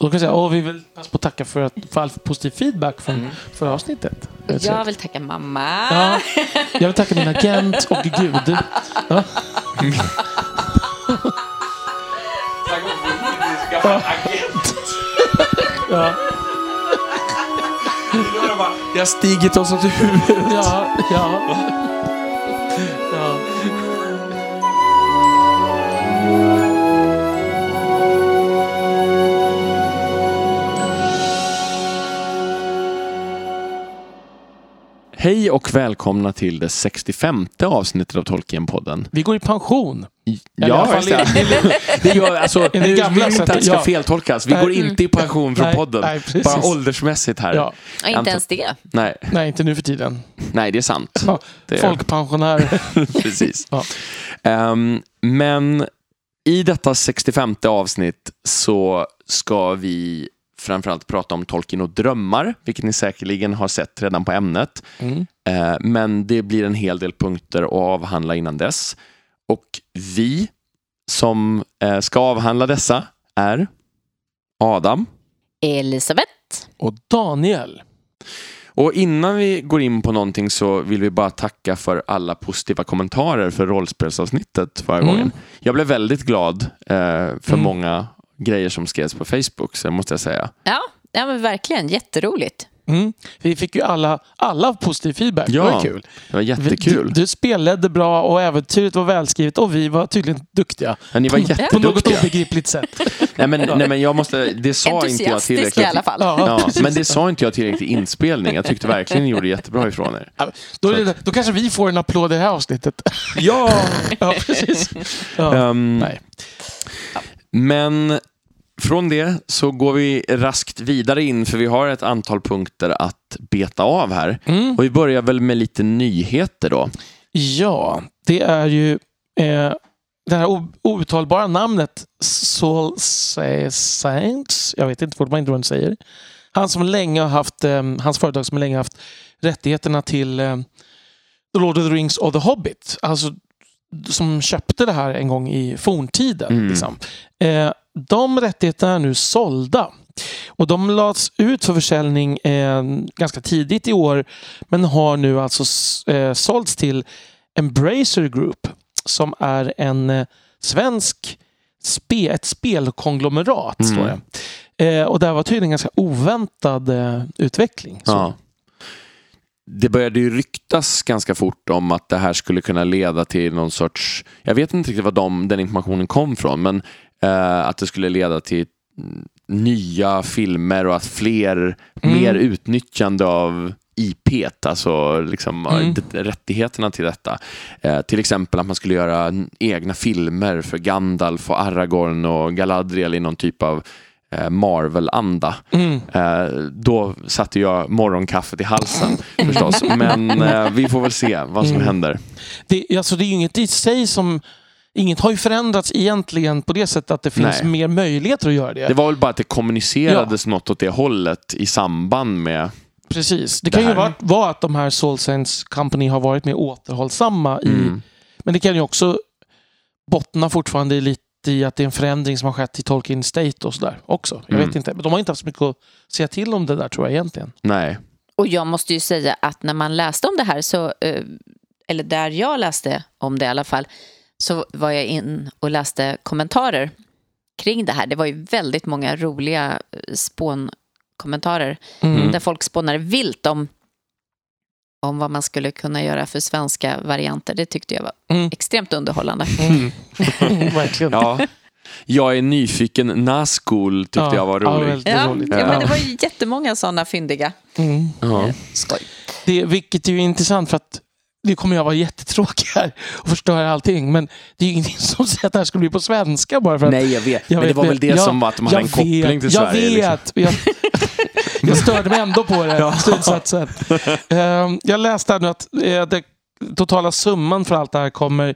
Då kan jag säga, åh, vi vill passa på att tacka för, att, för all positiv feedback från Mm. förra avsnittet. Jag vill tacka mamma. Ja, jag vill tacka min agent och Gud. Ja. Ja, Jag har stigit oss åt huvudet. ja, ja. ja. Hej och välkomna till det 65 avsnittet av Tolkien-podden. Vi går i pension. Ja, i just det. det gör, alltså, nu vill inte att det ska ja. feltolkas. Vi Nej. går inte i pension från Nej, podden. nej, precis. Bara åldersmässigt här. Ja. Ja, inte ens det. Nej, Nej, inte nu för tiden. nej, det är sant. Ja, Det är- Folkpensionär. Precis. Ja. Ehm, men i detta 65 avsnitt så ska vi framförallt prata om Tolkien och drömmar, vilket ni säkerligen har sett redan på ämnet. Mm. Eh, men det blir en hel del punkter att avhandla innan dess. Och vi som eh, ska avhandla dessa är Adam. Elisabeth. Och Daniel. Och innan vi går in på någonting så vill vi bara tacka för alla positiva kommentarer för rollspelsavsnittet förra Mm. gången. Jag blev väldigt glad eh, för Mm. många grejer som skrevs på Facebook, så måste jag säga. Ja, ja men verkligen. Jätteroligt. Mm. Vi fick ju alla, alla positiv feedback. Det var Ja, kul. Det var jättekul. Du, du spelledde bra och äventyret var välskrivet och vi var tydligen duktiga. Ja, ni var På något jätteduktiga. obegripligt sätt. Nej men, nej, men jag måste, det sa inte jag tillräckligt. i alla fall. Ja, precis. men det sa inte jag tillräckligt i inspelning. Jag tyckte verkligen ni gjorde jättebra ifrån er. Ja, Då, det, då kanske vi får en applåd i det här avsnittet. Ja! ja, precis. Ja. Ehm, Nej. Men från det så går vi raskt vidare in för vi har ett antal punkter att beta av här. Mm. Och vi börjar väl med lite nyheter då. Ja, det är ju eh, det här outtalbara namnet Saul Saints. Jag vet inte fortfarande inte vad man säger. Han som länge har haft, eh, hans företag som länge har haft rättigheterna till eh, The Lord of the Rings och The Hobbit. Alltså som köpte det här en gång i forntiden. Mm. Liksom. Eh, de rättigheterna är nu sålda. Och de lades ut för försäljning eh, ganska tidigt i år men har nu alltså eh, sålts till Embracer Group som är en eh, svensk spe, ett spelkonglomerat. Mm. Står det. Eh, och det här var tydligen ganska oväntad eh, utveckling. Ja. Det började ju ryktas ganska fort om att det här skulle kunna leda till någon sorts, jag vet inte riktigt var de, den informationen kom från, men eh, att det skulle leda till nya filmer och att fler, Mm. mer utnyttjande av IP, alltså liksom Mm. rättigheterna till detta. Eh, till exempel att man skulle göra egna filmer för Gandalf och Aragorn och Galadriel i någon typ av Marvel-anda. Mm. Eh, då satte jag morgonkaffet i halsen förstås. Men eh, vi får väl se vad som Mm. händer. Det, alltså, det är ju inget i sig som... Inget har ju förändrats egentligen på det sättet att det finns Nej. mer möjligheter att göra det. Det var väl bara att det kommunicerades något åt det hållet i samband med... Precis. Det det kan ju här. vara, vara att de här Soul Saints Company har varit mer återhållsamma i... Mm. Men det kan ju också bottna fortfarande lite i att det är en förändring som har skett i Tolkien State och sådär också. Jag Mm. vet inte. Men de har inte haft så mycket att säga till om det där tror jag egentligen. Nej. Och jag måste ju säga att när man läste om det här, så, eh, eller där jag läste om det i alla fall, så var jag in och läste kommentarer kring det här. Det var ju väldigt många roliga eh, spånkommentarer Mm. där folk spånade vilt om, om vad man skulle kunna göra för svenska varianter. Det tyckte jag var Mm. extremt underhållande. Mm. Verkligen. Ja. Jag är nyfiken. Nazgul tyckte Ja, jag var ja, rolig. väldigt Ja, roligt. ja, men det var ju jättemånga sådana fyndiga. Mm. Ja. Skoj. Det, vilket är ju intressant för att nu kommer jag vara jättetråkig här och förstöra allting. Men det är ju ingenting som säger att det här skulle bli på svenska bara för att... Nej, jag vet. Jag men det vet, var väl vet. det Jag- som var att de hade en koppling vet, till jag Sverige. liksom. vet. Jag, jag störde mig ändå på det, Ja. slutsatsen. Ehm, jag läste här nu att eh, det totala summan för allt det här kommer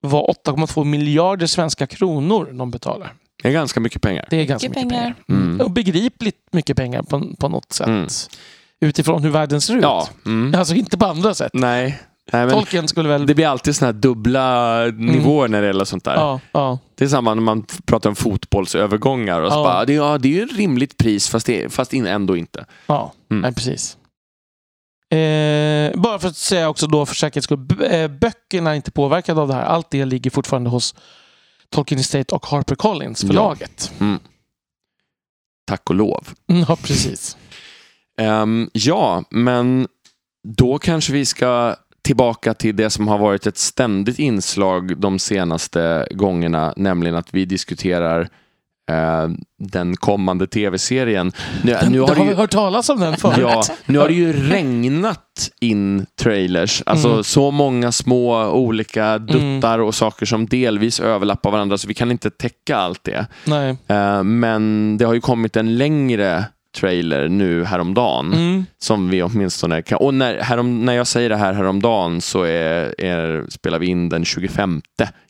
vara 8,2 miljarder svenska kronor de betalar. Det är ganska mycket pengar. Det är ganska Mycket mycket, pengar. pengar. Mm. Och begripligt mycket pengar på, på något sätt. Mm. Utifrån hur världen ser ut. Ja. Mm. Alltså inte på andra sätt. Nej. Nej, Tolkien skulle väl... det blir alltid såna här dubbla nivåer när det gäller sånt där. ja, ja. Det är samma när man pratar om fotbollsövergångar. Och så Ja. bara, det, ja, det är ju ett rimligt pris fast, det, fast ändå inte. Ja, Mm. nej, precis. Eh, bara för att säga också då för säkerhets skull, eh, böckerna är inte påverkade av det här. Allt det ligger fortfarande hos Tolkien Estate och Harper Collins förlaget. Tack och lov. Mm, ja, precis. Ehm, ja, men då kanske vi ska tillbaka till det som har varit ett ständigt inslag de senaste gångerna, nämligen att vi diskuterar eh, den kommande tv-serien. Nu, Den, nu har har det vi ju, hört talas om den förut? ja, nu har det ju regnat in trailers, alltså Mm. så många små olika duttar och saker som delvis överlappar varandra, så vi kan inte täcka allt det. Nej. Eh, men det har ju kommit en längre trailer nu häromdagen. Mm. Som vi åtminstone kan... Och när, härom, när jag säger det här häromdagen så är, är, spelar vi in den 25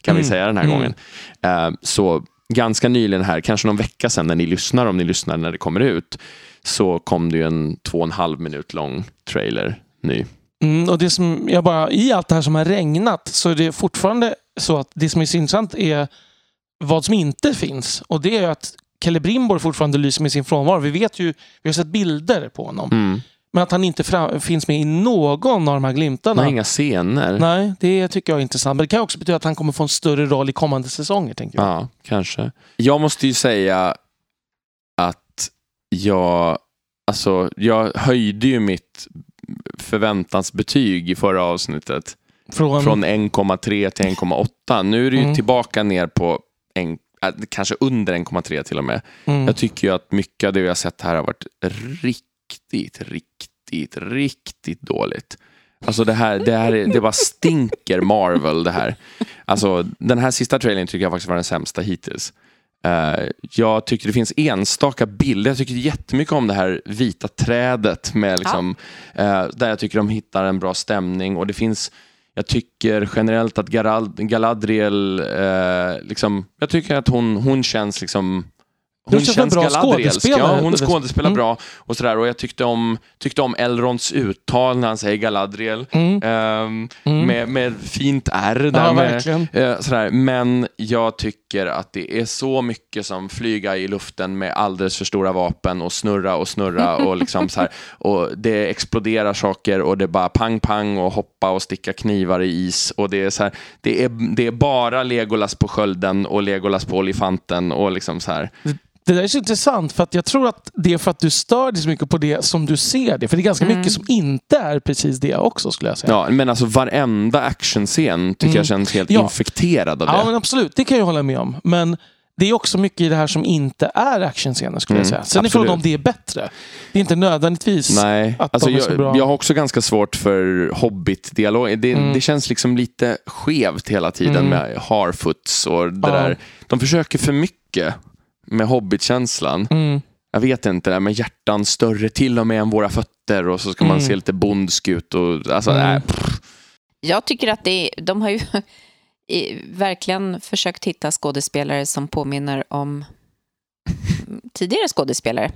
kan vi Mm. säga den här Mm. gången. Eh, så ganska nyligen här, kanske någon vecka sedan när ni lyssnar, om ni lyssnar när det kommer ut, så kom det ju en två och en halv minut lång trailer ny. Mm, och det som jag bara, I allt det här som har regnat så är det fortfarande så att det som är så intressant är vad som inte finns. Och det är att Kalle Brimborg fortfarande lyser med sin frånvaro. Vi vet ju, vi har sett bilder på honom. Mm. Men att han inte fram, finns med i någon av de här glimtarna. Nej, inga scener. Nej, det tycker jag är intressant. Men det kan också betyda att han kommer få en större roll i kommande säsonger. Tänker jag. Ja, kanske. Jag måste ju säga att jag, alltså, jag höjde ju mitt förväntansbetyg i förra avsnittet. Från, Från 1,3 till 1,8. Nu är det ju Mm. tillbaka ner på en, äh, kanske under 1,3 till och med. mm, Jag tycker ju att mycket av det vi har sett här har varit riktigt, riktigt, riktigt dåligt. Alltså det här, det här är, det bara stinker Marvel det här. Alltså den här sista trailern tycker jag faktiskt var den sämsta hittills. Eh, jag tycker det finns enstaka bilder. Jag tycker jättemycket om det här vita trädet med liksom, eh, där jag tycker de hittar en bra stämning och det finns jag tycker generellt att Galadriel, eh, liksom, jag tycker att hon, hon känns liksom hon känns en bra Galadrielsk. skådespelare. Ja, hon skådespelar Mm. bra och sådär. Och jag tyckte om, tyckte om Elrons uttal när han säger Galadriel. Mm. Ehm, Mm. med, med fint R där. Ja, med, eh, sådär. Men jag tycker att det är så mycket som flyga i luften med alldeles för stora vapen och snurra och snurra och liksom så här. Och det exploderar saker och det bara pang pang och hoppa och sticka knivar i is och det är så här. Det är, det är bara Legolas på skölden och Legolas på olifanten och liksom så här. Det där är så intressant för att jag tror att det är för att du stör dig så mycket på det som du ser det. För det är ganska Mm. mycket som inte är precis det också skulle jag säga. Ja, men alltså varenda actionscen tycker Mm. jag känns helt Ja. infekterad av det. Ja, men absolut. Det kan jag hålla med om. Men det är också mycket i det här som inte är actionscener skulle Mm, jag säga. Sen är frågan om det är bättre. Det är inte nödvändigtvis Nej, att alltså de är så jag, bra. jag har också ganska svårt för Hobbit-dialog. Det, Mm. det känns liksom lite skevt hela tiden Mm. med Harfoots och det Ja. där. De försöker för mycket med Hobbit-känslan. Mm. Jag vet inte, det där med hjärtan större till och med än våra fötter och så ska man Mm. se lite bondsk ut. Och, alltså, Mm. nej, pff. Jag tycker att det de har ju verkligen försökt hitta skådespelare som påminner om tidigare skådespelare.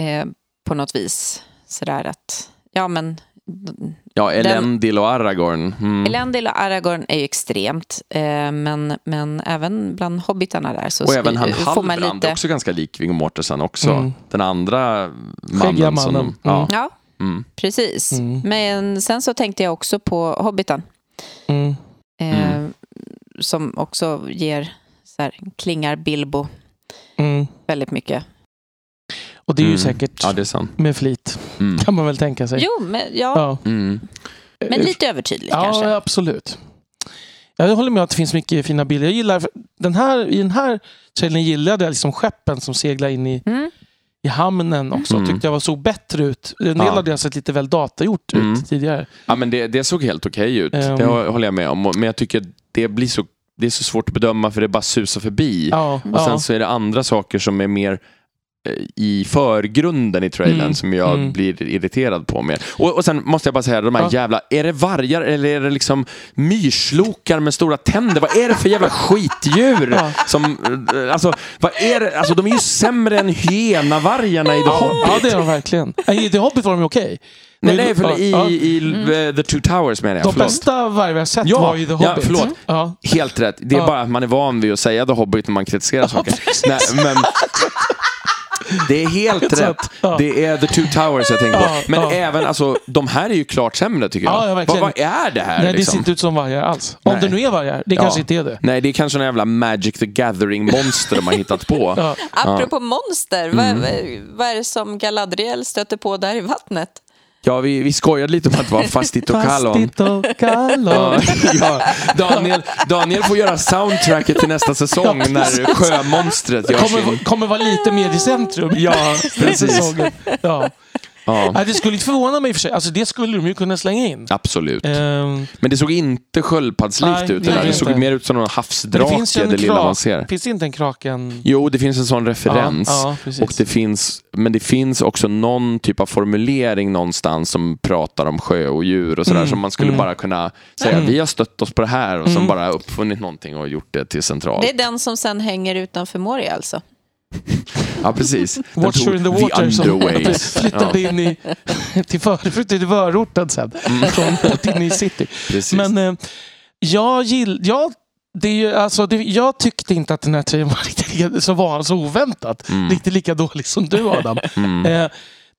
Eh, på något vis. Sådär att, ja men... ja, Elendil och Aragorn. Mm. Elendil och Aragorn är ju extremt, eh, men, men även bland hobbitarna där så Och även han Halbrand, lite... också ganska lik Viggo Mortensen också. Mm. Den andra Skäggiga mannen. Som mannen. de, ja, Mm. Ja, mm. precis. Mm. Men sen så tänkte jag också på Hobbitan. Mm. Eh, Mm. Som också ger, så här, klingar Bilbo Mm. väldigt mycket. Och det är ju Mm. säkert Ja, det är med flit, Mm. kan man väl tänka sig. Jo, men, ja, Ja. Mm. men lite övertydlig kanske. Ja, absolut. Jag håller med att det finns mycket fina bilder. Jag gillar, den här, I den här trailern gillade jag liksom skeppen som seglar in i, Mm. i hamnen också. Mm. Tyckte jag var, såg bättre ut. En del Ja. av det har sett lite väl datagjort Mm. ut tidigare. Ja, men det, det såg helt okej ut. Ehm. Det hå- håller jag med om. Men jag tycker det blir så, det är så svårt att bedöma för det bara susar förbi. Ja, Och ja. sen så är det andra saker som är mer i förgrunden i trailern Mm, som jag mm. blir irriterad på mer. Och, och sen måste jag bara säga, de här Ja. jävla, är det vargar eller är det liksom myrslokar med stora tänder? Vad är det för jävla skitdjur? Ja. Som, eh, alltså, vad är det? Alltså, de är ju sämre än hyenavargarna i The Hobbit. Ja, det är de verkligen. Nej, I The Hobbit var de ju okej. Nej, Men- nej, för i, ja. i eh, The Two Towers menar jag. De Förlåt. bästa vargar vi har sett Ja, var ju The ja, Hobbit. förlåt. Ja. Helt rätt. Det är Ja. bara att man är van vid att säga The Hobbit när man kritiserar saker. Nej, men... Det är helt rätt. Ja. Det är The Two Towers jag tänker på. Ja, Men ja. även, alltså, de här är ju klart sämre tycker jag. Ja, ja, vad, vad är det här? Nej, det liksom? ser inte ut som vargar alls. Om Nej. det nu är vargar. Det Ja. kanske inte är det. Nej, det är kanske en jävla Magic the Gathering-monster de har hittat på. Ja. Apropå monster, vad, vad är det som Galadriel stöter på där i vattnet? Ja, vi, vi skojade lite om att det var Fastito Kallon. Fastito Kallon. Ja. Daniel, Daniel får göra soundtracket till nästa säsong när sjömonstret gör. Kommer, kommer vara lite mer i centrum. Ja, precis. Ja. Ja, det skulle inte förvåna mig i och för sig. Alltså, det skulle de ju kunna slänga in. absolut. Ehm, Men det såg inte sköldpaddslikt ut. det Det, såg mer ut som någon men det havsdrake, finns ju det, lilla man krak. ser. Finns det inte en kraken? Jo, det finns en sån referens. Ja, ja, och det finns, men det finns också någon typ av formulering någonstans som pratar om sjö och djur och sådär. Mm, Som man skulle mm. bara kunna säga, Mm. vi har stött oss på det här och som Mm. bara uppfunnit någonting och gjort det till centralt. Det är den som sen hänger utanför Moria alltså. Ja, precis. Watcher in the water som flyttade in i, till, för, flyttade till förorten sen. Från in i city. Precis. Men eh, jag gill, jag, det är ju, alltså, det, jag tyckte inte att den här trailern var riktigt så var så oväntat. Mm. Riktigt lika dålig som du Adam. Mm. Eh,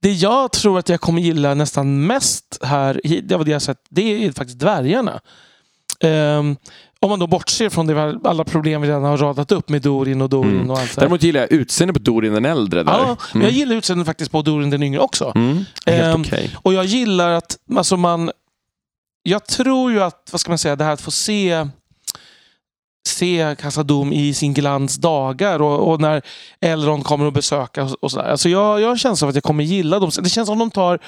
det jag tror att jag kommer gilla nästan mest här, det var det jag sett, det är faktiskt dvärgarna. Ehm, om man då bortser från det, alla problem vi redan har radat upp med Dorin och Dorin Mm. och allt det. Däremot gillar jag utseendet på Dorin den äldre där. Ja, men jag gillar utseendet faktiskt på Dorin den yngre också. Mm. Helt Ehm, okej. Och jag gillar att alltså man... Jag tror ju att, vad ska man säga, det här att få se se Casadum i sin glans dagar och, och när Elrond kommer att besöka och, och sådär. Alltså jag, jag har en känsla av att jag kommer gilla dem. Det känns som de tar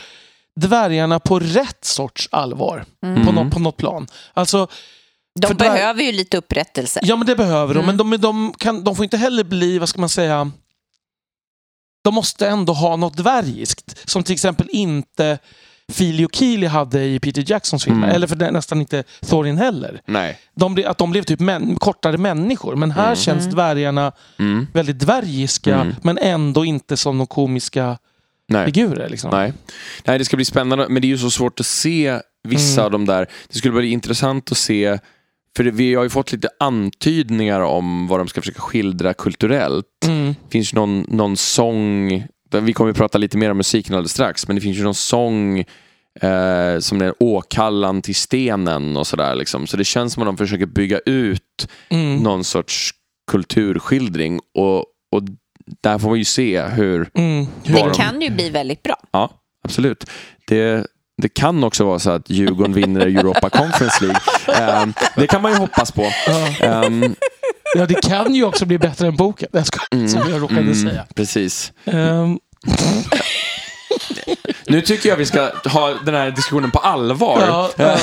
dvärgarna på rätt sorts allvar. På, Mm. något, på något plan. Alltså, De För där- behöver ju lite upprättelse. Ja, men det behöver de. Mm. Men de, de, kan, de får inte heller bli, vad ska man säga, de måste ändå ha något dvärgiskt. Som till exempel inte Filio Keely hade i Peter Jacksons filmer. Mm. Eller för den, nästan inte Thorin heller. Nej. De, att de blev typ män, kortare människor. Men här Mm. känns Mm. dvärgarna Mm. väldigt dvärgiska. Mm. Men ändå inte som de komiska Nej. figurer. Liksom. Nej. Nej, det ska bli spännande, men det är ju så svårt att se vissa Mm. av de där. Det skulle bli intressant att se, för vi har ju fått lite antydningar om vad de ska försöka skildra kulturellt. Mm. Det finns ju någon, någon sång, vi kommer att prata lite mer om musiken alldeles strax, men det finns ju någon sång eh, som den Åkallan till stenen och sådär. Liksom. Så det känns som att de försöker bygga ut Mm. någon sorts kulturskildring och, och där får man ju se hur Mm. Det de- kan ju bli väldigt bra. Ja, absolut. Det, det kan också vara så att Djurgården vinner Europa Conference League. Ehm, det kan man ju hoppas på. Ja. Ehm, ja, det kan ju också bli bättre än boken. Jag skojar, mm, som jag råkade mm, säga. Precis. Ehm, Nu tycker jag vi ska ha den här diskussionen på allvar. Ja, ja.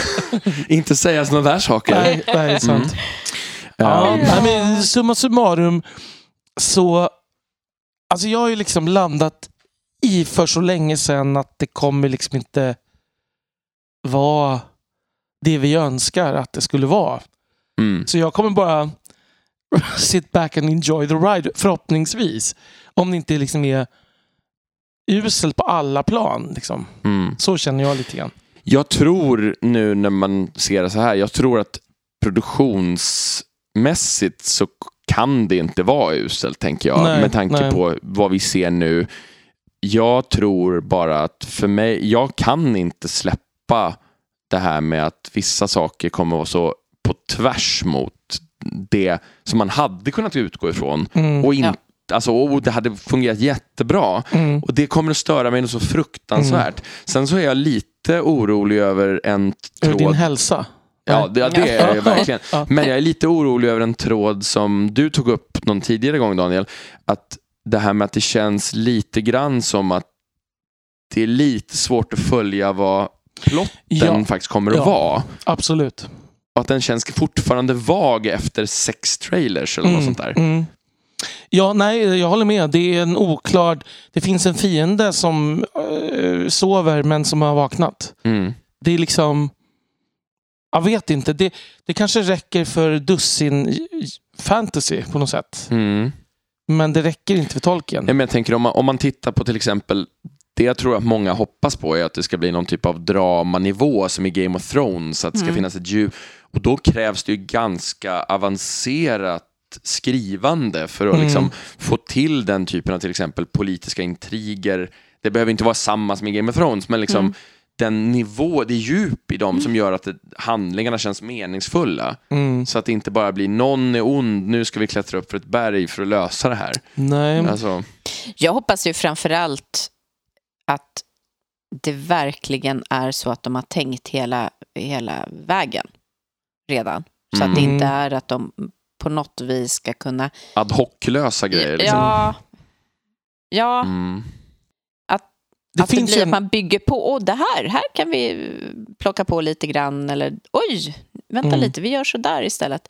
Inte säga sådana där saker. nej, nej, det är sant. Ja, Ehm, nej, men summa summarum så... Alltså jag har ju liksom landat i för så länge sedan att det kommer liksom inte vara det vi önskar att det skulle vara. mm, Så jag kommer bara sit back and enjoy the ride, förhoppningsvis. Om det inte liksom är uselt på alla plan. Liksom. mm. Så känner jag lite grann. Jag tror nu när man ser det så här, jag tror att produktionsmässigt så kan det inte vara uselt, tänker jag. Nej, med tanke nej. på vad vi ser nu. Jag tror bara att för mig, jag kan inte släppa det här med att vissa saker kommer vara så på tvärs mot det som man hade kunnat utgå ifrån. Mm. Och, in, Ja. alltså, och det hade fungerat jättebra. Mm. Och det kommer att störa mig så fruktansvärt. Sen så är jag lite orolig över en Över din tråd. hälsa. Ja, det, det är jag verkligen. Men jag är lite orolig över en tråd som du tog upp någon tidigare gång Daniel. Att det här med att det känns lite grann som att det är lite svårt att följa vad plotten Ja. faktiskt kommer att Ja. vara. Absolut. Och att den känns fortfarande vag efter sex trailers eller något sånt där. Mm. Ja, nej, jag håller med. Det är en oklar... Det finns en fiende som eh, sover men som har vaknat. Mm. Det är liksom... Jag vet inte. Det, det kanske räcker för dussin fantasy på något sätt. Mm. Men det räcker inte för tolken. Nej, men jag tänker om man, om man tittar på till exempel det jag tror att många hoppas på är att det ska bli någon typ av dramanivå som i Game of Thrones, att det ska finnas ett djup. Och då krävs det ju ganska avancerat skrivande för att Mm. liksom få till den typen av till exempel politiska intriger. Det behöver inte vara samma som i Game of Thrones, men liksom den nivå, det djup i dem som gör att det, handlingarna känns meningsfulla. Mm. Så att det inte bara blir någon är ond, nu ska vi klättra upp för ett berg för att lösa det här. Nej. Alltså, Jag hoppas ju framför allt att det verkligen är så att de har tänkt hela, hela vägen redan. Så att det Mm. inte är att de på något vis ska kunna... ad hoc-lösa grejer. Liksom. Ja, ja Mm. Det att det blir ju att en... man bygger på. Och det här, här kan vi plocka på lite grann. Eller oj, vänta Mm. lite, vi gör så där istället.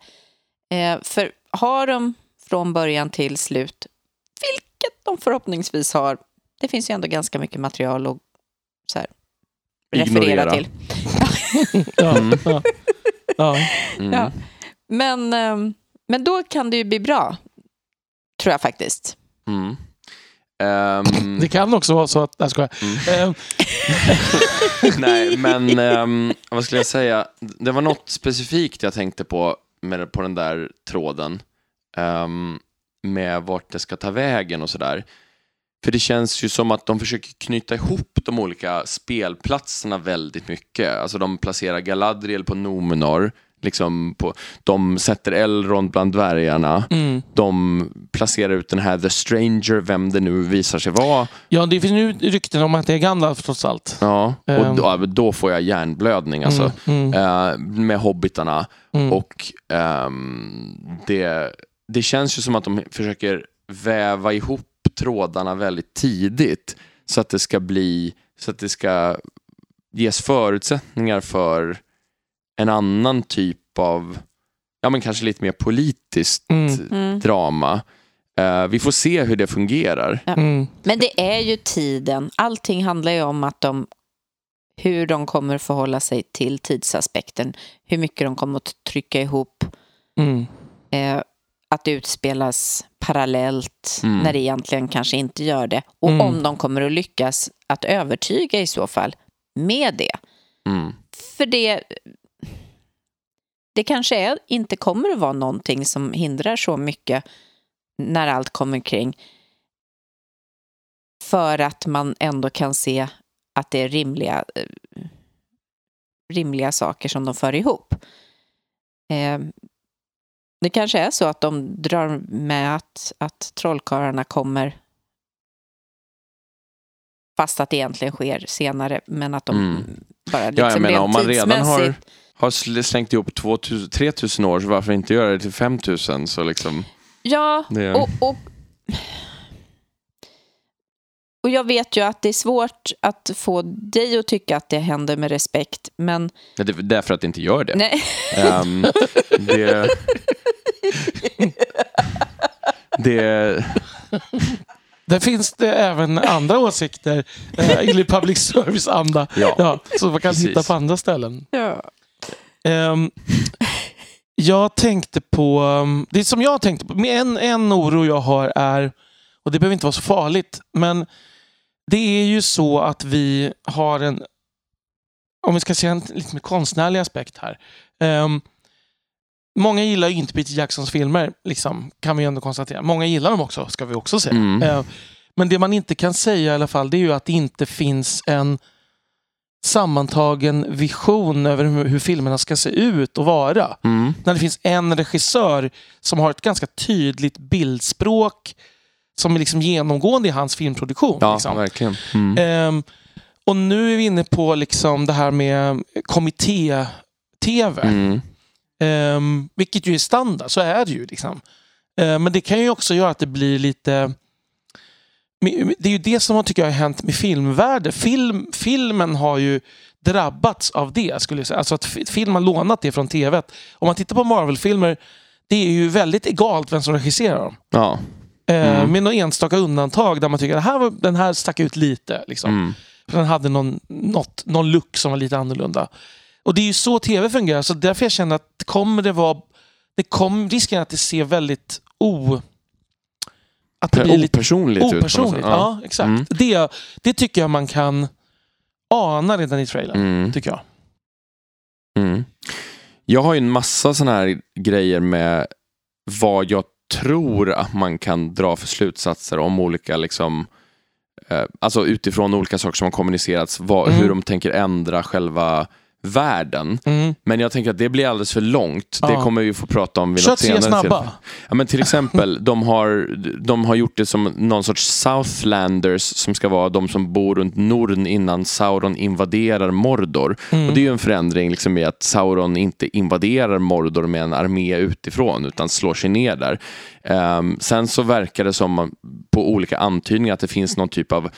Eh, för har de från början till slut, vilket de förhoppningsvis har, det finns ju ändå ganska mycket material att så här, referera till. Ja, Mm. ja. Ja. Mm. Ja. Men, ehm, men då kan det ju bli bra, tror jag faktiskt. Mm. Ehm, Det kan också vara så att... Jag skojar. Mm. Eh, nej, men ehm, vad skulle jag säga? Det var något specifikt jag tänkte på med, på den där tråden. ehm, med vart det ska ta vägen och sådär. För det känns ju som att de försöker knyta ihop de olika spelplatserna väldigt mycket. Alltså de placerar Galadriel på Numenor. Liksom på, de sätter Elrond bland dvärgarna. Mm. De placerar ut den här The Stranger, vem det nu visar sig vara. Ja, det finns nu rykten om att det är Gandalf trots allt. Ja, och Ehm. då, då får jag hjärnblödning alltså. Mm, mm, Eh, med hobbitarna. mm. Och ehm, det, det känns ju som att de försöker väva ihop trådarna väldigt tidigt. Så att det ska bli, så att det ska ges förutsättningar för en annan typ av, ja men kanske lite mer politiskt Mm. Mm. drama. Eh, vi får se hur det fungerar. Mm. Men det är ju tiden. Allting handlar ju om att de, hur de kommer förhålla sig till tidsaspekten. Hur mycket de kommer att trycka ihop. Mm. Eh, att det utspelas parallellt Mm. när det egentligen kanske inte gör det. Och Mm. om de kommer att lyckas att övertyga i så fall med det. Mm. För det, det kanske är, inte kommer att vara någonting som hindrar så mycket när allt kommer kring. För att man ändå kan se att det är rimliga, eh, rimliga saker som de för ihop. Eh, det kanske är så att de drar med att, att trollkarlarna kommer fast att det egentligen sker senare, men att de Mm. bara Ja, liksom jag menar rent om man redan har, har sl- slängt ihop 2000, 3000 år, så varför inte göra det till 5000? Så liksom, Ja, det, och, och, och jag vet ju att det är svårt att få dig att tycka att det händer med respekt, men Ja, det är därför att det inte gör det. nej. Ehm, det, det Där finns det även andra åsikter eh, i public service-anda. Ja. Ja, så man kan Precis. hitta på andra ställen. Ja. Ehm, jag tänkte på, um, det som jag tänkte på, med en, en oro jag har är, och det behöver inte vara så farligt, men det är ju så att vi har en, om vi ska se en lite mer konstnärlig aspekt här. Ehm, många gillar ju inte Peter Jacksons filmer, liksom, kan vi ändå konstatera. Många gillar dem också, ska vi också säga. Mm. Ehm, men det man inte kan säga i alla fall, det är ju att det inte finns en sammantagen vision över hur, hur filmerna ska se ut och vara. mm, När det finns en regissör som har ett ganska tydligt bildspråk som är liksom genomgående i hans filmproduktion. ja, liksom. verkligen. Mm. Ehm, och nu är vi inne på liksom det här med kommitté-tv. Mm. Ehm, vilket ju är standard, så är det ju. Liksom. Ehm, men det kan ju också göra att det blir lite... Det är ju det som har, tycker jag, har hänt med filmvärlden. Film, filmen har ju drabbats av det, skulle jag säga. Alltså att fi- film har lånat det från tv. Om man tittar på Marvel-filmer, det är ju väldigt egalt vem som regisserar dem. Ja. Eh, Mm. Med några enstaka undantag där man tycker att här var, den här stack ut lite. Liksom. Mm. För den hade någon, något, någon look som var lite annorlunda. Och det är ju så tv fungerar, så därför jag känner att kommer det vara... Det kom, risken att det ser väldigt o... Att det blir lite Opersonligt ut. något opersonligt. sätt. Ja, exakt. Mm. Det, det tycker jag man kan ana redan i trailern. Mm. Tycker jag. Mm. Jag har ju en massa sådana här grejer med vad jag tror att man kan dra för slutsatser om olika, liksom, eh, alltså utifrån olika saker som har kommunicerats, vad, Mm. hur de tänker ändra själva världen. Mm. Men jag tänker att det blir alldeles för långt. Det Ja. kommer vi få prata om vid något senare snabba. Ja, men till exempel, de har, de har gjort det som någon sorts Southlanders som ska vara de som bor runt Norden innan Sauron invaderar Mordor. Mm. Och Det är ju en förändring liksom i att Sauron inte invaderar Mordor med en armé utifrån utan slår sig ner där. Ehm, sen så verkar det som på olika antydningar att det finns någon typ av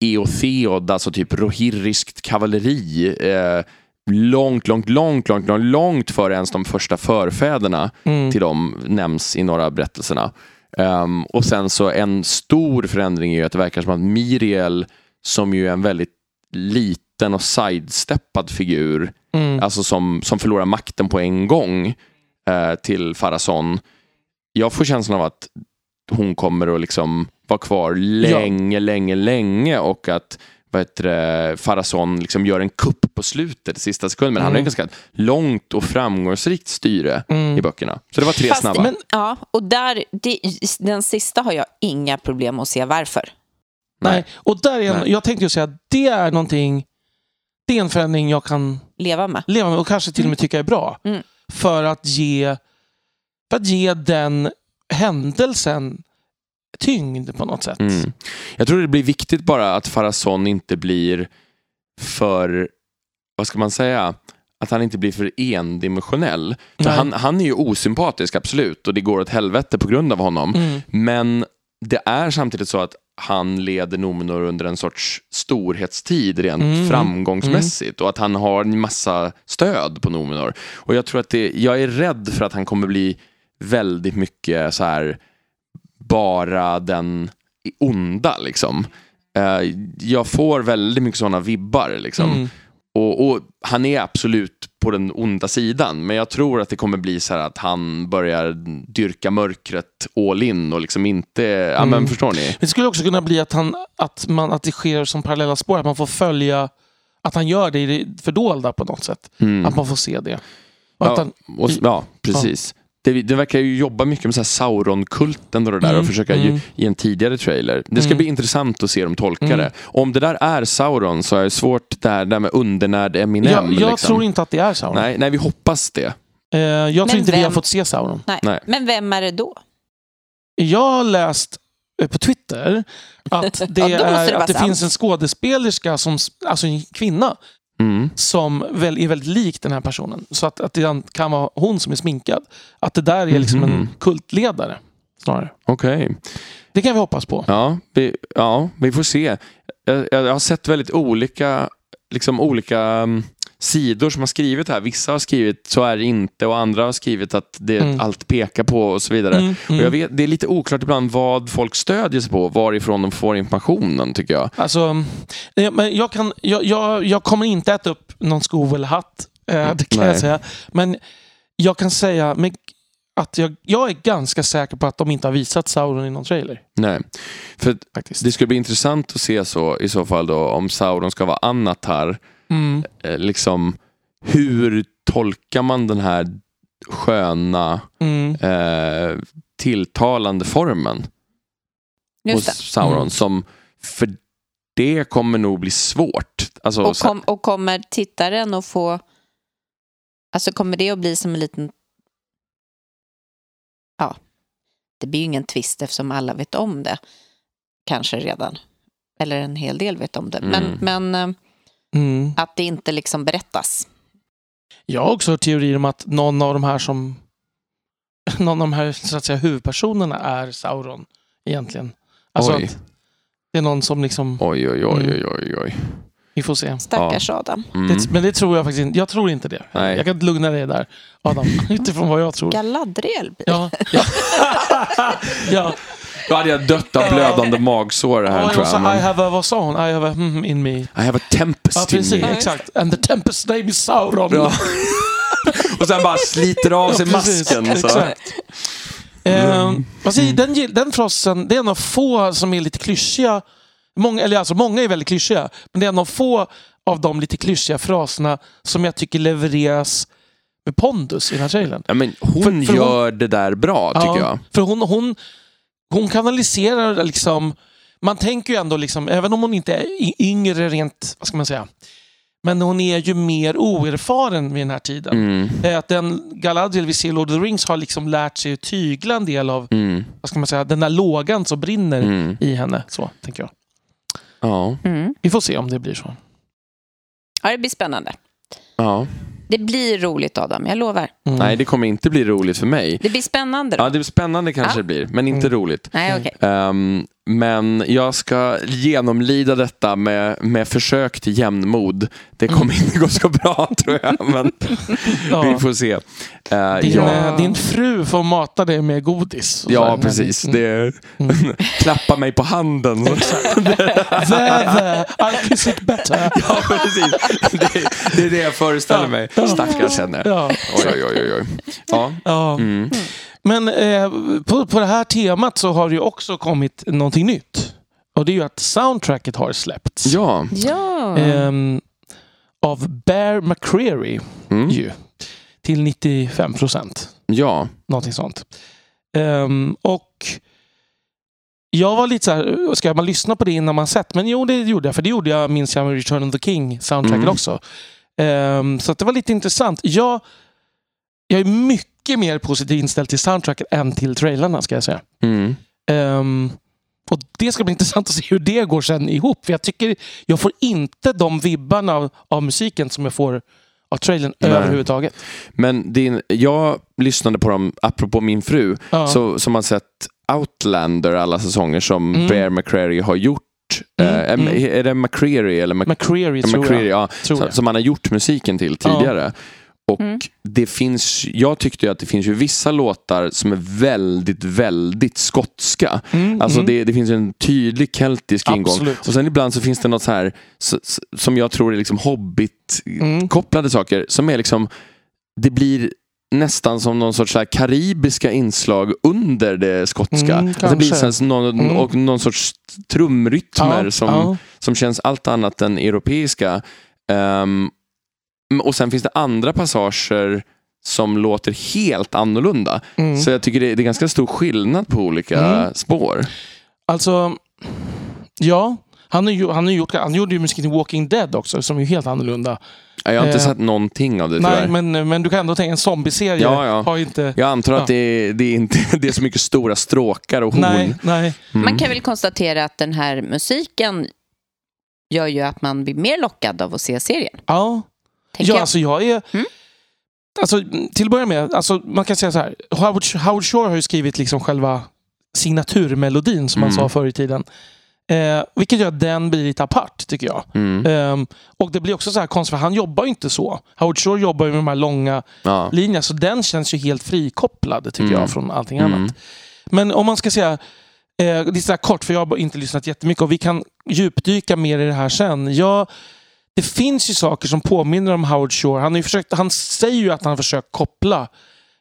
eotheod, alltså typ rohirriskt kavalleri. Eh, långt, långt, långt, långt, långt, långt före ens de första förfäderna Mm. till dem nämns i några av berättelserna. Ehm, och sen så en stor förändring är ju att det verkar som att Miriel, som ju är en väldigt liten och sidesteppad figur, Mm. alltså som, som förlorar makten på en gång eh, till Farason. Jag får känslan av att hon kommer att liksom vara kvar länge, länge, länge och att vad heter det, Farason liksom gör en kupp på slutet, sista sekunden. Men han har Mm. ett ganska långt och framgångsrikt styre Mm. i böckerna. Så det var tre Fast- snabba. Men, Ja, och där, det, den sista har jag inga problem att se varför. nej. Och där är en, Nej. jag tänkte ju säga att det är någonting... Det är en förändring jag kan Leva med. leva med och kanske till och med tycka är bra. Mm. För, att ge, för att ge den händelsen tyngd på något sätt. Mm. Jag tror det blir viktigt bara att Farason inte blir för, vad ska man säga, att han inte blir för endimensionell. För han, han är ju osympatisk, absolut, och det går åt helvete på grund av honom. Mm. Men det är samtidigt så att han leder Numenor under en sorts storhetstid rent Mm. framgångsmässigt och att han har en massa stöd på Numenor. Och jag tror att det, jag är rädd för att han kommer bli väldigt mycket så här bara den onda liksom. Eh, Jag får väldigt mycket sådana vibbar liksom. Mm. Och, och han är absolut på den onda sidan, men jag tror att det kommer bli så här att han börjar dyrka mörkret all in och liksom inte, ja men Mm. förstår ni? Det skulle också kunna bli att, han, att, man, att det sker som parallella spår, att man får följa att han gör det i det fördolda på något sätt. Mm. Att man får se det. Och Ja, han, och, ja precis. Det, det verkar ju jobba mycket med så här Sauron-kulten och det där Mm, och försöka mm. ju, i en tidigare trailer. Det ska Mm. bli intressant att se dem tolka Mm. det. Om det där är Sauron så är det svårt det här med undernärd Eminem. jag jag liksom. tror inte att det är Sauron. nej, nej, vi hoppas det. Eh, jag tror Men inte vi har vem- fått se Sauron. Nej. Nej. Men vem är det då? Jag har läst eh, på Twitter att det, Ja, är, det att det sant. finns en skådespelerska, som, alltså en kvinna, Mm. som väl är väldigt lik den här personen. Så att, att det kan vara hon som är sminkad. Att det där är liksom Mhm. en kultledare. Snarare. Okej. Det kan vi hoppas på. Ja, vi, ja, vi får se. Jag, jag har sett väldigt olika, liksom olika mm, sidor som har skrivit här. Vissa har skrivit så är det inte och andra har skrivit att det Mm. allt pekar på och så vidare. Mm, Och mm. jag vet, det är lite oklart ibland vad folk stödjer sig på, varifrån de får informationen tycker jag. Alltså, men jag, kan, jag, jag, jag kommer inte äta upp någon sko eller hatt. Eh, det kan Nej. jag säga. Men jag kan säga med, att jag, jag är ganska säker på att de inte har visat Sauron i någon trailer. Nej. För Faktiskt. det skulle bli intressant att se så i så fall då om Sauron ska vara Anatar. Mm. Eh, liksom, hur tolkar man den här sköna, Mm. eh, tilltalande formen? hos Just det. Sauron. Mm. Som, för det kommer nog bli svårt. Alltså, Och, kom, och kommer tittaren att få... Alltså kommer det att bli som en liten... Ja, det blir ju ingen twist eftersom alla vet om det. Kanske redan. Eller en hel del vet om det. Men, Mm. men eh, Mm. att det inte liksom berättas. Jag har också hört teorier om att någon av de här som någon av de här så att säga, huvudpersonerna är Sauron egentligen. Alltså Oj. att det är någon som liksom, oj, oj, oj, Mm. oj, oj, oj. vi får se. Stackars Adam. Mm. Det, men det tror jag faktiskt inte. Jag tror inte det. Nej. Jag kan lugna dig där, Adam. Utifrån vad jag tror. Galadriel blir Ja. ja. ja. Då hade jag dött av blödande magsår här Ja, tror och så, jag. I Men, have a, vad sa hon? I have a hmm in me. I have a tempest Ja, in precis. me. Exakt. And the tempest name is Sauron. Ja. Och sen bara sliter av sig Ja, masken. Så. Exakt. Eh, alltså, den, den frasen, det är en av få som är lite klyschiga. Många, eller alltså, många är väldigt klyschiga, men det är en av få av de lite klyschiga fraserna som jag tycker levereras med pondus i den här trailern. Ja, men hon För- för gör det där bra, tycker jag. För hon, hon, hon kanaliserar liksom... Man tänker ju ändå, liksom, även om hon inte är yngre rent, vad ska man säga, men hon är ju mer oerfaren vid den här tiden. Mm, Eh, Att den Galadriel vi ser i Lord of the Rings har liksom lärt sig att tygla en del av mm, vad ska man säga, den där lågan som brinner mm. i henne. Så tänker jag. Ja, Mm. Vi får se om det blir så. Ja, det blir spännande. ja. Det blir roligt Adam, jag lovar. Mm. Nej, det kommer inte bli roligt för mig. Det blir spännande då. Ja, det är spännande kanske Ja. det blir, men inte Mm. roligt. Nej, okej. Ehm, men jag ska genomlida detta med, med försök till jämnmod. Det kommer inte gå så bra tror jag, men Ja. vi får se. Uh, Din, ja, eh, din fru får mata dig med godis. ja, precis. Mm. Det, klappa mig på handen. There, I'll kiss it better. ja, precis. Det, det är det jag föreställer mig. Stackars henne. Oj, oj, oj. oj. Ja. Ja. Mm. Men eh, på, på det här temat så har det ju också kommit någonting nytt. Och det är ju att soundtracket har släppts. ja. Ja. Ehm, av Bear McCreary Mm. ju. Till 95 procent. ja. Någonting sånt. Ehm, och jag var lite så här, ska man lyssna på det innan man sett? Men jo, det gjorde jag. För det gjorde jag, minns jag, med Return of the King soundtracket Mm. också. Ehm, så att det var lite intressant. Jag, jag är mycket mer positivt inställd till soundtracket än till trailerna, ska jag säga. Mm. Ehm, och Det ska bli intressant att se hur det går sen ihop. För jag tycker jag får inte de vibbarna av, av musiken som jag får av trailern Nej. överhuvudtaget. Men din, jag lyssnade på dem, apropå min fru, Ja. så, som har sett Outlander alla säsonger som Mm. Bear McCreary har gjort. Mm, Eh, mm. är, det McCreary eller Mc, McCreary tror McCreary, jag. ja, Tror jag. som han har gjort musiken till tidigare. Och Mm. det finns, jag tyckte att det finns ju vissa låtar som är väldigt, väldigt skotska. Mm, Alltså mm. det, det finns en tydlig keltisk ingång. Absolut. Och sen ibland så finns det något så här som jag tror är liksom hobbit-kopplade Mm. saker som är liksom, det blir nästan som någon sorts så karibiska inslag under det skotska. Mm, Att det blir så någon, Mm. och någon sorts trumrytmer Ja, som, ja. som känns allt annat än europeiska. Ehm, och sen finns det andra passager som låter helt annorlunda. Mm. Så jag tycker det är, det är ganska stor skillnad på olika Mm. spår. Alltså, ja. Han, har ju, han, har gjort, han gjorde ju musiken till Walking Dead också, som är ju helt annorlunda. Jag har inte Eh, sett någonting av det Nej, tyvärr. men, men du kan ändå tänka en zombieserie. Ja, ja. Har inte... Jag antar Ja. att det, är, det, är inte, det är så mycket stora stråkar och horn. Nej, nej. Mm. Man kan väl konstatera att den här musiken gör ju att man blir mer lockad av att se serien. Ja. Tänker Ja, jag. alltså jag är... Mm. Alltså, till att börja med, alltså, man kan säga så här. Howard, Howard Shore har ju skrivit liksom själva signaturmelodin som man Mm. sa förr i tiden. Eh, vilket gör att den blir lite apart, tycker jag. Mm. Ehm, och det blir också så här konstigt, för han jobbar ju inte så. Howard Shore jobbar ju med de här långa Ja. linjerna, så den känns ju helt frikopplad, tycker Mm. jag, från allting Mm. annat. Men om man ska säga, eh, lite så här kort, för jag har inte lyssnat jättemycket och vi kan djupdyka mer i det här sen. Jag, det finns ju saker som påminner om Howard Shore. Han, har försökt, han säger ju att han har försökt koppla,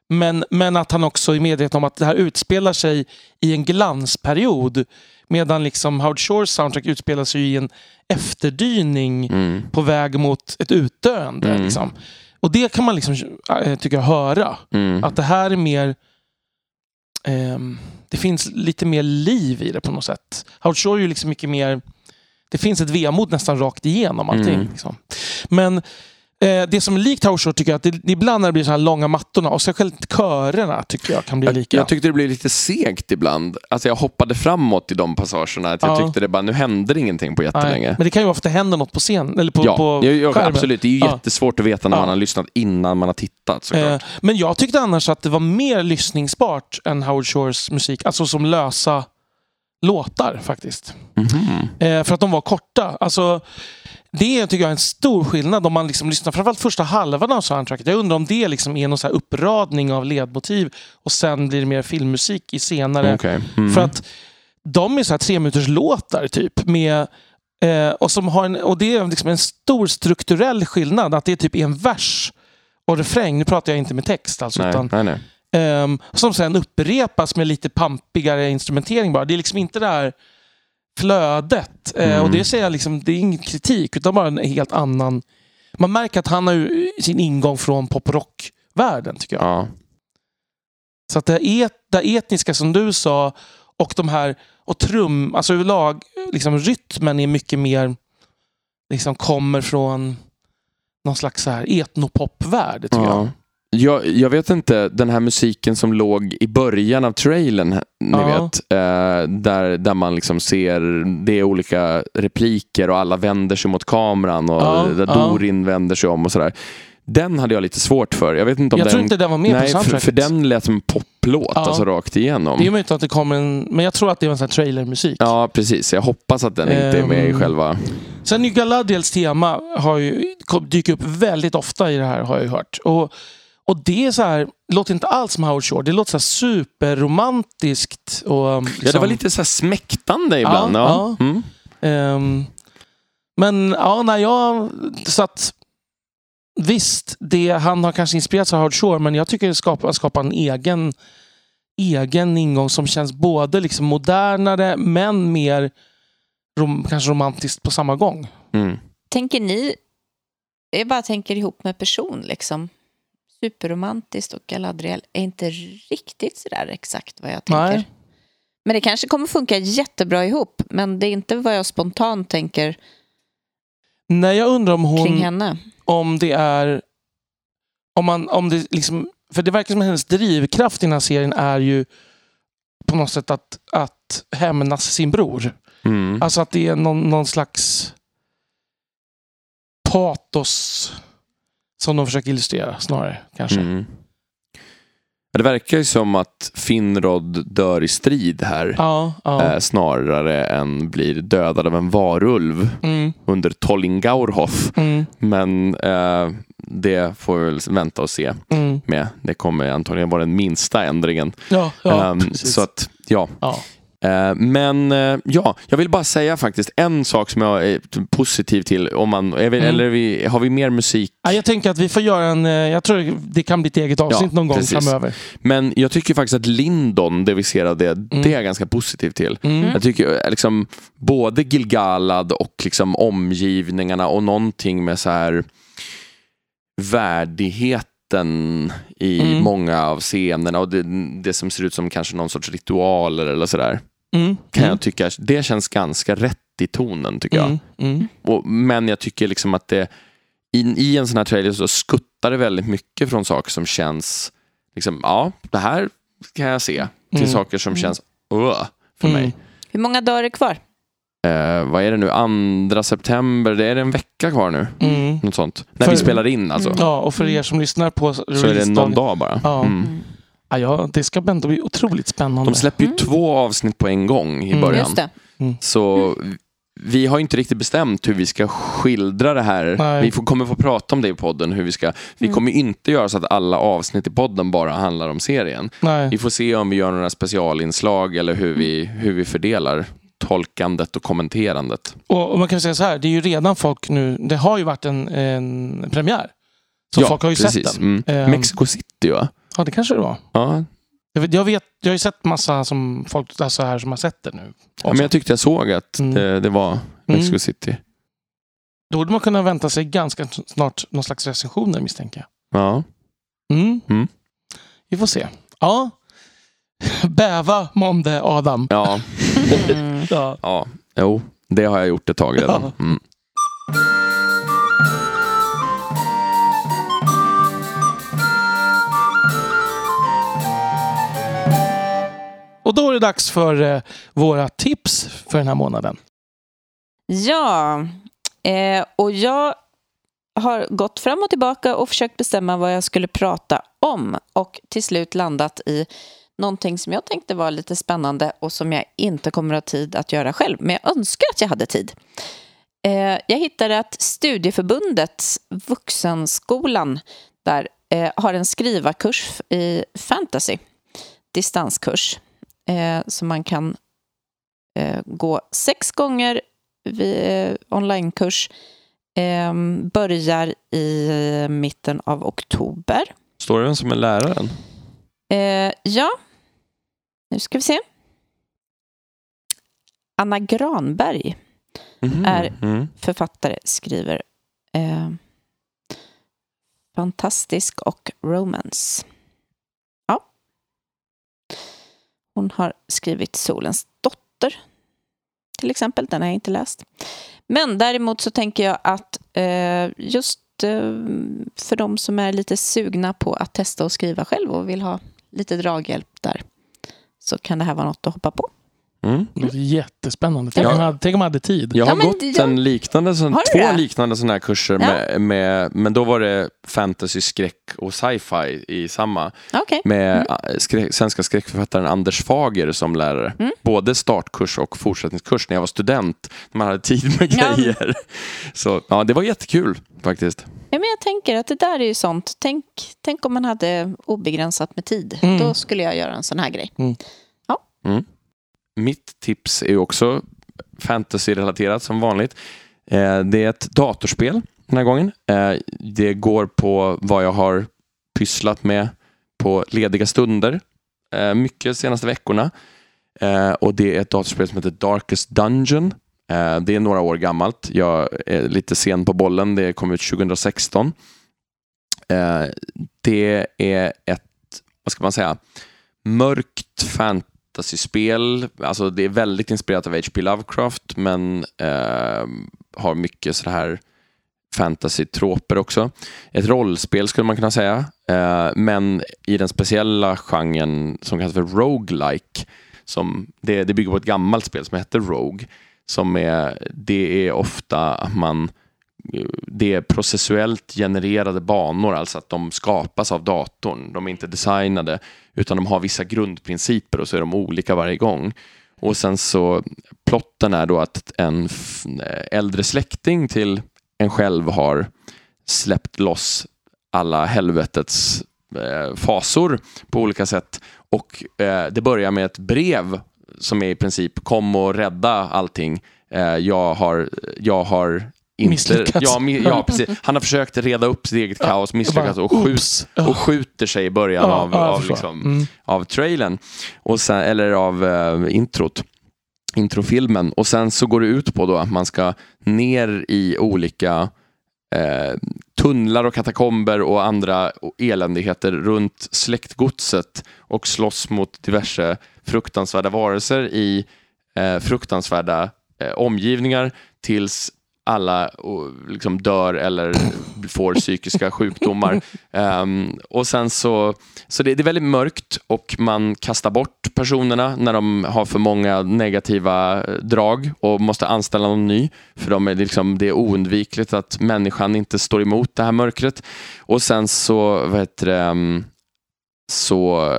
men, men att han också är medveten om att det här utspelar sig i en glansperiod. Medan liksom Howard Shores soundtrack utspelar sig i en efterdyning Mm. på väg mot ett utdöende. Mm. Liksom. Och det kan man liksom, äh, tycker jag höra. Mm. Att det här är mer... ehm, det finns lite mer liv i det på något sätt. Howard Shore är ju liksom mycket mer... Det finns ett vemod nästan rakt igenom allting. Mm. Liksom. Men eh, det som är likt Shore tycker jag att det, ibland när det blir så här långa mattorna och särskilt körerna tycker jag kan bli Jag, lika. jag tyckte det blev lite segt ibland. Alltså jag hoppade framåt i de passagerna. Att jag Ja. tyckte det bara, nu hände det ingenting på Nej, jättelänge. Men det kan ju vara för att det händer något på scen. Eller på, ja, på jag, jag, absolut. Det är ju Ja. jättesvårt att veta när man har lyssnat innan man har tittat såklart. Eh, men jag tyckte annars att det var mer lyssningsbart än Howard Shores musik. Alltså som lösa låtar faktiskt. Mhm. Eh, för att de var korta. Alltså, det tycker jag är en stor skillnad om man liksom lyssnar framförallt första halvan av soundtracket. Jag undrar om det liksom är någon så uppradning av ledmotiv och sen blir det mer filmmusik i senare. Okej. Mm. För att de är så här tre minuters låtar typ. Med, eh, och, som har en, och det är liksom en stor strukturell skillnad. Att det är typ en vers och refräng. Nu pratar jag inte med text alltså. Nej, Utan, nej, nej. Ehm, som sen upprepas med lite pampigare instrumentering bara. Det är liksom inte det här flödet. Eh, Mm. och det säger jag liksom, det är ingen kritik, utan bara en helt annan... Man märker att han har ju sin ingång från pop och rock-världen, tycker jag. Ja. Så att det, et, det etniska som du sa och de här... Och trum, alltså överlag, liksom rytmen är mycket mer... Liksom kommer från någon slags så här etnopop-värld, tycker. Ja. Jag, jag vet inte, den här musiken som låg i början av trailern, ni Ja. vet, eh, där, där man liksom ser, det är olika repliker och alla vänder sig mot kameran och Ja, där ja. Dorin vänder sig om och sådär. Den hade jag lite svårt för. Jag vet inte om Jag den... tror inte den var med nej, på för, soundtracket. för den lät som en poplåt, Ja. alltså rakt igenom. Det är möjligt att det kommer en... Men jag tror att det var en sån här trailermusik. Ja, precis. Jag hoppas att den inte är med i Ehm. själva... Sen Galadriels tema har ju, dyker upp väldigt ofta i det här har jag ju hört. Och, och det är så här, låter inte alls som Howard Shore. Det låter så superromantiskt. Och, um, Ja, det liksom- var lite så här smäktande ibland. Ja, Ja, ja. Mm. Ehm, men ja, när jag... Så att, visst, det, han har kanske inspirerats av Howard Shore, men jag tycker det skapar, skapar en egen, egen ingång som känns både liksom modernare, men mer rom, kanske romantiskt på samma gång. Mm. Tänker ni, jag bara tänker ihop med person liksom. Superromantiskt och Galadriel är inte riktigt sådär exakt vad jag tänker. Nej. Men det kanske kommer funka jättebra ihop. Men det är inte vad jag spontant tänker Nej, jag undrar om hon... kring henne. om det är... Om man, om det liksom, för det verkar som att hennes drivkraft i den här serien är ju på något sätt att, att hämnas sin bror. Mm. Alltså att det är någon, någon slags patos som de försöker illustrera snarare kanske. Mm. Det verkar ju som att Finrod dör i strid här. Ja, ja. Eh, snarare än blir dödad av en varulv Mm, under Tollingaurhof. mm, Men eh, det får vi väl vänta och se mm. med. Det kommer antagligen vara den minsta ändringen. Ja, precis. så att, ja. Eh, Men eh, ja, jag vill bara säga faktiskt en sak som jag är positiv till. Om man, vet, Mm. Eller vi, har vi mer musik? Ja, jag tänker att vi får göra en... eh, Jag tror det kan bli ett eget avsnitt Ja, någon gång precis. framöver. Men jag tycker faktiskt att Lindon, det vi ser av det, det är jag ganska positiv till. Mm. Jag tycker eh, liksom både Gilgalad och liksom omgivningarna och någonting med så här värdigheten i Mm. många av scenerna och det, det som ser ut som kanske någon sorts ritualer eller sådär. Mm. Kan Mm. jag tycka, det känns ganska rätt i tonen tycker jag. Mm. Mm. Och, men jag tycker liksom att det i, i en sån här trailer så skuttar det väldigt mycket från saker som känns, liksom, ja, det här kan jag se, till Mm. saker som känns, uh, för Mm. mig. Hur många dagar är kvar? Eh, vad är det nu, andra september, det är en vecka kvar nu. Mm. Något sånt. När För- vi spelar in alltså. Ja, och för er som lyssnar på Så är det någon dag bara. Ja. Mm. Ja, ja, det ska ändå bli otroligt spännande. De släpper ju Mm. två avsnitt på en gång i Mm. början. Just det. Så vi har inte riktigt bestämt hur vi ska skildra det här. Nej. Vi får, kommer få prata om det i podden. Hur vi ska, vi Mm. kommer inte göra så att alla avsnitt i podden bara handlar om serien. Nej. Vi får se om vi gör några specialinslag eller hur vi, hur vi fördelar tolkandet och kommenterandet. Och, och man kan säga så här, det är ju redan folk nu, det har ju varit en, en premiär. Så folk har ju sett den. Mm. Ehm. Mexico City va? Ja, det kanske det var. Ja. Jag vet, jag, vet, jag har ju sett massa som folk alltså här som har sett det nu. ja, men jag tyckte jag såg att Mm. det, det var Mexico Mm. City. Då borde man kunna vänta sig ganska snart någon slags recensioner misstänker jag. Ja. Mm. Mm. Vi får se. Ja. Bäva månde Adam. ja, Mm. Ja. ja, jo, det har jag gjort ett tag redan. Mm. Och då är det dags för eh, våra tips för den här månaden. Ja, eh, och jag har gått fram och tillbaka och försökt bestämma vad jag skulle prata om och till slut landat i någonting som jag tänkte var lite spännande och som jag inte kommer att ha tid att göra själv, men jag önskar att jag hade tid. Eh, jag hittade att Studieförbundet Vuxenskolan där eh, har en skrivarkurs i fantasy, distanskurs, eh, som man kan eh, gå sex gånger vid, onlinekurs. Eh, börjar i mitten av oktober. Står det vem som är läraren? Ja, nu ska vi se. Anna Granberg Mhm. Är- Mm. författare skriver eh, fantastisk och romance. Ja. Hon har skrivit Solens dotter till exempel. Den har jag inte läst. Men däremot så tänker jag att eh, just eh, för de som är lite sugna på att testa och skriva själv och vill ha lite draghjälp där så kan det här vara något att hoppa på. Mm. Det låter jättespännande. Tänk, Ja. om, jag hade, tänk om jag hade tid. Jag har Ja, gått det- en liknande, sån, två det? liknande sådana här kurser, Ja. med, med, men då var det fantasy, skräck och sci-fi i samma. Okej. Med äh, skrä- svenska skräckförfattaren Anders Fager som lärare. Mm. Både startkurs och fortsättningskurs när jag var student. När man hade tid med Ja. grejer. Så ja, det var jättekul faktiskt. Ja, men jag tänker att det där är ju sånt. Tänk, tänk om man hade obegränsat med tid. Mm. Då skulle jag göra en sån här grej. Mitt tips är också fantasy-relaterat som vanligt. Eh, Det är ett datorspel den här gången. Eh, Det går på vad jag har pysslat med på lediga stunder. eh, Mycket de senaste veckorna. Eh, Och det är ett datorspel som heter Darkest Dungeon. Eh, det är några år gammalt. Jag är lite sen på bollen. Det kom ut 2016. Eh, det är ett, vad ska man säga, mörkt fantasyspel. Alltså det är väldigt inspirerat av H.P. Lovecraft men eh, har mycket så här fantasy-troper också. Ett rollspel skulle man kunna säga. Men i den speciella genren som kallas för roguelike. Som, det, det bygger på ett gammalt spel som heter Rogue. Som är, det är ofta att man det är processuellt genererade banor, alltså att de skapas av datorn. De är inte designade, utan de har vissa grundprinciper och så är de olika varje gång. Och sen så, plotten är då att en äldre släkting till en själv har släppt loss alla helvetets eh, fasor på olika sätt. Och eh, det börjar med ett brev som är i princip kom och rädda allting. Eh, jag har, jag har inte, Misslyckats. Ja, ja, precis. Han har försökt reda upp sitt eget kaos, misslyckats och, skjut, och skjuter sig i början Ja, av, av, liksom, Mm. av trailern. Och sen, eller av eh, introt. Introfilmen. Och sen så går det ut på då att man ska ner i olika eh, tunnlar och katakomber och andra eländigheter runt släktgodset och slåss mot diverse fruktansvärda varelser i eh, fruktansvärda eh, omgivningar tills alla liksom dör eller får psykiska sjukdomar. Ehm, och sen så, så det, det är väldigt mörkt och man kastar bort personerna när de har för många negativa eh, drag och måste anställa någon ny. För de är liksom, det är oundvikligt att människan inte står emot det här mörkret. Och sen så, vad heter det, ehm, så,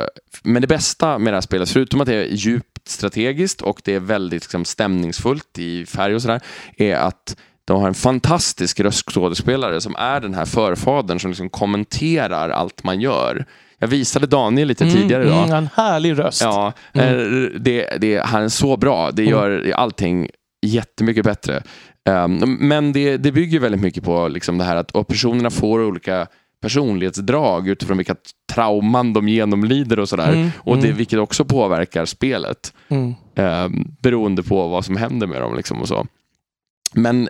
men det bästa med det här spelet, förutom att det är djupt strategiskt och det är väldigt liksom, stämningsfullt i färg och sådär, är att de har en fantastisk röstskådespelare som är den här förfadern som liksom kommenterar allt man gör. Jag visade Daniel lite tidigare idag. Mm, en härlig röst. Ja, Mm. eh, det, det, han är så bra. Det gör allting jättemycket bättre. Um, men det, det bygger väldigt mycket på liksom det här att personerna får olika personlighetsdrag utifrån vilka trauman de genomlider och sådär. Mm, Och det, mm. vilket också påverkar spelet. Mm. Um, beroende på vad som händer med dem. Liksom och så. Men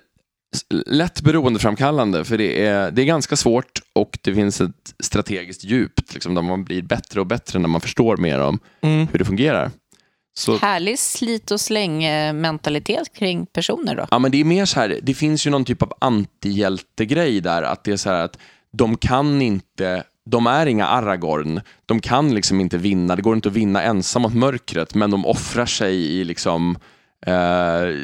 lätt beroendeframkallande för det är, det är ganska svårt och det finns ett strategiskt djup liksom, där man blir bättre och bättre när man förstår mer om Mm. hur det fungerar. Så, Härlig slit och släng-mentalitet kring personer då. ja, men det är mer så här, det finns ju någon typ av antihjältegrej där, att det är så här att de kan inte de är inga Aragorn. De kan liksom inte vinna. Det går inte att vinna ensam mot mörkret, men de offrar sig i liksom eh,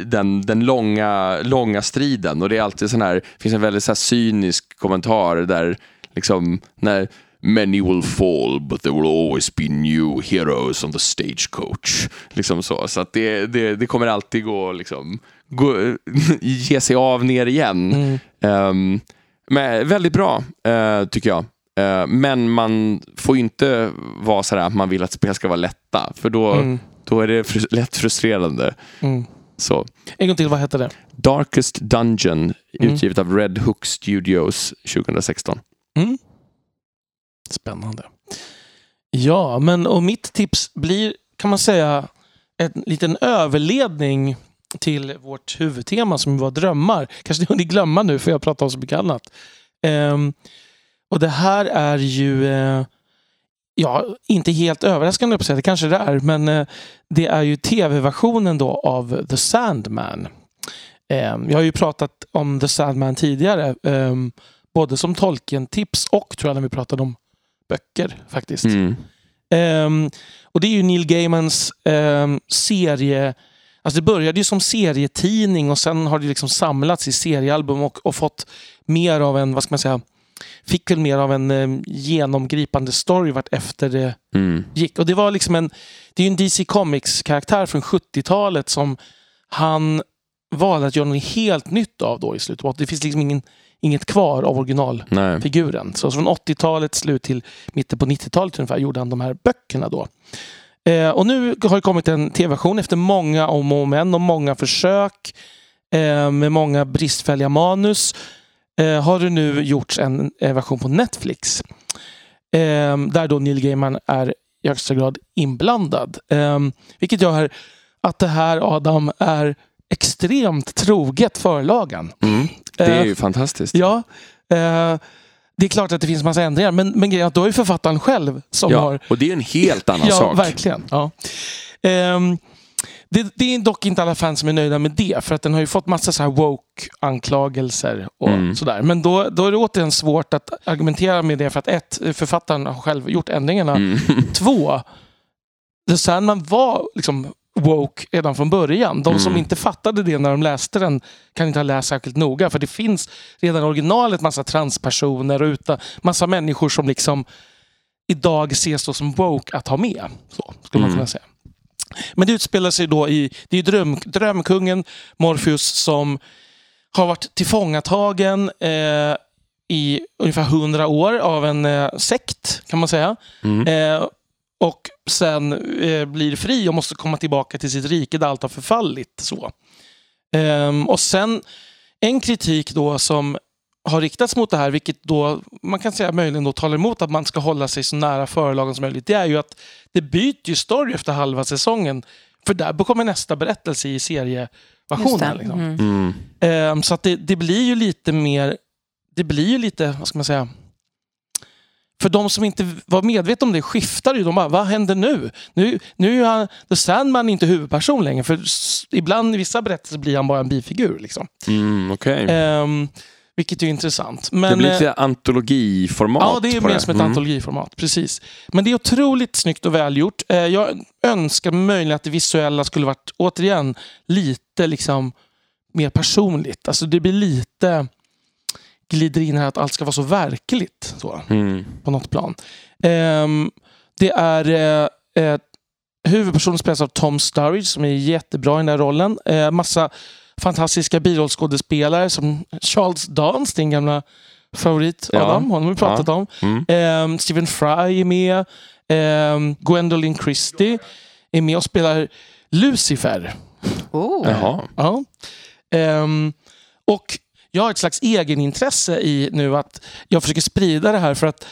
den, den långa, långa striden. Och det är alltid sån här, det finns en väldigt så cynisk kommentar där liksom när Many will fall but there will always be new heroes on the stagecoach. Liksom så. Så att det, det, det kommer alltid gå liksom gå, ge sig av ner igen. Mm. Ehm, men väldigt bra, eh, tycker jag. Eh, men man får inte vara sådär att man vill att spel ska vara lätta, för då, Mm. Då är det fr- lätt frustrerande. Mm. Så. En gång till, vad heter det? Darkest Dungeon, Mm. utgivet av Red Hook Studios 2016. Mm. Spännande. Ja, men och mitt tips blir, kan man säga, en liten överledning till vårt huvudtema som var drömmar. Kanske ni hunnit glömma nu för jag pratar om så mycket annat. Ehm, och det här är ju, eh, ja, inte helt överraskande på sätt, det kanske det är, men eh, det är ju tv-versionen då av The Sandman. Ehm, jag har ju pratat om The Sandman tidigare, ehm, både som Tolkien-tips och tror jag när vi pratade om böcker faktiskt. Mm. Ehm, och det är ju Neil Gaimans serie... Alltså det började ju som serietidning och sen har det liksom samlats i seriealbum och, och fått mer av en, vad ska man säga, fick väl mer av en eh, genomgripande story vart efter det Mm. gick. Och det var liksom en, det är ju en DC Comics-karaktär från 70-talet som han valde att göra något helt nytt av då i slutet. Det finns liksom ingen, inget kvar av original Nej. figuren. Så från 80-talets slut till mitten på 90-talet ungefär gjorde han de här böckerna då. Eh, och nu har det kommit en tv-version efter många om och men och många försök eh, med många bristfälliga manus. Eh, har det nu gjorts en eh, version på Netflix. Eh, där då Neil Gaiman är i högsta grad inblandad. Eh, vilket gör att det här Adam är extremt troget förlagan. Mm. Det är Eh, ju fantastiskt. Ja, eh, det är klart att det finns massa ändringar, men, men grejen är att då är författaren själv som Ja, har... och det är en helt annan ja, sak. verkligen. Ja. Ehm, det, det är dock inte alla fans som är nöjda med det, för att den har ju fått massa så här woke-anklagelser och Mm. sådär. Men då, då är det återigen svårt att argumentera med det, för att ett, författaren har själv gjort ändringarna. Mm. Två, The Sandman var liksom woke redan från början. De som Mm. inte fattade det när de läste den kan inte ha läst särskilt noga. För det finns redan i originalet massa transpersoner och utan, massa människor som liksom idag ses då som woke att ha med. Så skulle man Mm. kunna säga. Men det utspelar sig då i, det är dröm, drömkungen Morpheus som har varit tillfångatagen eh, i ungefär hundra år av en eh, sekt kan man säga. Mm. Eh, och sen eh, blir fri och måste komma tillbaka till sitt rike där allt har förfallit. Så. Ehm, och sen en kritik då som har riktats mot det här, vilket då man kan säga möjligen då talar emot att man ska hålla sig så nära förlagen som möjligt, det är ju att det byter ju story efter halva säsongen. För där kommer nästa berättelse i serieversionen. Liksom. Mm. Mm. Ehm, så att det, det blir ju lite mer, det blir ju lite, vad ska man säga, för de som inte var medvetna om det skiftar ju. De bara, vad händer nu? Nu, nu är han, The Sandman inte huvudperson längre. För ibland i vissa berättelser blir han bara en bifigur. Liksom. Mm, Okej. Ehm, vilket är intressant. Men, det blir eh, lite antologiformat Ja, det är mer som ett Mm. antologiformat. Precis. Men det är otroligt snyggt och välgjort. Eh, Jag önskar möjligen att det visuella skulle varit, återigen, lite liksom mer personligt. Alltså det blir lite glider in här att allt ska vara så verkligt. Så Mm. på något plan. Ehm, det är eh, eh, huvudpersonen spelas av Tom Sturridge som är jättebra i den där rollen. Eh, massa fantastiska birollskådespelare som Charles Dance, din gamla favorit Ja. Adam. Honom har vi pratat om. Mm. Ehm, Stephen Fry är med. Ehm, Gwendolyn Christie är med och spelar Lucifer. Oh. Jaha. Ja. Ehm, och jag har ett slags egenintresse i nu att jag försöker sprida det här för att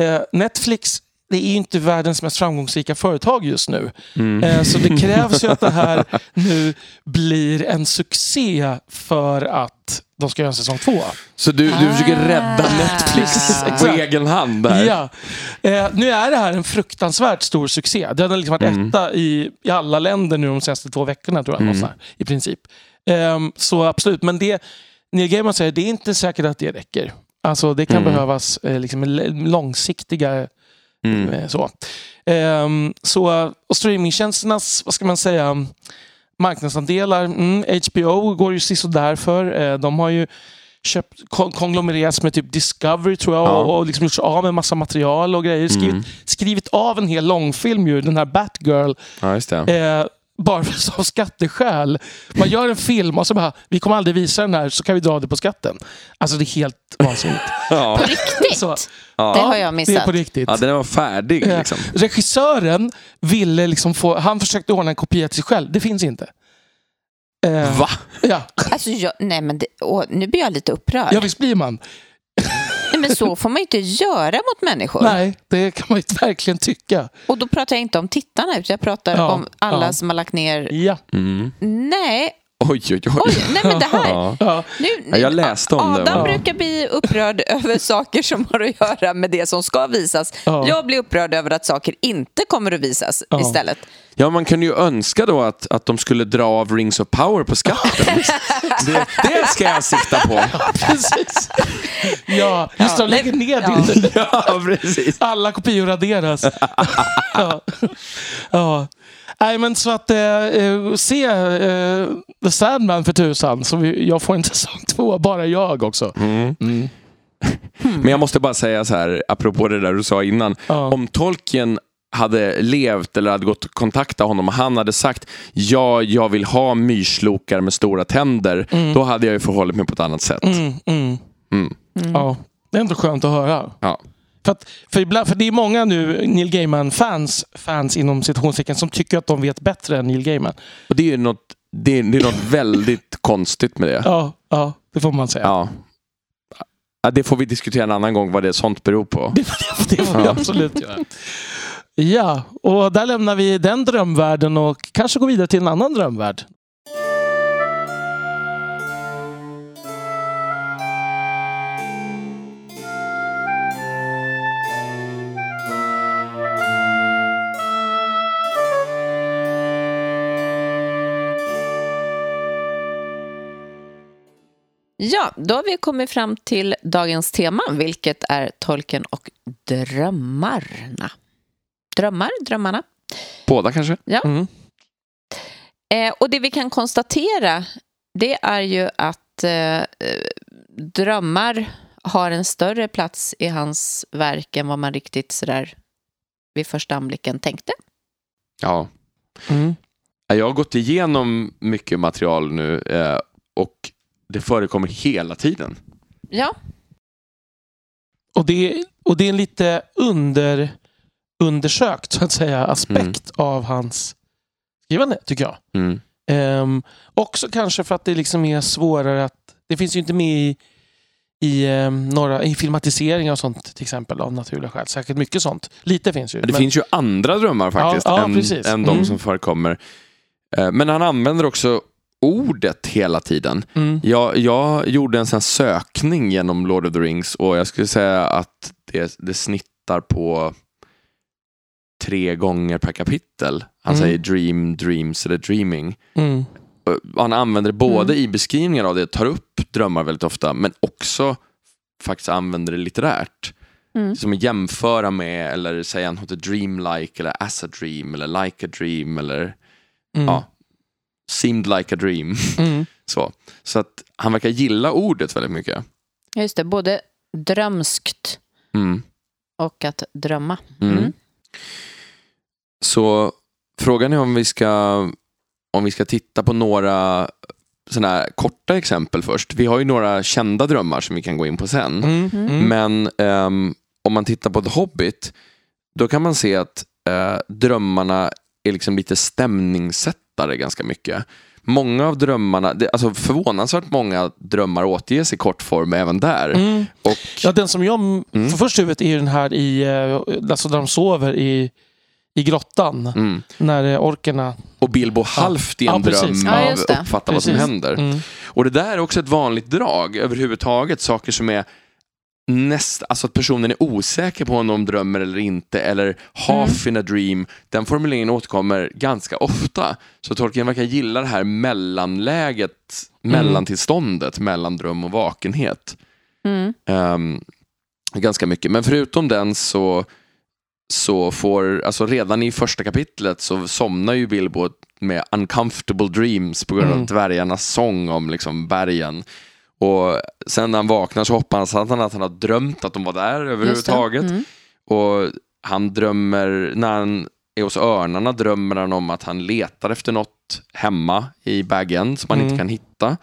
eh, Netflix det är ju inte världens mest framgångsrika företag just nu. Mm. Eh, så det krävs ju att det här nu blir en succé för att de ska göra en säsong två. Så du, du försöker rädda Ah. Netflix på Exakt. egen hand där? Ja. Eh, nu är det här en fruktansvärt stor succé. Det har liksom varit Mm. etta i, i alla länder nu de senaste två veckorna tror jag. Mm. här, I princip. Ehm, så absolut, men det Neil Gaiman säger, det är inte säkert att det räcker. Alltså det kan Mm. behövas eh, liksom, långsiktiga Mm. eh, så. Ehm, så. Och streamingtjänsternas, vad ska man säga, marknadsandelar. Mm, HBO går ju sisådär för. Eh, de har ju köpt, kon- konglomererats med typ Discovery tror jag Ja. och, och liksom gjort sig av med massa material och grejer. Skrivit, Mm. skrivit av en hel långfilm ju, den här Batgirl. Ja. Eh, bara av skatteskäl. Man gör en film och så bara, vi kommer aldrig visa den här, så kan vi dra det på skatten. Alltså det är helt vansinnigt. Ja, På riktigt? Så, Det ja. har jag det är missat. på riktigt. ja den var färdig Ja. liksom. Regissören ville liksom få, han försökte ordna en kopia till sig själv. Det finns inte. Eh, Va? Ja, Alltså, jag, nej, men det, åh, nu blir jag lite upprörd. ja, visst blir man. Men så får man ju inte göra mot människor. Nej, det kan man ju verkligen tycka. Och då pratar jag inte om tittarna, utan jag pratar Ja, om alla ja. som har lagt ner... Ja. Mm. Nej, Oj, oj, oj. oj, nej men det här... Ja. ja. Nu, Ja, jag läste om det, Adam brukar bli upprörd över saker som har att göra med det som ska visas. Ja. Jag blir upprörd över att saker inte kommer att visas Ja. istället. Ja, man kunde ju önska då att, att de skulle dra av Rings of Power på skatten. det, det ska jag sikta på. Precis. Ja, just det. De lägger ner Ja. det. Ja, precis. Alla kopior raderas. ja. ja. Nej, men så att eh, eh, se eh, The Sandman för tusan. Så vi, jag får en säsong två, bara jag också. Mm. Mm. Men jag måste bara säga så här, apropå det där du sa innan. Ja. Om Tolkien hade levt eller hade gått och kontaktat honom och han hade sagt ja, jag vill ha myrslokar med stora tänder. Då hade jag ju förhållit mig på ett annat sätt. Mm, mm. Mm. Ja, det är ändå skönt att höra. Ja. För, att, för, ibland, för det är många nu Neil Gaiman-fans fans inom citationstecken som tycker att de vet bättre än Neil Gaiman. Och det är ju något, det är, det är något väldigt konstigt med det. Ja, ja det får man säga. Ja. Ja, det får vi diskutera en annan gång vad det sånt beror på. Det, det får vi Ja. absolut göra. Ja, och där lämnar vi den drömvärlden och kanske går vidare till en annan drömvärld. Ja, då har vi kommit fram till dagens tema, vilket är tolken och drömmarna. Drömmar, drömmarna. Båda kanske? Mm. Eh, och det vi kan konstatera, det är ju att eh, drömmar har en större plats i hans verk än vad man riktigt sådär vid första anblicken tänkte. Ja. Mm. Jag har gått igenom mycket material nu eh, och det förekommer hela tiden. Ja, Och, det, och det är en lite under, undersökt så att säga, aspekt av hans skrivande, tycker jag. Mm. Ehm, också kanske för att det liksom är svårare att... Det finns ju inte med i, i, um, några, i filmatiseringar och sånt till exempel av naturliga skäl. Säkert mycket sånt. Lite finns ju. Men det men- finns ju andra drömmar faktiskt Ja, ja, än, precis. än de Mm. som förekommer. Eh, Men han använder också ordet hela tiden. Mm. Jag, jag gjorde en sån sökning genom Lord of the Rings och jag skulle säga att det, det snittar på tre gånger per kapitel. Han Mm. säger dream, dreams eller dreaming. Mm. Han använder det både Mm. i beskrivningar av det, tar upp drömmar väldigt ofta, men också faktiskt använder det litterärt. Mm. Som att jämföra med, eller säga något dreamlike, eller as a dream, eller like a dream, eller Mm. ja, seemed like a dream. Mm. Så, så att han verkar gilla ordet väldigt mycket. just det. Både drömskt Mm. och att drömma. Mm. Mm. Så frågan är om vi ska, om vi ska titta på några sådana här korta exempel först. Vi har ju några kända drömmar som vi kan gå in på sen. Mm. Mm. Men ehm, om man tittar på The Hobbit, då kan man se att eh, drömmarna är liksom lite stämningssättare ganska mycket. Många av drömmarna, det, alltså förvånansvärt många drömmar återges i kortform även där. Mm. Och, Ja, den som jag Mm. får först huvudet är ju den här i, eh, alltså där de sover i, i grottan. mm. När eh, orkerna... och Bilbo halvt i en Ja, precis. dröm Ja, av det. uppfatta vad som Precis. händer. Mm. Och det där är också ett vanligt drag överhuvudtaget. Saker som är näst, alltså att personen är osäker på om de drömmer eller inte eller half in a dream. Den formuleringen återkommer ganska ofta. Så Tolkien verkar gilla det här mellanläget, mellantillståndet mellan dröm och vakenhet. Mm. Ehm, ganska mycket. Men förutom den så, så får, alltså redan i första kapitlet så somnar ju Bilbo med uncomfortable dreams på grund av Mm. dvärgarnas sång om liksom bergen. Och sen när han vaknar så hoppas han att han har drömt att de var där överhuvudtaget. Mm. Och han drömmer, när han är hos örnarna drömmer han om att han letar efter något hemma i baggen som han Mm. inte kan hitta.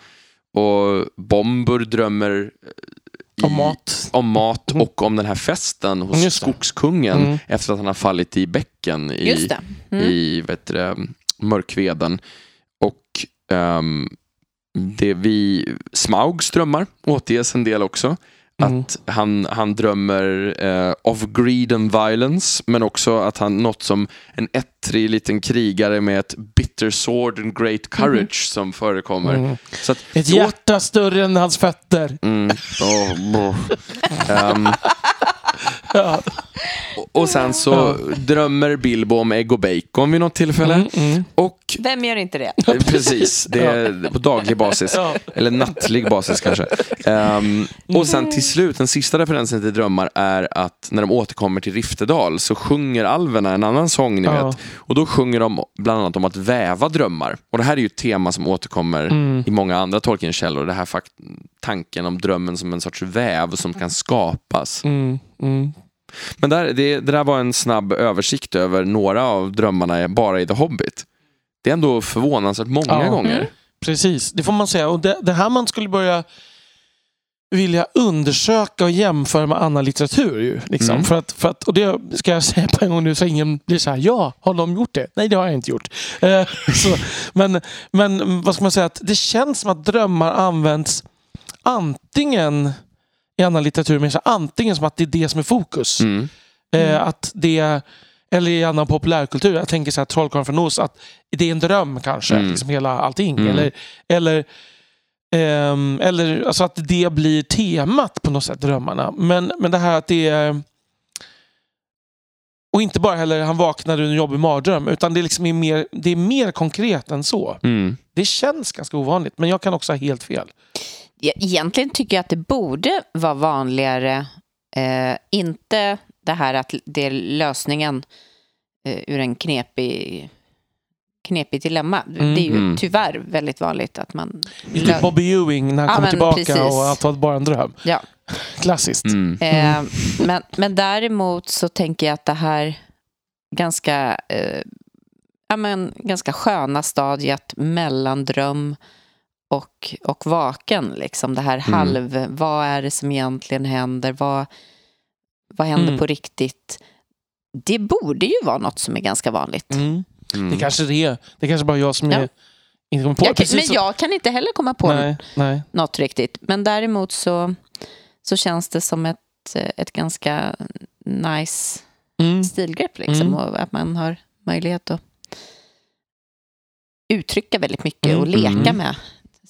Och Bombur drömmer i, Om mat. om mat Mm. och om den här festen hos Just skogskungen Mm. efter att han har fallit i bäcken i, Just det. Mm. i vet du, det, mörkveden. Och ehm, det vi, Smaugs drömmar återges en del också. Mm. Att han, han drömmer eh, of greed and violence men också att han något som en ettrig liten krigare med ett bitter sword and great courage som förekommer. Mm. Så att, Ett hjärta större än hans fötter. Mm. Ehm, Ja. och, sen så drömmer Bilbo om ägg och bacon vid något tillfälle. Mm, mm. Och Vem gör inte det? Eh, Precis, det är på daglig basis. Ja. Eller nattlig basis kanske. Ehm, och sen till slut, den sista referensen till drömmar är att när de återkommer till Riftedal så sjunger alverna en annan sång ni Ja. vet. Och då sjunger de bland annat om att väva drömmar. Och det här är ju ett tema som återkommer Mm. i många andra Tolkien-källor. Det här fakt- tanken om drömmen som en sorts väv som kan skapas. Mm, mm. Men där, det, det där var en snabb översikt över några av drömmarna bara i The Hobbit. Det är ändå förvånansvärt många Ja. gånger. Precis, det får man säga. Och det, det här man skulle börja vilja undersöka och jämföra med annan litteratur. Ju, liksom. Mm. för att, för att, och det ska jag säga på en gång nu så ingen blir så här, ja, har de gjort det? Nej, det har jag inte gjort. Eh, så, men, men vad ska man säga, att det känns som att drömmar används antingen i annan litteratur, men så antingen som att det är det som är fokus. Mm. Eh, att det, eller i annan populärkultur, jag tänker så här Trollkarlen från Oz, att det är en dröm kanske, Mm. liksom hela allting. Mm. Eller, eller, ehm, eller alltså att det blir temat på något sätt, drömmarna. Men, men det här att det är... Och inte bara heller han vaknade ur en jobbig mardröm, utan det, liksom är mer, det är mer konkret än så. Mm. Det känns ganska ovanligt, men jag kan också ha helt fel. Egentligen tycker jag att det borde vara vanligare, eh, inte det här att det är lösningen eh, ur en knepig, knepig dilemma. Mm. Det är ju Mm. tyvärr väldigt vanligt att man... Det är typ Bobby Ewing när han Ja, kommer tillbaka precis. och allt var bara en dröm. Ja. Klassiskt. Mm. Eh, men, men däremot så tänker jag att det här ganska, eh, ja, men, ganska sköna stadiet mellan dröm och, och vaken. Liksom. Det här Mm. halv, vad är det som egentligen händer? Vad, vad händer Mm. på riktigt? Det borde ju vara något som är ganska vanligt. Mm. Mm. Det kanske det är. Det kanske bara jag som Ja. är, inte kommer på Jag, Precis men så- jag kan inte heller komma på Nej, nej. något riktigt. Men däremot så, så känns det som ett, ett ganska nice Mm. stilgrepp. Liksom, Mm. och att man har möjlighet att uttrycka väldigt mycket Mm. och leka Mm. med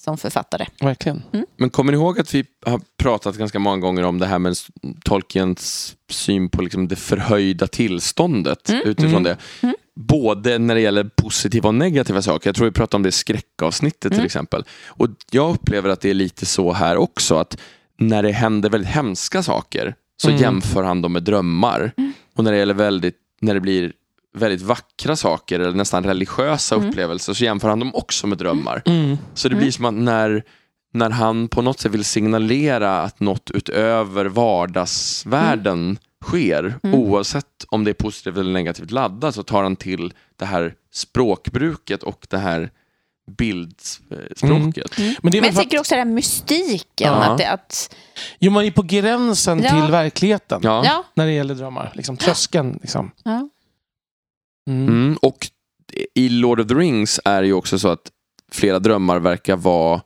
som författare. Verkligen. Men kommer ni ihåg att vi har pratat ganska många gånger om det här med Tolkiens syn på liksom det förhöjda tillståndet Mm. utifrån Mm. det. Mm. Både när det gäller positiva och negativa saker. Jag tror vi pratade om det i skräckavsnittet till Mm. exempel. Och jag upplever att det är lite så här också att när det händer väldigt hemska saker så Mm. jämför han dem med drömmar. Mm. Och när det gäller väldigt, när det blir väldigt vackra saker eller nästan religiösa Mm. upplevelser så jämför han dem också med drömmar. Mm. Så det Mm. blir som att när, när han på något sätt vill signalera att något utöver vardagsvärlden sker, Mm. oavsett om det är positivt eller negativt laddat, så tar han till det här språkbruket och det här bildspråket. Men det är Men jag tänker att, också den här mystiken. Ja. Att det, att, jo, man är på gränsen Ja. till verkligheten ja, när det gäller drömmar. Liksom, tröskeln. Liksom. ja. Mm. Mm. Och i Lord of the Rings är det ju också så att flera drömmar verkar vara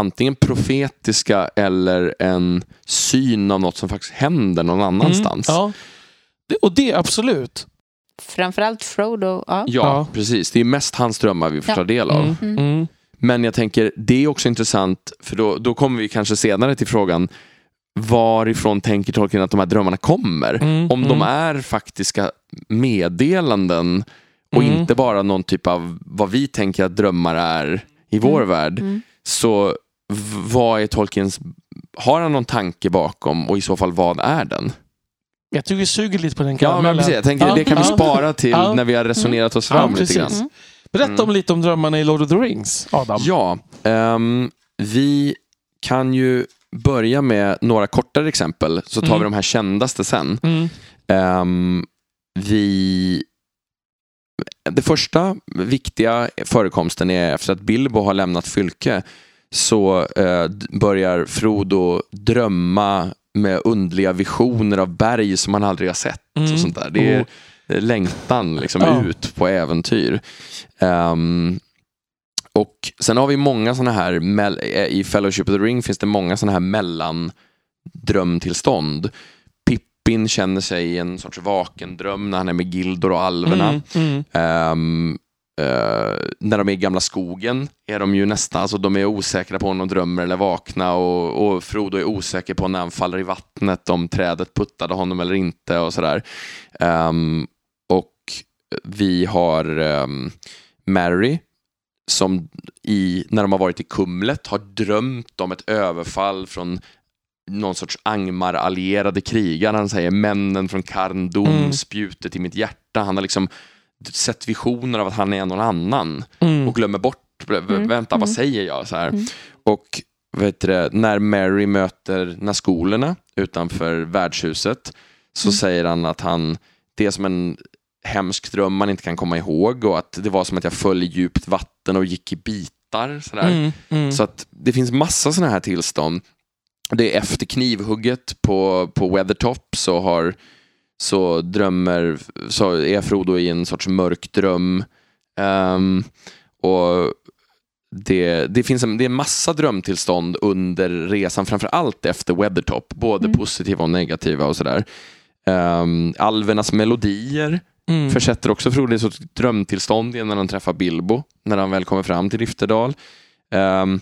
antingen profetiska eller en syn av något som faktiskt händer någon annanstans. Mm. Ja. Det, och det, absolut. Framförallt Frodo. Ja. Ja, Ja. precis. Det är mest hans drömmar vi får Ja. ta del av. Mm. Mm. Mm. Men jag tänker, det är också intressant, för då, då kommer vi kanske senare till frågan varifrån tänker Tolkien att de här drömmarna kommer? Mm. Om de Mm. är faktiska meddelanden och Mm. inte bara någon typ av vad vi tänker att drömmar är i vår Mm. värld. Mm. Så vad är Tolkiens, har han någon tanke bakom och i så fall vad är den? Jag tycker vi suger lite på den Ja, men karamellen. precis. Jag tänker Ja, det kan vi spara till Ja. när vi har resonerat oss Ja, fram lite grann. Mm. Berätta om lite om drömmarna i Lord of the Rings, Adam. Ja, ehm, vi kan ju börja med några kortare exempel så tar Mm. vi de här kändaste sen. Mm. Ehm, vi det första viktiga förekomsten är efter att Bilbo har lämnat Fylke så eh, börjar Frodo drömma med undliga visioner av berg som han aldrig har sett. Mm. Och sånt där. Det är Oh. längtan liksom, Ja. ut på äventyr. Ehm, och sen har vi många sådana här, eh, i Fellowship of the Ring finns det många sådana här mellandrömtillstånd. Pippin känner sig i en sorts vakendröm när han är med Gildor och alverna. Mm, mm. Ehm, eh, när de är i gamla skogen är de ju nästan, alltså de är osäkra på om de drömmer eller vakna och, och Frodo är osäker på när han faller i vattnet om trädet puttade honom eller inte och sådär. Ehm, och vi har um, Mary som i, när de har varit i Kumlet har drömt om ett överfall från någon sorts Angmar-allierade krigare. Han säger männen från Karndom, Mm. spjutet i mitt hjärta. Han har liksom sett visioner av att han är någon annan Mm. och glömmer bort, Mm, vänta vad mm. säger jag? Så här. Mm. Och vet du, när Mary möter Nazgulerna utanför värdshuset så Mm. säger han att han, det är som en hemsk dröm man inte kan komma ihåg och att det var som att jag föll i djupt vatten och gick i bitar. Sådär. Mm, mm. Så att det finns massa sådana här tillstånd. Det är efter knivhugget på, på Weathertop så har så drömmer, så är Frodo i en sorts mörk dröm. Ehm, och det, det finns en, det är massa drömtillstånd under resan, framför allt efter Weathertop, både Mm. positiva och negativa och sådär. Um, alvernas melodier Mm. försätter också Frodo i ett drömtillstånd när han träffar Bilbo, när han väl kommer fram till Rifterdal. Um,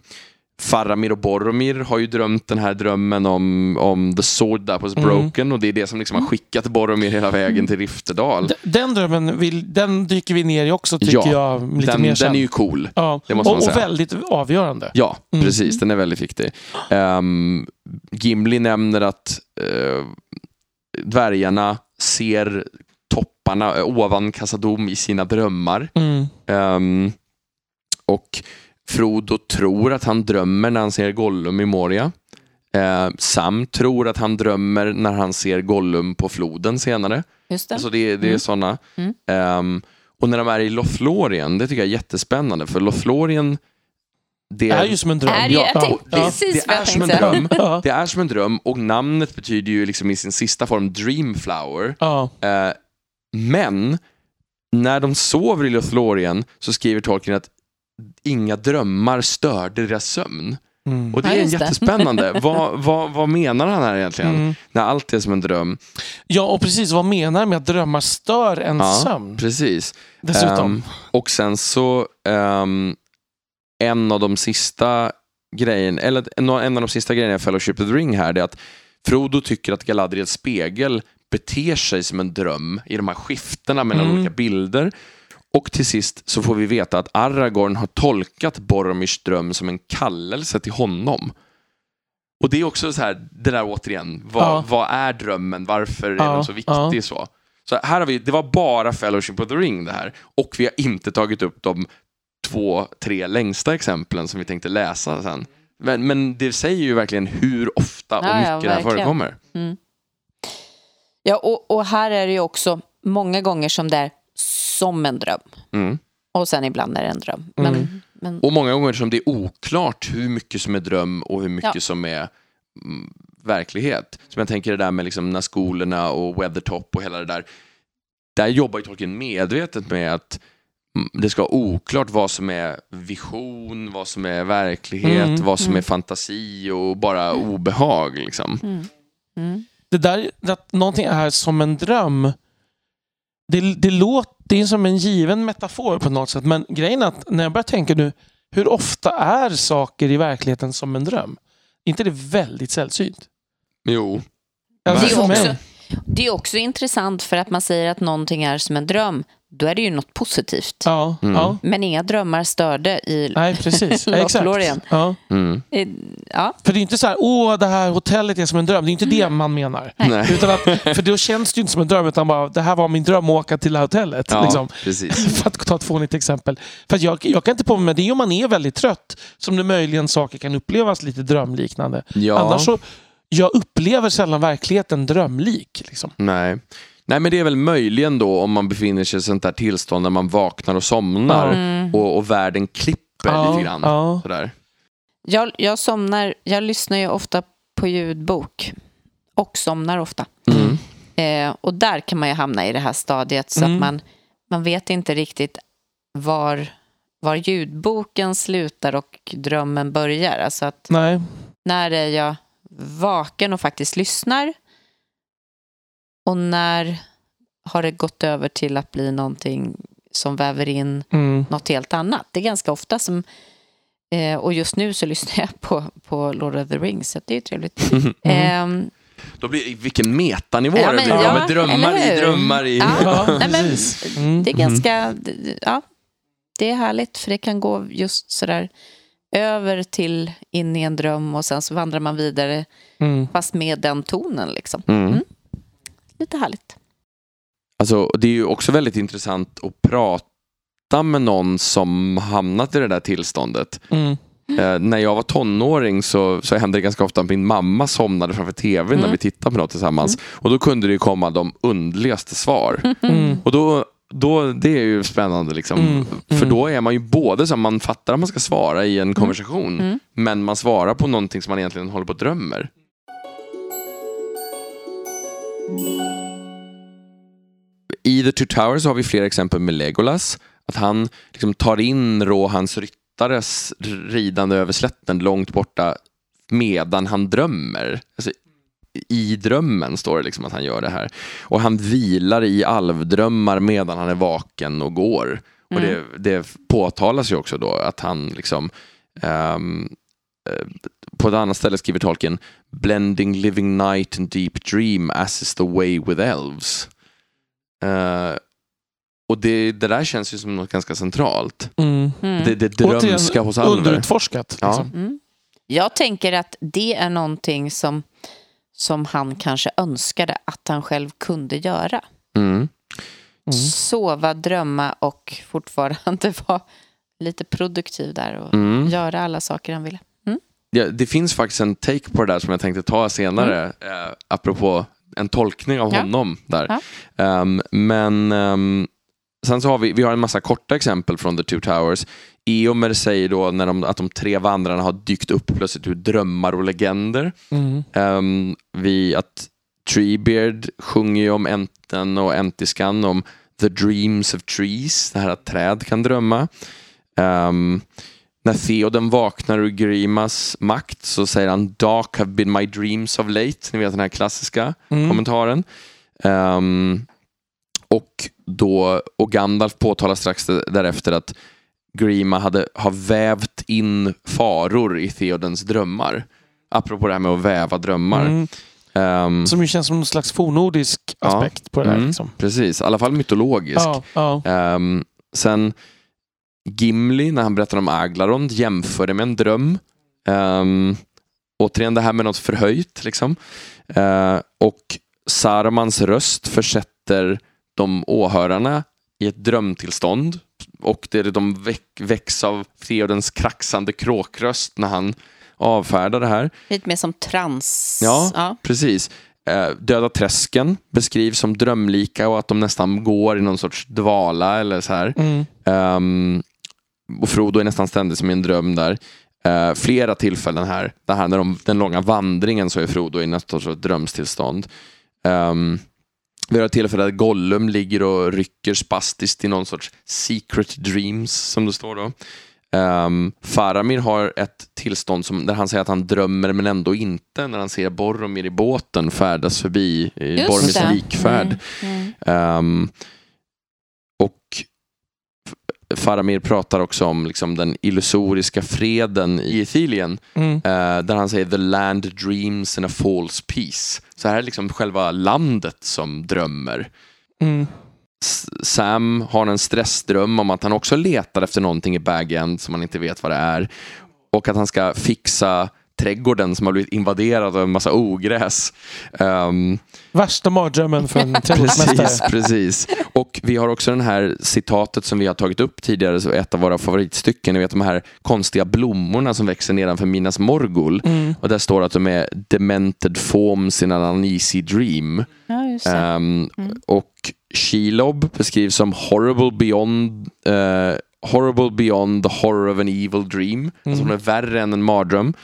Faramir och Boromir har ju drömt den här drömmen om, om the sword that was Mm. broken och det är det som liksom har skickat Boromir hela vägen till Rifterdal. D- Den drömmen vill, den dyker vi ner i också tycker Ja, jag. Lite Den, mer den är ju cool. ja. det måste och, och väldigt avgörande. Ja, Mm. precis. Den är väldigt viktig. Um, Gimli nämner att eh, dvärgarna ser topparna eh, ovan Kassadom i sina drömmar. Mm. Ehm, och Frodo tror att han drömmer när han ser Gollum i Moria. Uh, Sam tror att han drömmer när han ser Gollum på floden senare. Just det. Alltså det, det är Mm. sådana. Mm. Ehm, och när de är i Lothlorien, det tycker jag är jättespännande. För Lothlorien, det är ju som en dröm. Är det, jag ja. tänkte ja. precis det vad är som en dröm. Det är som en dröm och namnet betyder ju liksom i sin sista form Dreamflower. Ja. Eh, men när de sover i Lothlorien så skriver Tolkien att inga drömmar störde deras sömn. Mm. Och det Ja, är det. jättespännande. vad, vad, vad menar han här egentligen? Mm. När allt är som en dröm. ja, och precis vad menar med att drömmar stör en Ja, sömn? Precis. Dessutom. Ehm, och sen så ehm, en av de sista grejerna, eller en av en av de sista grejerna i Fellowship of the Ring här, det är att Frodo tycker att Galadriels spegel beter sig som en dröm i de här skiftena mellan Mm. olika bilder. Och till sist så får vi veta att Aragorn har tolkat Boromirs dröm som en kallelse till honom. Och det är också så här, det där återigen, vad, Ja. vad är drömmen? Varför är Ja, den så viktig? ja. Så. så här har vi, det var bara Fellowship of the Ring det här. Och vi har inte tagit upp de två, tre längsta exemplen som vi tänkte läsa sen. Men, men det säger ju verkligen hur ofta och mycket det här förekommer. Mm. Ja, och, och här är det ju också många gånger som det är som en dröm. Mm. Och sen ibland är det en dröm. Men, Mm. men Och många gånger som det är oklart hur mycket som är dröm och hur mycket Ja. som är mm, verklighet. Som jag tänker det där med liksom när skolorna och Weathertop och hela det där. Där jobbar ju Tolkien medvetet med att mm, det ska vara oklart vad som är vision, vad som är verklighet, Mm, vad som mm. är fantasi och bara obehag. Liksom. mm, mm. Det där att någonting är som en dröm. Det, det, låter, det är som en given metafor på något sätt. Men grejen är att när jag börjar tänka nu, hur ofta är saker i verkligheten som en dröm? inte det väldigt sällsynt? Jo, Alltså, Det är också- Det är också intressant för att man säger att någonting är som en dröm. Då är det ju något positivt. Ja, Mm. ja. Men inga drömmar störde i... Nej, precis. Ja, exakt. Lothlorien. Ja. mm. i- Ja, För det är inte så här, åh, det här hotellet är som en dröm. Det är inte det man menar. Nej. Utan att, för då känns det ju inte som en dröm, utan bara, det här var min dröm att åka till det här hotellet. Ja, Liksom. precis. För att ta ett fånigt exempel. För att jag, jag kan inte påminna mig, det är om man är väldigt trött som det möjligen saker kan upplevas lite drömliknande. Ja. Annars så, jag upplever sällan verkligheten drömlik. Liksom. Nej. Nej men det är väl möjligen då om man befinner sig i sånt där tillstånd när man vaknar och somnar Mm. och, och världen klipper Ja, lite grann. ja. Sådär. Jag, jag somnar, jag lyssnar ju ofta på ljudbok och somnar ofta. Mm. Eh, och där kan man ju hamna i det här stadiet så Mm. att man, man vet inte riktigt var, var ljudboken slutar och drömmen börjar. Alltså att Nej. när är jag vaken och faktiskt lyssnar och när har det gått över till att bli någonting som väver in Mm. något helt annat. Det är ganska ofta som... Eh, och just nu så lyssnar jag på, på Lord of the Rings, så det är ju trevligt. Ehm, Då blir, vilken metanivå Ja, det blir. ja, med drömmar i drömmar i... Ja. Ja, Nej, men-. Mm. det är ganska... Ja, det är härligt, för det kan gå just sådär över till in i en dröm och sen så vandrar man vidare, Mm. fast med den tonen. Liksom. Mm. Mm. Lite härligt. Alltså, det är ju också väldigt intressant att prata med någon som hamnat i det där tillståndet. Mm. Eh, när jag var tonåring så, så hände det ganska ofta att min mamma somnade framför tv när Mm. vi tittade på något tillsammans. Och då kunde det ju komma de underligaste svar. Mm. Och då, då, det är ju spännande liksom. Mm. För Mm. då är man ju både så man fattar att man ska svara i en konversation, Mm. men man svarar på någonting som man egentligen håller på och drömmer. I The Two Towers har vi flera exempel med Legolas. Att han liksom tar in Rohans ryttares ridande över slätten långt borta medan han drömmer. Alltså, I drömmen står det liksom att han gör det här. Och han vilar i alvdrömmar medan han är vaken och går. Och det, det påtalas ju också då att han liksom eh, på ett annat ställe skriver Tolkien Blending living night and deep dream as is the way with elves. Eh, och det, det där känns ju som något ganska centralt. Mm. Mm. Det, det drömska hos alver. Underutforskat. Ja. Liksom. Mm. Jag tänker att det är någonting som, som han kanske önskade att han själv kunde göra. Mm. Mm. Sova, drömma och fortfarande vara lite produktiv där och Mm. göra alla saker han ville. Ja, det finns faktiskt en take på det där som jag tänkte ta senare, eh, apropå en tolkning av. Ja. honom. där. Ja. Ehm, men ehm, sen så har vi, vi har en massa korta exempel från The Two Towers. Eomer säger då när de, att de tre vandrarna har dykt upp plötsligt ur drömmar och legender. Mm. Um, vi, att Treebeard sjunger ju om enten och entiskan, om the dreams of trees, det här att träd kan drömma. Um, när Theoden vaknar ur Grimas makt så säger han Dark have been my dreams of late. Ni vet den här klassiska Mm. kommentaren. Um, och, då, och Gandalf påtalar strax därefter att Grima hade, har vävt in faror i Theodens drömmar. Apropå det här med att väva drömmar. Mm. Ehm, Som ju känns som någon slags fornnordisk Ja. aspekt på det här. mm, Liksom. Precis, i alla fall mytologisk. Ja, ja. Ehm, sen Gimli, när han berättar om Aglarond, jämför det med en dröm. Um, återigen det här med något förhöjt. Liksom. Eh, och Sarmans röst försätter de åhörarna i ett drömtillstånd. Och det är de väck, väcks av Theodens kraxande kråkröst när han avfärdar det här. Lite mer som trans. Ja. ja. Precis. Eh, Döda träsken beskrivs som drömlika och att de nästan går i någon sorts dvala eller så här. Mm. Ehm, och Frodo är nästan ständigt som i en dröm där. Eh, flera tillfällen här, det här när de, den långa vandringen så är Frodo i nästan sorts drömstillstånd. Um, vi har ett tillfälle att Gollum ligger och rycker spastiskt i någon sorts secret dreams som det står då. Um, Faramir har ett tillstånd som, där han säger att han drömmer men ändå inte när han ser Boromir i båten färdas förbi i Just Boromirs likfärd. Mm. Mm. Ehm, och Faramir pratar också om liksom, den illusoriska freden i Ethilien. Mm. eh, där han säger the land dreams in a false peace. Så här är liksom själva landet som drömmer. Mm. Sam har en stressdröm om att han också letar efter någonting i Bag som han inte vet vad det är. Och att han ska fixa trädgården som har blivit invaderad av en massa ogräs. Ehm, Värsta mardrömmen för en Precis, trädgårdsmästare. precis. Och vi har också den här citatet som vi har tagit upp tidigare, så ett av våra favoritstycken. Ni vet de här konstiga blommorna som växer nedanför Minas Morgul. Mm. Och där står att de är demented forms in an uneasy dream. Ja, just det. Ehm, Mm. Och Shelob beskrivs som horrible beyond eh, horrible beyond the horror of an evil dream. Alltså hon är värre än en mardröm.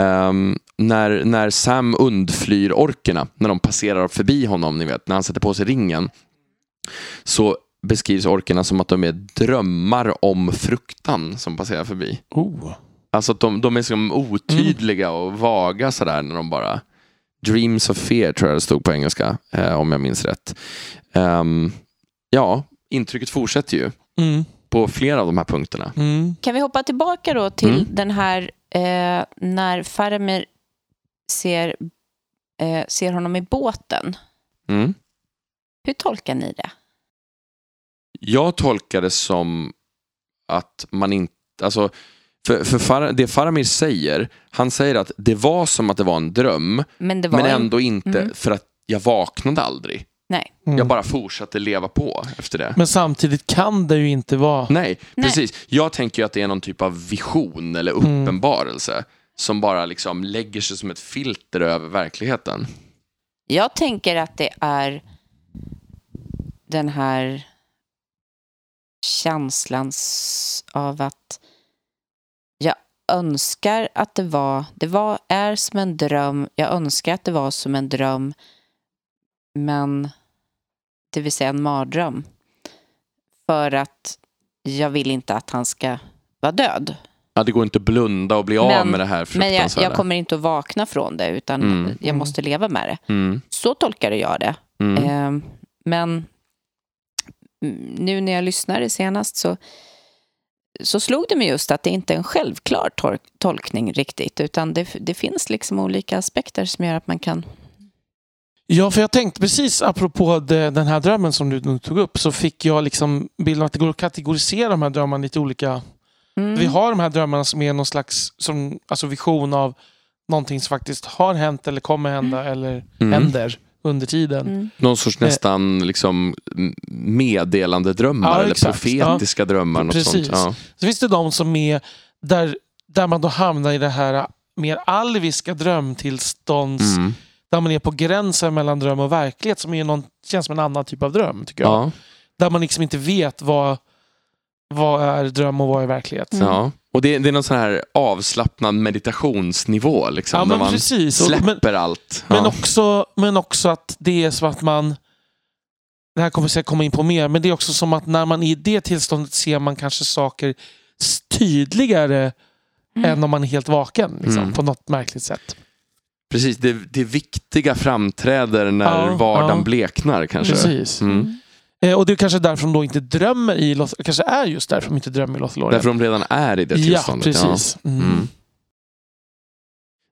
Ehm, när, när Sam undflyr orkerna, när de passerar förbi honom, ni vet, när han sätter på sig ringen, så beskrivs orkerna som att de är drömmar om fruktan som passerar förbi. Oh. Alltså att de, de är som otydliga och vaga sådär när de bara Dreams of fear tror jag det stod på engelska, eh, om jag minns rätt. Ehm, ja, intrycket fortsätter ju Mm. På flera av de här punkterna. Mm. Kan vi hoppa tillbaka då till Mm. den här eh, när Faramir ser, eh, ser honom i båten. Mm. Hur tolkar ni det? Jag tolkar det som att man inte, alltså för, för Far, det Faramir säger, han säger att det var som att det var en dröm, Men det var men en- ändå inte Mm. för att jag vaknade aldrig. Nej. Mm. Jag bara fortsatte leva på efter det. Men samtidigt kan det ju inte vara... Nej, Nej. precis. Jag tänker ju att det är någon typ av vision eller Mm. uppenbarelse som bara liksom lägger sig som ett filter över verkligheten. Jag tänker att det är den här känslan av att jag önskar att det var, det var, är som en dröm, jag önskar att det var som en dröm, men det vill säga en mardröm. För att jag vill inte att han ska vara död. Ja, det går inte att blunda och bli av Men- med det här Men jag, jag kommer inte att vakna från det, utan Mm. jag måste leva med det. mm. Så tolkar jag det. Mm. Eh, men nu när jag lyssnade senast så, så slog det mig just att det inte är en självklar tol- tolkning riktigt, utan det, det finns liksom olika aspekter som gör att man kan... Ja, för jag tänkte precis apropå det, den här drömmen som du nu tog upp så fick jag liksom bilden att det går att kategorisera de här drömmarna lite olika. Mm. Vi har de här drömmarna som är någon slags som, alltså vision av någonting som faktiskt har hänt eller kommer hända eller Mm. händer under tiden. Mm. Någon sorts nästan liksom meddelande drömmar Ja, eller exakt. profetiska drömmar. Något Precis. sånt. Ja. Så finns det de som är där, där man då hamnar i det här mer alviska drömtillstånds Mm. Där man är på gränsen mellan dröm och verklighet som är någon, känns som en annan typ av dröm. tycker jag. Ja. Där man liksom inte vet vad, vad är dröm och vad är verklighet. Mm. Ja. Och det, det är någon sån här avslappnad meditationsnivå. Liksom, Ja, där men man precis. Och- Men, släpper allt. men, också, men också att det är så att man... Det här kommer jag komma in på mer, men det är också som att när man är i det tillståndet ser man kanske saker tydligare Mm. än om man är helt vaken. Liksom, Mm. På något märkligt sätt. Precis, det, det viktiga framträder när Ja, vardagen ja. bleknar kanske. Precis. Mm. Eh, och det är kanske därför de då inte drömmer i Loth, kanske är just därför de inte drömmer i Lothlorien. Därför de redan är i det ja, tillståndet. precis. Mm. Mm.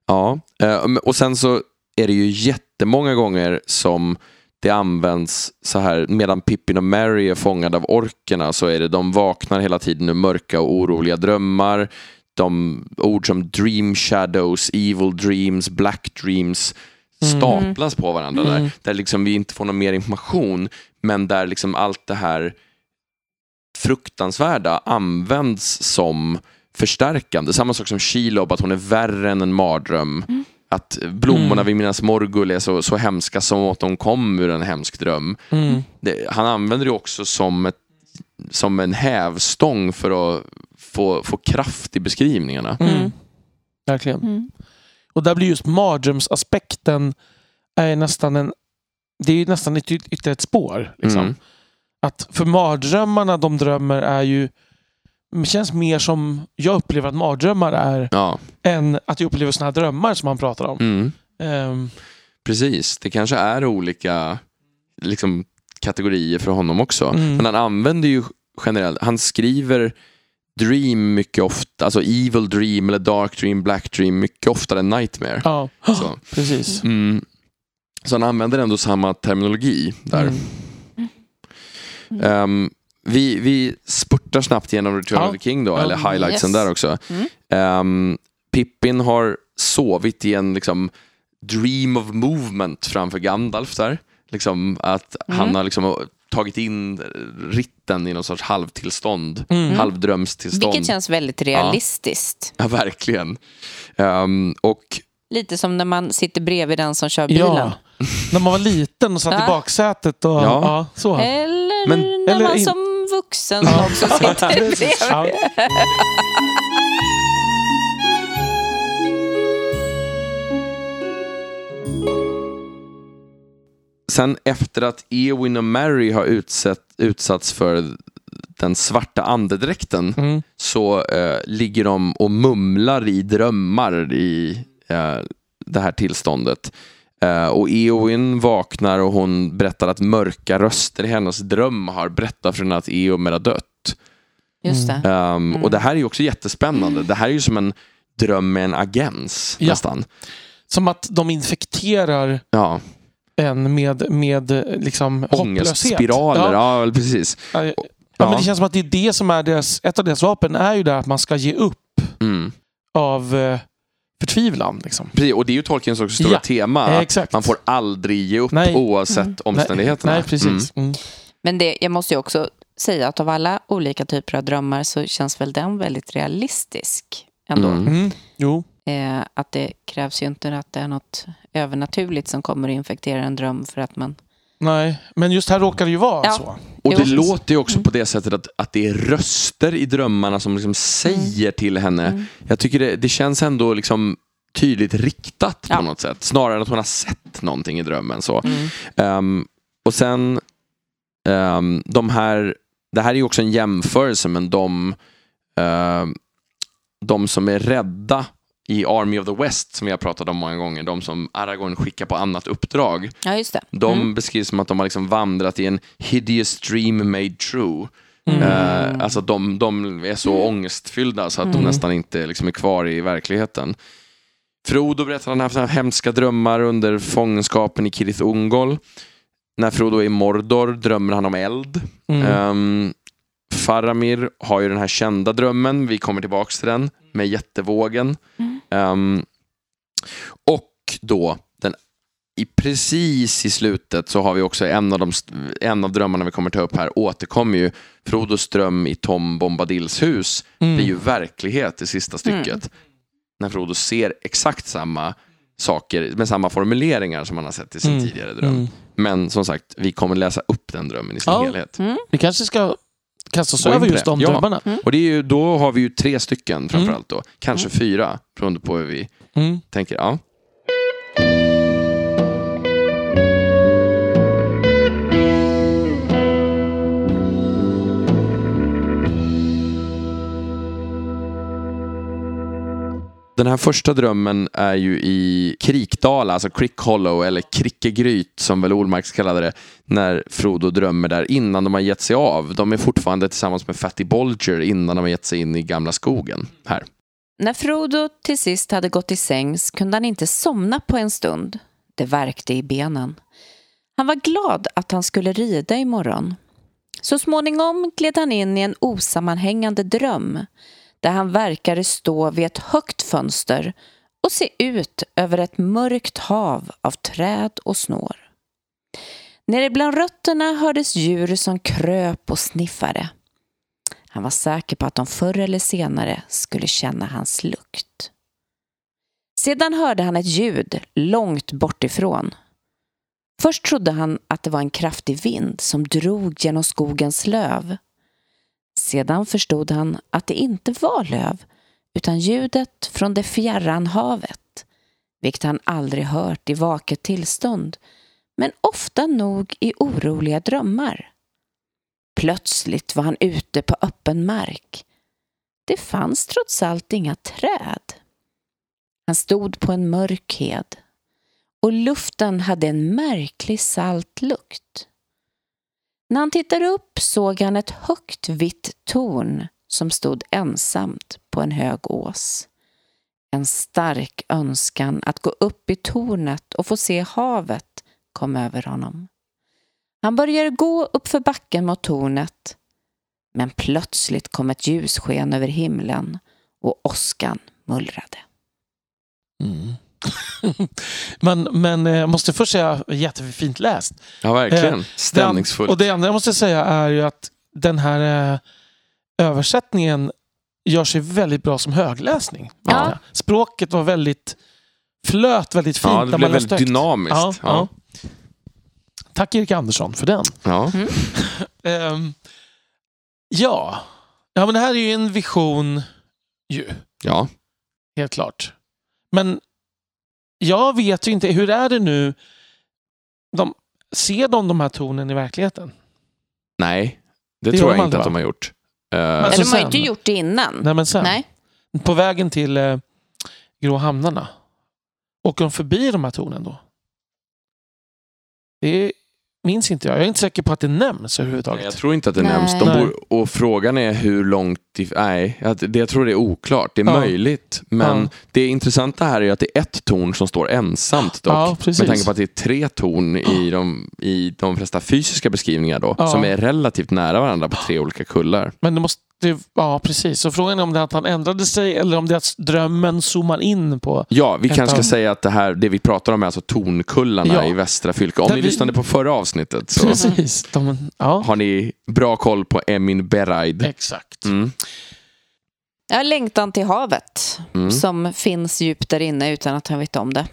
Ja, eh, och sen så är det ju jättemånga gånger som det används så här, medan Pippin och Mary är fångade av orkerna så är det de vaknar hela tiden ur mörka och oroliga drömmar. De ord som dream shadows, evil dreams, black dreams Mm. staplas på varandra där. Mm. Där liksom vi inte får någon mer information men där liksom allt det här fruktansvärda används som förstärkande. Samma sak som Shelob, att hon är värre än en mardröm. Mm. Att blommorna Mm. vid Minas Morgul är så, så hemska som att de kom ur en hemsk dröm. Mm. Det, han använder det också som, ett, som en hävstång för att få, få kraft i beskrivningarna. Mm. Mm. Verkligen. Mm. Och där blir just mardrömsaspekten är nästan en det är ju nästan ett, yt- ytterligare ett spår. Liksom. Mm. Att för mardrömmarna de drömmer är ju det känns mer som jag upplever att mardrömmar är Ja, än att jag upplever såna här drömmar som man pratar om. mm. Ehm, precis. Det kanske är olika liksom, kategorier för honom också. Mm. Men han använder ju generellt, han skriver dream mycket ofta, alltså evil dream eller dark dream, black dream mycket oftare än nightmare. ja, Så. precis. Mm. Så han använder ändå samma terminologi där. Mm. Ehm, vi, vi spurtar snabbt genom Return Ja. of the King då, Ja. eller highlightsen Yes. där också. Mm. Ehm, Pippin har sovit i en liksom, dream of movement framför Gandalf där. Liksom att han Mm. har liksom tagit in ritten i någon sorts halvtillstånd, Mm. halvdrömstillstånd. Vilket känns väldigt realistiskt. Ja, verkligen. Ehm, och Lite som när man sitter bredvid den som kör Ja. bilen. när man var liten och satt Ja. i baksätet. Och, ja. Ja. så. Eller Men- när eller man in- som vuxen Ja. också sitter. Ja. bredvid. Sen efter att Eowyn och Mary har utsatt, utsatts för den svarta andedräkten Mm. så eh, ligger de och mumlar i drömmar i eh, det här tillståndet. Eh, och Eowyn vaknar och hon berättar att mörka röster i hennes dröm har berättat för henne att Eomer har dött. Just det. Um, Och det här är ju också jättespännande. Det här är ju som en dröm med en agens Ja. nästan. Som att de infekterar Ja, en med, med liksom, hopplöshet. ångestspiraler. Ja. Ja. precis. Ja, ja, Ja. men det känns som att det är det som är deras, ett av deras vapen är ju det att man ska ge upp Mm. av eh, förtvivlan. Liksom. Precis. Och det är ju Tolkiens också stora Ja. tema. Att exakt. Man får aldrig ge upp Nej. oavsett Mm. omständigheterna. Nej, precis. Mm. Men det, jag måste ju också säga att av alla olika typer av drömmar så känns väl den väldigt realistisk ändå. Mm. Mm. Jo. Eh, att det krävs ju inte att det är något övernaturligt som kommer att infektera en dröm för att man... Nej, men just här råkar det ju vara Ja. så. Och det Jo. låter ju också på det sättet att, att det är röster i drömmarna som liksom säger till henne. Mm. Jag tycker det, det känns ändå liksom tydligt riktat på Ja. något sätt. Snarare än att hon har sett någonting i drömmen. Så. Mm. Ehm, och sen, ehm, de här, det här är ju också en jämförelse, men de, ehm, de som är rädda i Army of the West, som vi har pratat om många gånger, de som Aragorn skickar på annat uppdrag, Ja, just det. de Mm. beskrivs som att de har liksom vandrat i en hideous dream made true. Mm. Eh, alltså de, de är så ångestfyllda så att de Mm. nästan inte liksom är kvar i verkligheten. Frodo berättar att han har haft hemska drömmar under fångenskapen i Kirith Ungol. När Frodo är i Mordor drömmer han om eld. Mm. Um, Faramir har ju den här kända drömmen, vi kommer tillbaka till den, med jättevågen. Mm. Ehm, och då, den, i precis i slutet så har vi också en av, de, en av drömmarna vi kommer ta upp här, återkommer ju Frodos dröm i Tom Bombadils hus, Mm. blir ju verklighet i sista stycket. När Frodo ser exakt samma saker med samma formuleringar som han har sett i sin Mm. tidigare dröm. Mm. Men som sagt, vi kommer läsa upp den drömmen i sin Ja. helhet. Mm. Vi kanske ska kasta oss Gå in över just de Ja. drömmarna. Och det är ju, då har vi ju tre stycken framförallt då. Kanske fyra, beroende på hur vi Mm. tänker. Ja. Den här första drömmen är ju i Krikdala, alltså Crick Hollow, eller Krickegryt som väl Olmark kallade det, när Frodo drömmer där innan de har gett sig av. De är fortfarande tillsammans med Fatty Bolger innan de har gett sig in i gamla skogen. Här. När Frodo till sist hade gått i sängs kunde han inte somna på en stund. Det värkte i benen. Han var glad att han skulle rida imorgon. Så småningom gled han in i en osammanhängande dröm där han verkade stå vid ett högt fönster och se ut över ett mörkt hav av träd och snår. Nere bland rötterna hördes djur som kröp och sniffade. Han var säker på att de förr eller senare skulle känna hans lukt. Sedan hörde han ett ljud långt bortifrån. Först trodde han att det var en kraftig vind som drog genom skogens löv. Sedan förstod han att det inte var löv utan ljudet från det fjärran havet, vilket han aldrig hört i vaket tillstånd, men ofta nog i oroliga drömmar. Plötsligt var han ute på öppen mark. Det fanns trots allt inga träd. Han stod på en mörk hed och luften hade en märklig salt lukt. När han tittade upp såg han ett högt vitt torn som stod ensamt på en hög ås. En stark önskan att gå upp i tornet och få se havet kom över honom. Han började gå upp för backen mot tornet men plötsligt kom ett ljussken över himlen och åskan mullrade. Mm. men, men eh, jag måste först säga jättefint läst. Ja, verkligen. Eh, Stämningsfullt. Och det andra jag måste säga är ju att den här eh, översättningen gör sig väldigt bra som högläsning. Ja. Språket var väldigt flöt väldigt fint ja, det blev väldigt högt. dynamiskt. Ja, Ja, ja. Tack Erik Andersson för den. Ja. Ehm, ja. ja, men det här är ju en vision ju, ja. helt klart. Men jag vet ju inte, hur är det nu? De, ser de de här tonen i verkligen? Nej, det, Det tror jag de inte att de har gjort. Eh, Men- de har ju sen- inte gjort det innan. Nej, men sen. Nej. På vägen till eh, Grå hamnarna. Åker de förbi de här tornen då? Det minns inte jag. Jag är inte säker på att det nämns överhuvudtaget. jag tror inte att det Nej. nämns. De Nej. bor, och frågan är hur långt... if- Nej, det, jag tror det är oklart. Det är Ja. möjligt. Men Ja. det intressanta här är att det är ett torn som står ensamt dock. Ja, precis. med tanke på att det är tre torn i de, i de flesta fysiska beskrivningar då. Ja. Som är relativt nära varandra på tre olika kullar. Men det måste... Ja, precis. Så frågan är om det är att han ändrade sig eller om det är att drömmen zoomar in på... Ja, vi kanske ska av- säga att det här, det vi pratar om är alltså tornkullarna Ja. i västra fylke. Om Där ni vi- lyssnade på förra avsnittet så Precis. De, ja, har ni bra koll på Emin Beraid. exakt. Mm. Ja, längtan till havet Mm. som finns djupt där inne utan att han vet om det.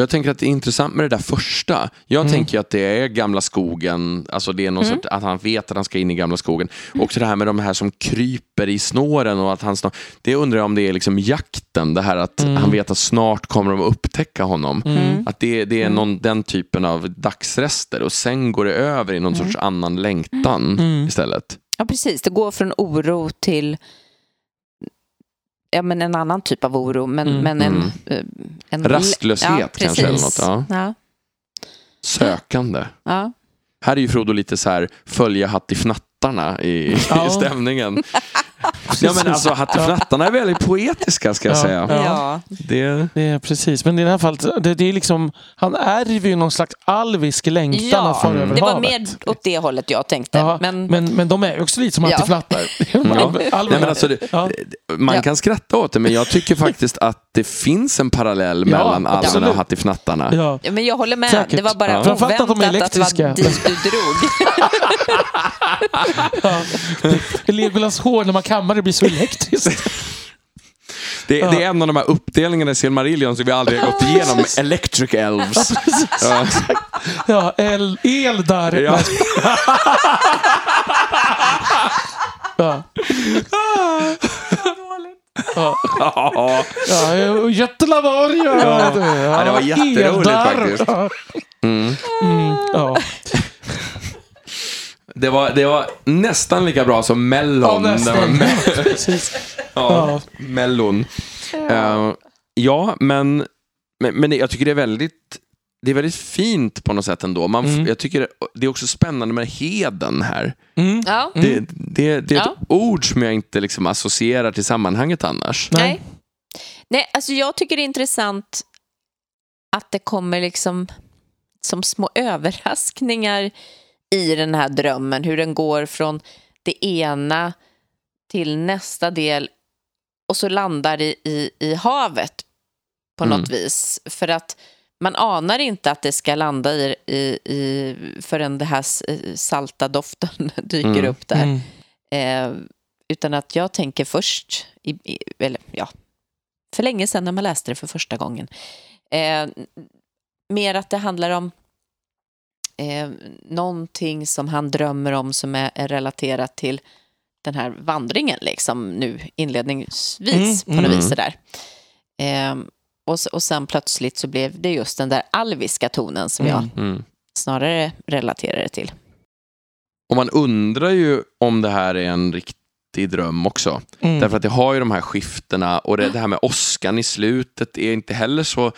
Jag tänker att det är intressant med det där första. Jag Mm. tänker att det är gamla skogen, alltså det är någon Mm. sorts, att han vet att han ska in i gamla skogen. Också det här med de här som kryper i snåren och att han snart, det undrar jag om det är liksom jakten, det här att Mm. han vet att snart kommer de att upptäcka honom. Mm. Att det, det är Mm. någon, den typen av dagsrester och sen går det över i någon sorts annan längtan Mm. istället. Ja, precis. Det går från oro till ja, men en annan typ av oro. Men, Mm. men en, Mm. eh, en... Rastlöshet kanske eller något. Ja. Ja. Sökande. Ja. Här är ju Frodo lite så här följa hattifnattarna i, Ja. i stämningen. Ja men alltså hattifnattarna är väldigt poetiska ska jag Ja. säga. Ja. Det, Det är precis. Men i det här fallet, det, det är liksom, han ärver ju någon slags alvisk längtan Ja, att fara Mm. över det var havet. mer åt det hållet jag tänkte. Ja, men, men, men de är ju också lite som hattifnattar. Ja. Nej, men alltså det, Ja. man kan skratta åt det men jag tycker faktiskt att det finns en parallell Ja, mellan alverna och hattifnattarna. Ja. Ja, men jag håller med. Säkert. Det var bara Ja. Framförallt att de är oväntat att det var elektriska. dit du drog. Ja. Legolas hår när man kammar det blir så elektriskt. Det, det är en av de här uppdelningarna i Silmarillion som vi aldrig har gått igenom. Electric Elves. Ja. Ja, el, el där. Ja. Ja. Ja. Ja. Ja, jättelavar ja. Ja. Ja, det var jätteroligt faktiskt. Ja. Mm. Mm, ja. Det, var, det var nästan lika bra som Mellon. Ja, nästan. me- Precis. ja, Ja. Mellon. Eh, ja, men, men, men jag tycker det är väldigt det är väldigt fint på något sätt ändå. Man, Mm. Jag tycker det är också spännande med heden här. Mm. Ja. Det, det, det är ett Ja. ord som jag inte liksom associerar till sammanhanget annars. Nej. Nej. Nej, alltså jag tycker det är intressant att det kommer liksom som små överraskningar i den här drömmen. Hur den går från det ena till nästa del och så landar i, i, i havet på Mm. något vis. För att man anar inte att det ska landa i, i, i förrän det här s- salta doften dyker Mm. upp där. Mm. Eh, utan att jag tänker först, i, i, eller ja, för länge sedan när man läste det för första gången. Eh, mer att det handlar om eh, någonting som han drömmer om som är, är relaterat till den här vandringen liksom nu inledningsvis Mm, på något mm. vis där. Eh, och, och sen plötsligt så blev det just den där alviska tonen som jag Mm. Mm. snarare relaterar det till. Och man undrar ju om det här är en riktig dröm också. Mm. Därför att det har ju de här skiftena och det, det här med åskan i slutet är inte heller så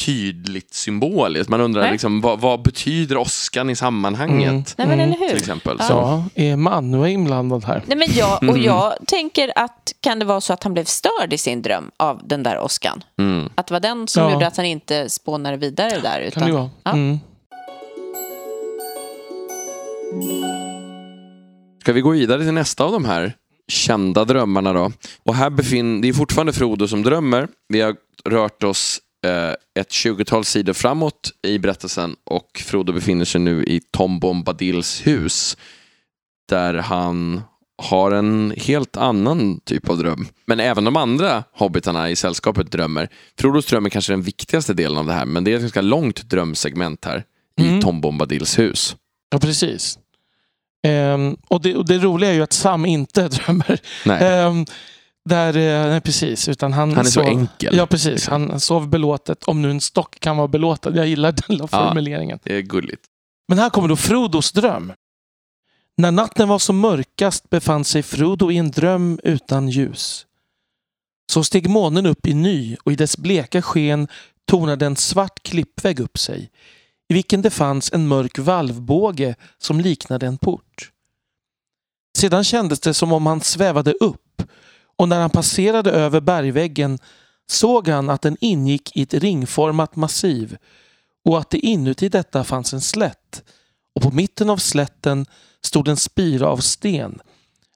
tydligt symboliskt. Man undrar Nej. liksom, vad, vad betyder åskan i sammanhanget? Mm. Nej men eller hur? Till exempel. Ja. Så. Ja, är Manua inblandad här? Nej, men jag, och Mm. jag tänker att kan det vara så att han blev störd i sin dröm av den där åskan? Mm. Att det var den som Ja. gjorde att han inte spånade vidare där? Utan, Kan det vara? Ja. Mm. Ska vi gå vidare till nästa av de här kända drömmarna då? Och här befinner, det är fortfarande Frodo som drömmer. Vi har rört oss ett 20-tal sidor framåt i berättelsen och Frodo befinner sig nu i Tom Bombadils hus. Där han har en helt annan typ av dröm. Men även de andra hobbitarna i sällskapet drömmer. Frodos dröm är kanske den viktigaste delen av det här, men det är ett ganska långt drömsegment här i Mm. Tom Bombadils hus. Ja, precis. Ehm, och, det, och det roliga är ju att Sam inte drömmer. Ehm, där, eh, nej, precis. Utan han, han är så sov- enkel. Ja, precis. liksom. Han sov belåtet. Om nu en stock kan vara belåten. Jag gillar den Ja. formuleringen. Det är gulligt. Men här kommer då Frodos dröm. När natten var som mörkast befann sig Frodo i en dröm utan ljus. Så steg månen upp i ny och i dess bleka sken tornade en svart klippvägg upp sig i vilken det fanns en mörk valvbåge som liknade en port. Sedan kändes det som om han svävade upp och när han passerade över bergväggen såg han att den ingick i ett ringformat massiv och att det inuti detta fanns en slätt och på mitten av slätten stod en spira av sten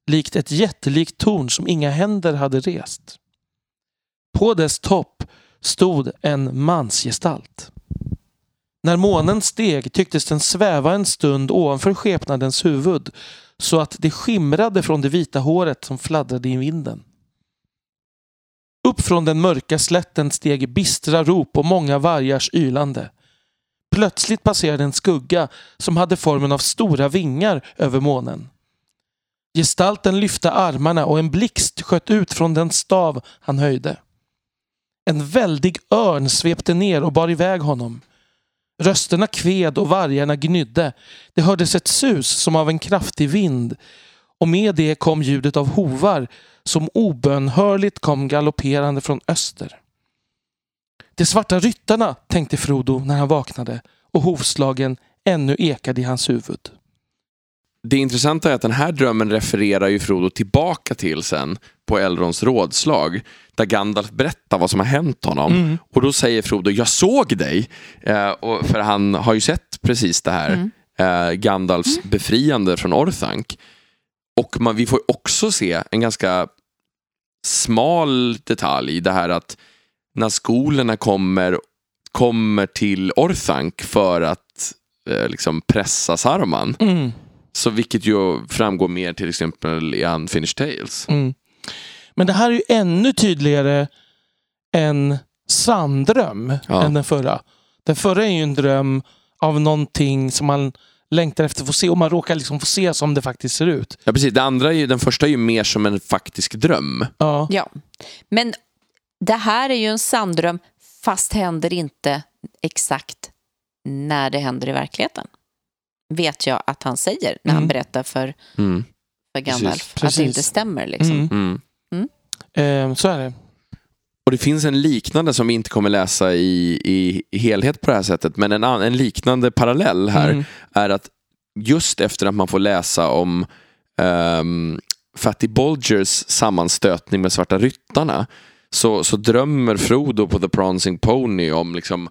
likt ett jättelikt torn som inga händer hade rest. På dess topp stod en mansgestalt. När månen steg tycktes den sväva en stund ovanför skepnadens huvud så att det skimrade från det vita håret som fladdrade i vinden. Upp från den mörka slätten steg bistra rop och många vargars ylande. Plötsligt passerade en skugga som hade formen av stora vingar över månen. Gestalten lyfte armarna och en blixt sköt ut från den stav han höjde. En väldig örn svepte ner och bar iväg honom. Rösterna kved och vargarna gnydde. Det hördes ett sus som av en kraftig vind och med det kom ljudet av hovar som obönhörligt kom galopperande från öster. De svarta ryttarna, tänkte Frodo när han vaknade och hovslagen ännu ekade i hans huvud. Det intressanta är att den här drömmen refererar ju Frodo tillbaka till sen på Elrons rådslag. Där Gandalf berättar vad som har hänt honom. Mm. Och då säger Frodo, jag såg dig. Eh, och, för han har ju sett precis det här. Mm. Eh, Gandalfs befriande från Orthanc. Och man, vi får också se en ganska smal detalj. Det här att när skolorna kommer, kommer till Orthanc för att eh, liksom pressa Saruman. Så vilket ju framgår mer till exempel i Unfinished Tales. Mm. Men det här är ju ännu tydligare en sann dröm Ja. än den förra. Den förra är ju en dröm av någonting som man längtar efter att få se och man råkar liksom få se som det faktiskt ser ut. Ja, precis. Det andra är ju, den första är ju mer som en faktisk dröm. Ja. Ja, men det här är ju en sanndröm fast händer inte exakt när det händer i verkligheten. Vet jag att han säger när han Mm. berättar för, Mm. för Gandalf. Att Precis. det inte stämmer liksom. Mm. Mm. Eh, så är det. Och det finns en liknande som vi inte kommer läsa i, i, i helhet på det här sättet, men en, en liknande parallell här Mm. är att just efter att man får läsa om um, Fatty Bolgers sammanstötning med Svarta Ryttarna så, så drömmer Frodo på The Prancing Pony om liksom,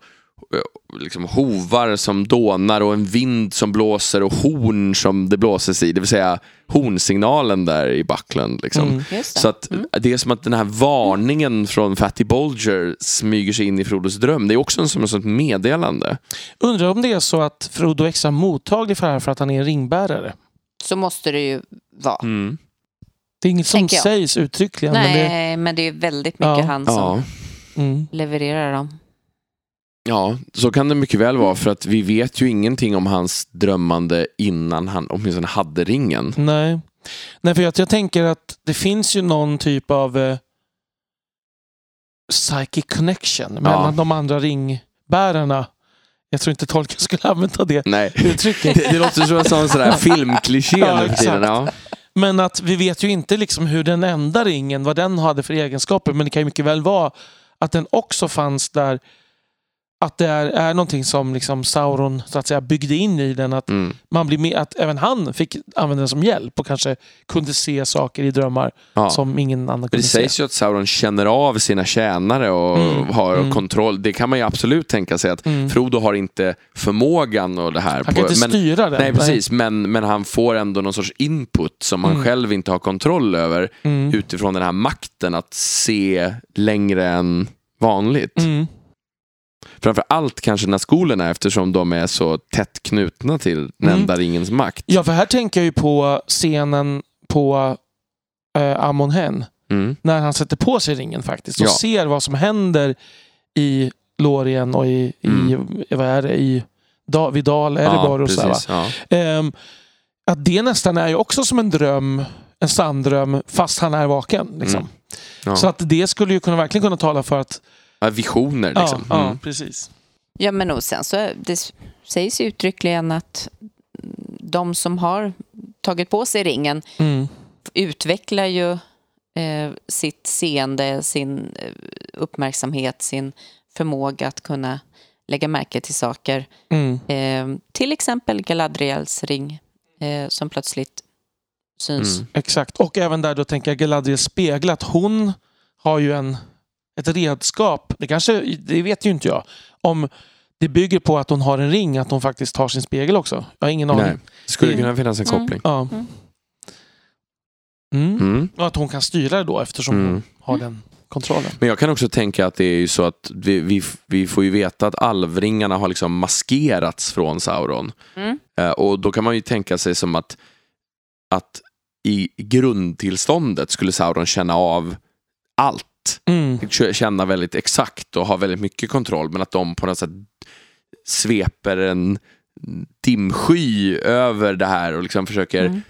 liksom hovar som dånar och en vind som blåser och horn som det blåses i, det vill säga hornsignalen där i Buckland. Liksom. Mm. Det. Så att Mm. det är som att den här varningen från Fatty Bolger smyger sig in i Frodos dröm. Det är också en, som ett sånt meddelande. Undrar om det är så att Frodo är extra mottaglig för det här för att han är en ringbärare. Så måste det ju vara. Mm. Det är inget som sägs uttryckligen. Men det, Nej, men det är väldigt mycket Ja. han som Ja. mm. levererar dem. Ja, så kan det mycket väl vara för att vi vet ju ingenting om hans drömmande innan han åtminstone hade ringen. Nej. Nej, för jag, jag tänker att det finns ju någon typ av eh, psychic connection mellan de andra ringbärarna. Jag tror inte tolken skulle använda det Nej. uttrycket. Det, det låter som en sån sådär filmkliché Ja, nu för tiden. exakt. Ja. Men att vi vet ju inte liksom hur den enda ringen, vad den hade för egenskaper. Men det kan ju mycket väl vara att den också fanns där. Att det är, är någonting som liksom Sauron så att säga, byggde in i den. Att, Mm. man blir med, att även han fick använda den som hjälp och kanske kunde se saker i drömmar Ja. som ingen annan kunde det se. sägs ju att Sauron känner av sina tjänare och Mm, har mm. kontroll. Det kan man ju absolut tänka sig att Mm. Frodo har inte förmågan och det här. Han kan inte men, styra den. Nej, precis. Men, men han får ändå någon sorts input som han Mm. själv inte har kontroll över Mm. utifrån den här makten att se längre än vanligt. Mm. Framför allt kanske när skolorna eftersom de är så tätt knutna till den Mm. ringens makt. Ja, för här tänker jag ju på scenen på äh, Amon Hen. Mm. När han sätter på sig ringen faktiskt och Ja. ser vad som händer i Lorien och i, i, Mm. vad är det, i da, Vidal, Erebor och sådär. ja. Ehm, att det nästan är ju också som en dröm, en sann dröm, fast han är vaken. Liksom. Mm. Ja. Så att det skulle ju kunna, verkligen kunna tala för att... Ja, Visioner liksom. Ja, ja Mm. precis. Ja, men och sen så det sägs uttryckligen att de som har tagit på sig ringen Mm. utvecklar ju eh, sitt seende, sin eh, uppmärksamhet, sin förmåga att kunna lägga märke till saker. Mm. Eh, till exempel Galadriels ring eh, som plötsligt syns. Mm. Exakt. Och även där då tänker jag Galadriels spegel, att hon har ju en, ett redskap. Det kanske, det vet ju inte jag. Om det bygger på att hon har en ring, att hon faktiskt har sin spegel också. Jag har ingen aning. Nej. Skulle Det- kunna finnas en Mm. koppling. Ja. Mm. Mm. Mm. Och att hon kan styra det då eftersom Mm. hon har den kontrollen. Men jag kan också tänka att det är ju så att vi, vi, vi får ju veta att alvringarna har liksom maskerats från Sauron. Mm. Eh, och då kan man ju tänka sig som att, att i grundtillståndet skulle Sauron känna av allt. Mm. Känna väldigt exakt och ha väldigt mycket kontroll men att de på något sätt sveper en dimsky över det här och liksom försöker Mm.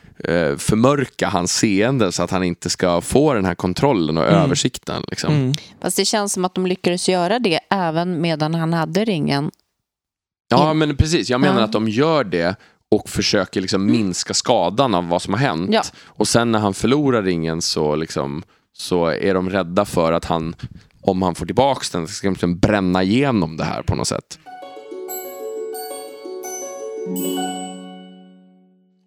eh, förmörka hans seende så att han inte ska få den här kontrollen och Mm. översikten. Liksom. Mm. Fast det känns som att de lyckades göra det även medan han hade ringen. Ja, men precis. Jag menar Ja. att de gör det och försöker liksom minska skadan av vad som har hänt. Ja. Och sen när han förlorar ringen så, liksom, så är de rädda för att han, om han får tillbaka den, ska liksom bränna igenom det här på något sätt.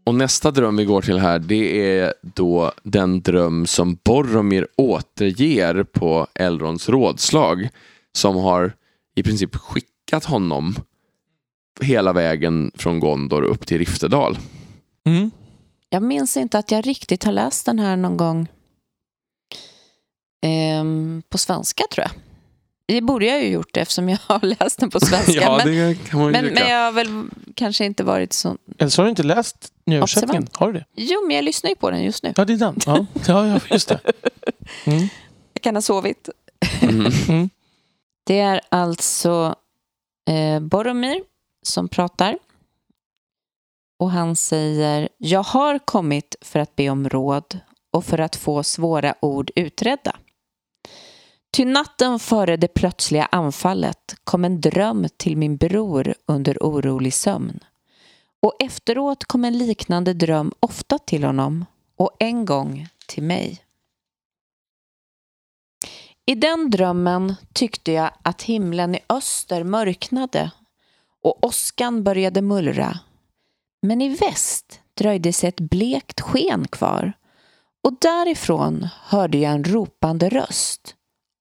Och nästa dröm vi går till här, det är då den dröm som Boromir återger på Elrons rådslag. Som har i princip skickat honom hela vägen från Gondor upp till Riftedal. Mm. Jag minns inte att jag riktigt har läst den här någon gång ehm, på svenska tror jag. Det borde jag ju gjort eftersom jag har läst den på svenska. ja, men, men, men jag har väl kanske inte varit så... Eller så har du inte läst nyöversättningen? Har du det? Jo, men jag lyssnar ju på den just nu. Ja, det är den. Ja, ja, just det. Mm. Jag kan ha sovit. Mhm. Mm. Det är alltså eh, Boromir som pratar. Och han säger, jag har kommit för att be om råd och för att få svåra ord utredda. Ty natten före det plötsliga anfallet kom en dröm till min bror under orolig sömn. Och efteråt kom en liknande dröm ofta till honom och en gång till mig. I den drömmen tyckte jag att himlen i öster mörknade och åskan började mullra. Men i väst dröjde sig ett blekt sken kvar och därifrån hörde jag en ropande röst.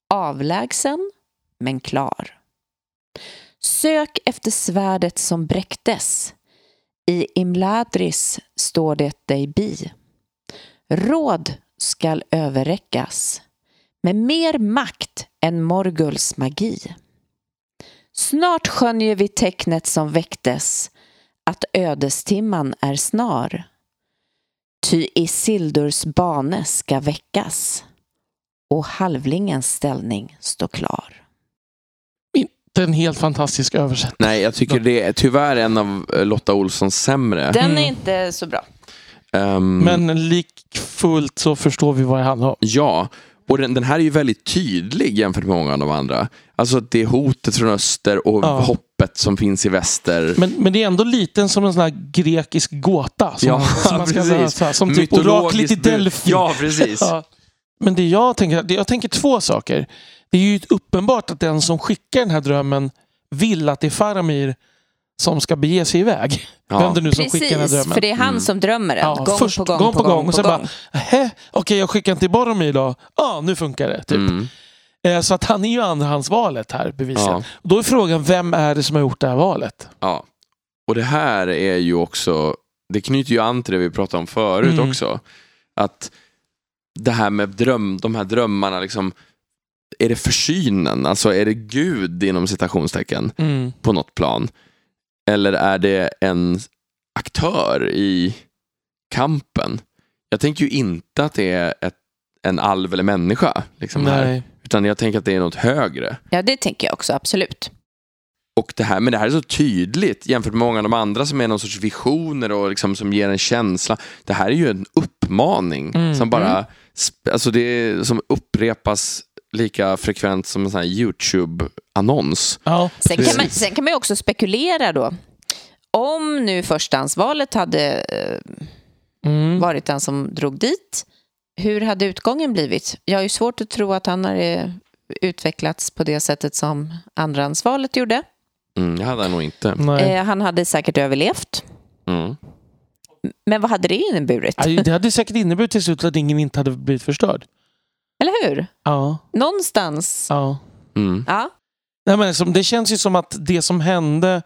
Avlägsen, men klar. Sök efter svärdet som bräcktes. I Imladris står det dig bi. Råd skall överräckas med mer makt än Morguls magi. Snart skönjer vi tecknet som väcktes att ödestimman är snar. Ty Isildurs bane ska väckas och halvlingens ställning står klar. Inte en helt fantastisk översättning. Nej, jag tycker det är tyvärr en av eh, Lotta Olssons sämre. Den är Mm. inte så bra. Ehm, Men likfullt så förstår vi vad det handlar om. Ja, och den, den här är ju väldigt tydlig jämfört med många av de andra. Alltså det är hotet från öster och Ja. hoppet som finns i väster. Men, men det är ändå lite som en sån här grekisk gåta. Som Ja, man, som man ska precis. läsa. Som typ oraklet i Delphi. Ja, precis. Ja. Men det jag tänker, det- jag tänker två saker. Det är ju uppenbart att den som skickar den här drömmen vill att det är Faramir som ska bege sig iväg. Ja. Vem det nu som skickar den här Precis, drömmen. för det är han Mm. som drömmer den. Ja, gång, först på gång, på gång, och sen på bara, gång. Nähä, okej jag skickar den till Boromir då. Ja, nu funkar det. Typ. Mm. Eh, Så att han är ju andrahandsvalet här bevisligen. Ja. Då är frågan, vem är det som har gjort det här valet? Ja. Och det här är ju också, det knyter ju an till det vi pratade om förut Mm. också. Att det här med dröm, de här drömmarna, liksom, är det försynen? Alltså är det Gud inom citationstecken Mm. på något plan? Eller är det en aktör i kampen? Jag tänker ju inte att det är ett, en alv eller människa. Liksom här, Nej. utan jag tänker att det är något högre. Ja, det tänker jag också, absolut. och det här, men det här är så tydligt jämfört med många av de andra som är någon sorts visioner och liksom som ger en känsla. Det här är ju en uppmaning Mm. som bara sp- alltså det är, som upprepas lika frekvent som en sån här YouTube-annons. Ja. Sen kan, man, sen kan man ju också spekulera då. Om nu förstahandsvalet hade eh, Mm. varit den som drog dit, hur hade utgången blivit? Jag har ju svårt att tro att han har eh, utvecklats på det sättet som andrahandsvalet gjorde. Mm, det hade han nog inte. Nej. Eh, han hade säkert överlevt. Mm. Men vad hade det inneburit? Det hade säkert inneburit till slut att ingen inte hade blivit förstörd. Eller hur? Ja. Någonstans. ja. Mm. Ja. Nej, men liksom, det känns ju som att det som hände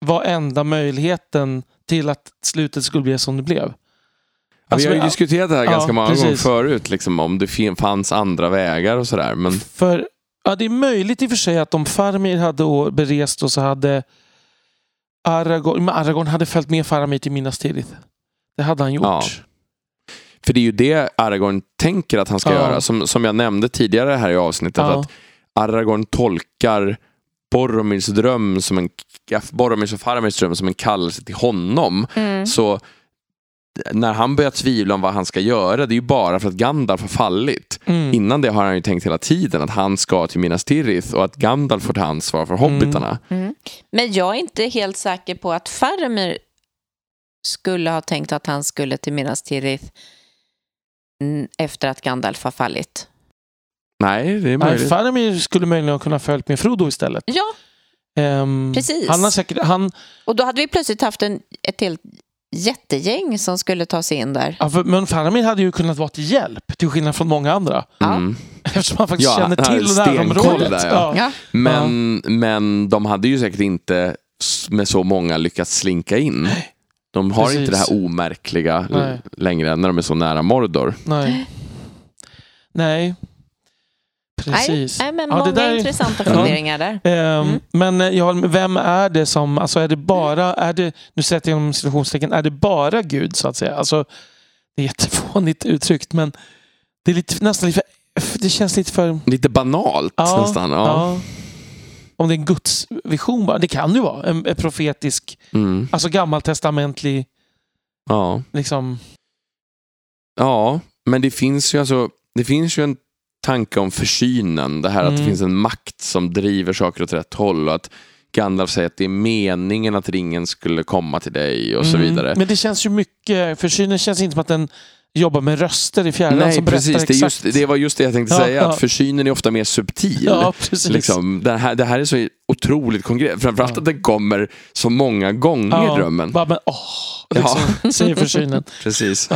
var enda möjligheten till att slutet skulle bli som det blev. Alltså, vi har ju ja, diskuterat det här ja, ganska många gånger precis. förut, liksom, om det fanns andra vägar och sådär. Men För ja, det är möjligt i och för sig att om Farmir hade berest och så hade Aragorn, men Aragorn hade följt med Faramir till Minas Tirith. Det hade han gjort. Ja. För det är ju det Aragorn tänker att han ska Ja. göra. Som, som jag nämnde tidigare här i avsnittet. Ja. Att Aragorn tolkar Boromirs dröm som en Boromirs och Faramirs dröm som en kallelse till honom. Mm. Så när han börjar tvivla om vad han ska göra, det är ju bara för att Gandalf har fallit. Mm. Innan det har han ju tänkt hela tiden att han ska till Minas Tirith och att Gandalf får ta ansvar för hobbitarna. Mm. Men jag är inte helt säker på att Faramir skulle ha tänkt att han skulle till Minas Tirith mm, efter att Gandalf har fallit. Nej, det är möjligt. Faramir skulle möjligen ha kunnat följt med Frodo istället. Ja, Ehm, Precis. Han har säkert, han, och då hade vi plötsligt haft en, ett helt jättegäng som skulle ta sig in där. ja, för, men Faramir hade ju kunnat vara till hjälp, till skillnad från många andra. Mm. Eftersom han faktiskt Ja, känner till närområdet. där, ja. Ja. Men, men de hade ju säkert inte med så många lyckats slinka in. De har Precis. inte det här omärkliga Nej. längre när de är så nära Mordor. Nej. Nej. Precis. Nej, men Ja, det många där är- intressanta funderingar där. Ehm, Mm. Men eh, ja, vem är det som, alltså är det bara, är det, nu sätter jag inom situationstecken, är det bara Gud så att säga? Alltså, det är jättefånigt uttryckt men det är lite, nästan lite för, det känns lite för, Lite banalt Ja, nästan. Ja. ja. Om det är en Guds vision bara, det kan ju vara en, en profetisk, Mm. alltså gammaltestamentlig, ja. liksom, ja, men det finns ju alltså det finns ju en tanke om försynen. Det här att det Mm. finns en makt som driver saker åt rätt håll. Och att Gandalf säger att det är meningen att ringen skulle komma till dig och så Mm. vidare. Men det känns ju mycket, försynen känns inte som att den jobbar med röster i fjärran Nej, som precis. berättar Det, är exakt. just, det var just det jag tänkte Ja, säga. ja. Att försynen är ofta mer subtil. Ja, precis. Liksom, det, här, det här är så otroligt konkret. Framförallt Ja. att den kommer så många gånger ja, drömmen. Bara, men, åh, liksom, säger försynen. Precis.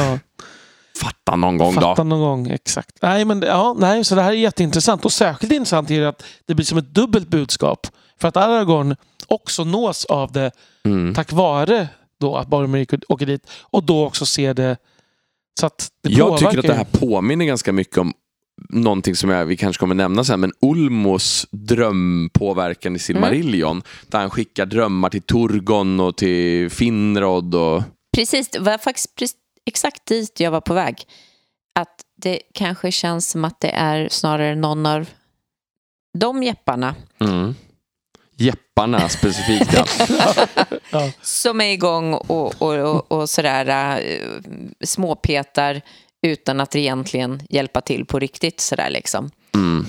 Fatta någon gång Fatta då. någon gång, exakt. Nej, men det- ja, nej, så det här är jätteintressant. Och särskilt intressant är det att det blir som ett dubbelt budskap. För att Aragorn också nås av det Mm. tack vare då att Boromir åker dit. Och då också ser det så att det Jag tycker att det här påminner ganska mycket om någonting som jag, vi kanske kommer nämna sen, men Ulmos drömpåverkan i Silmarillion. Där han skickar drömmar till Turgon och till Finrod. Och, Precis, det var faktiskt exakt dit jag var på väg. Att det kanske känns som att det är snarare någon av de jepparna mm. Jepparna specifikt. Ja. Ja. som är igång och, och, och, och sådär äh, småpetar utan att egentligen hjälpa till på riktigt sådär liksom. Mm.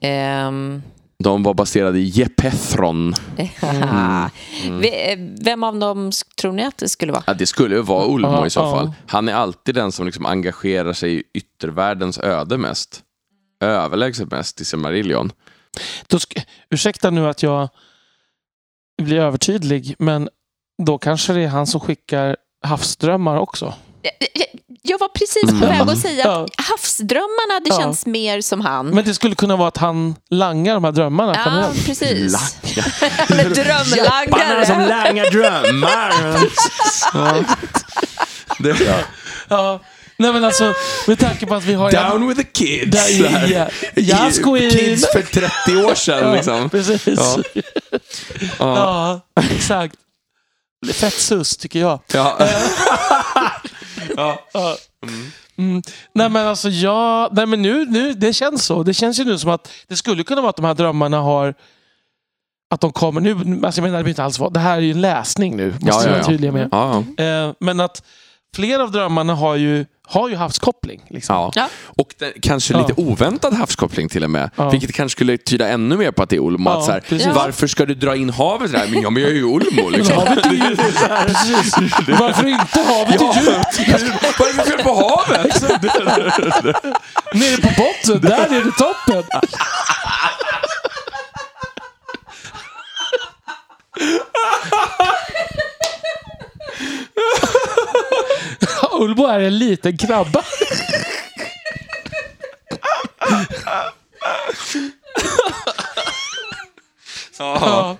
Ehm, De var baserade i Jepethron. Mm. V- eh, Vem av dem tror ni att det skulle vara? Ja, det skulle ju vara Ulmo i så fall. Han är alltid den som liksom engagerar sig i yttervärldens öde mest. Överlägset mest i Silmarillion. Då sk- ursäkta nu att jag blir övertydlig, men då kanske det är han som skickar havsdrömmar också. Jag var precis på väg att säga att havsdrömmarna hade Ja. känts mer som han. Men det skulle kunna vara att han langar de här drömmarna Ja, precis. Jepparna Drömlangare. som langar drömmar. ja. Det, Ja. Nej men alltså, med tanke på att vi har... Down with the kids. Där- ja. Jag skojar. Kids för 30 år sedan. Ja, Liksom. precis. Ja. Ja. Ja. exakt. Fett sus tycker jag. Ja. Ja. Mm. Nej men alltså jag, nej men nu, nu, det känns så. Det känns ju nu som att det skulle kunna vara att de här drömmarna har att de kommer nu. Alltså jag menar, det inte alls vara. Det här är ju en läsning nu. Måste Ja, ja, jag vara ja. tydlig med. Ja, Eh, men att flera av drömmarna har ju, har ju havskoppling. Liksom. ja. Ja. Och den, kanske Ja. lite oväntad havskoppling till och med. Ja. Vilket kanske skulle tyda ännu mer på att det är Olmo. Ja, att så här. Varför ska du dra in havet där? Men, ja, men jag är ju Olmo. Liksom. Havet är ju... Varför inte? Havet är djupt. Vad är det för fel på havet? Nere på botten, där är det toppen. Ulbo är en liten krabba. Ja.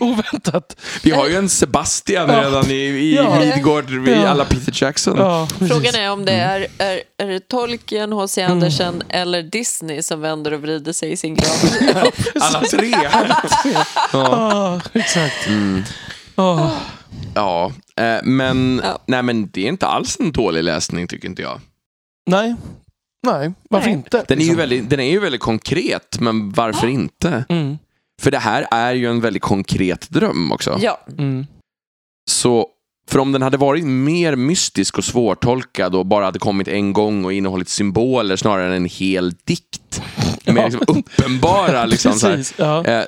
Oväntat. Vi har ju en Sebastian Ja. redan i, i Ja. Midgård, vid Ja. alla Peter Jackson. Frågan är om det är, är, är det Tolkien, H.C. Andersen eller Disney som vänder och vrider sig i sin grav. Alla tre. ja. Ja, exakt. Mm. Ja. Ja, eh, men, Ja. Nej, men det är inte alls en dålig läsning tycker inte jag. Nej. Nej, varför Nej. inte? Den är, ju liksom? väldigt, den är ju väldigt konkret, men varför inte? Mm. För det här är ju en väldigt konkret dröm också. Ja, Mm. Så, för om den hade varit mer mystisk och svårtolkad och bara hade kommit en gång och innehållit symboler snarare än en hel dikt med Ja. liksom uppenbara liksom, så här, Precis. Ja. eh,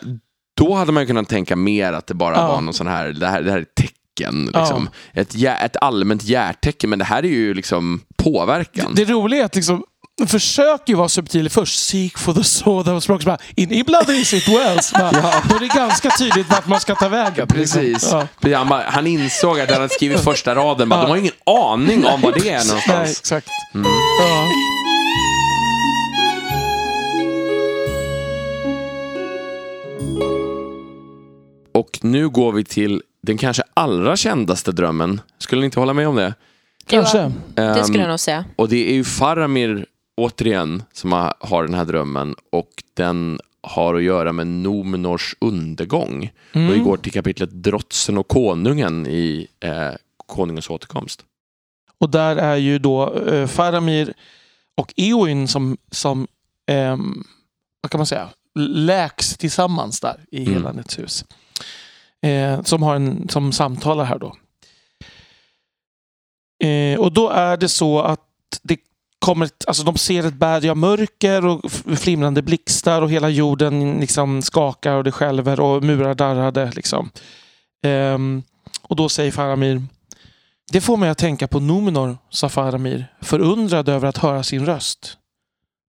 då hade man kunnat tänka mer att det bara Ja. var någon sån här, det här, det här är ett tecken. Liksom. Ett, hjär, ett allmänt hjärtecken, men det här är ju liksom påverkan. Det roliga är att liksom, försöker ju vara subtil först. Seek for the sword. Så bara, In Ibland is it wells. Bara, Då är det ganska tydligt vart man ska ta vägen. Precis. Ja. Han, bara, han insåg att han hade skrivit första raden, bara, Ja. de har ingen aning om vad det är Nej, någonstans. exakt. Mm. Och nu går vi till den kanske allra kändaste drömmen. Skulle ni inte hålla med om det? Kanske. det skulle jag Ehm, nog säga. Och det är ju Faramir, återigen, som har, den här drömmen. Och den har att göra med Nomenors undergång. Mm. Och vi går till kapitlet Drotsen och konungen i eh, Konungens återkomst. Och där är ju då eh, Faramir och Eowyn som, som ehm, vad kan man säga, läks tillsammans där i Mm. Helandets hus. Eh, som, har en, som samtalar här då. Eh, och då är det så att det kommer ett, alltså de ser ett berg av mörker och flimrande blixtar och hela jorden liksom skakar och det skälver och murar darrade. Liksom. Eh, och då säger Faramir det får mig att tänka på Nomenor, sa Faramir, förundrad över att höra sin röst.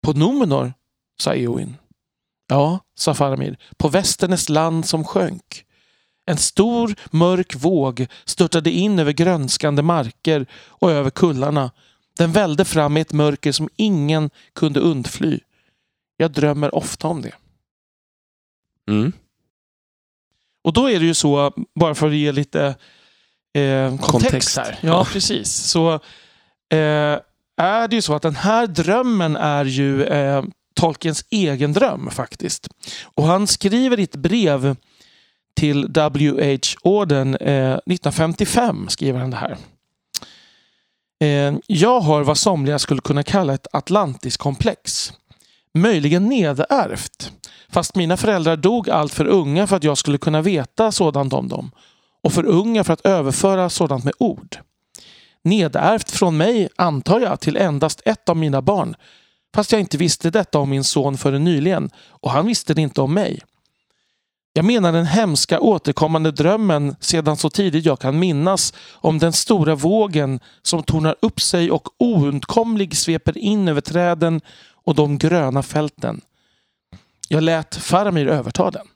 På Nomenor, sa Eowyn. Ja, sa Faramir, på Västernes land som sjönk. En stor mörk våg störtade in över grönskande marker och över kullarna. Den välde fram i ett mörker som ingen kunde undfly. Jag drömmer ofta om det. Mm. Och då är det ju så, bara för att ge lite eh, kontext, Kontext. här. Ja, Ja. precis. Så eh, är det ju så att den här drömmen är ju eh, Tolkiens egen dröm faktiskt. Och han skriver i ett brev till WH-orden eh, 1955 skriver han det här. Eh, jag har vad somliga skulle kunna kalla ett Atlantiskomplex. Möjligen nedärvt. Fast mina föräldrar dog allt för unga för att jag skulle kunna veta sådant om dem. Och för unga för att överföra sådant med ord. Nedärvt från mig, antar jag, till endast ett av mina barn. Fast jag inte visste detta om min son förrän nyligen. Och han visste det inte om mig. Jag menar den hemska återkommande drömmen sedan så tidigt jag kan minnas om den stora vågen som tornar upp sig och oundkomlig sveper in över träden och de gröna fälten. Jag lät Faramir överta den.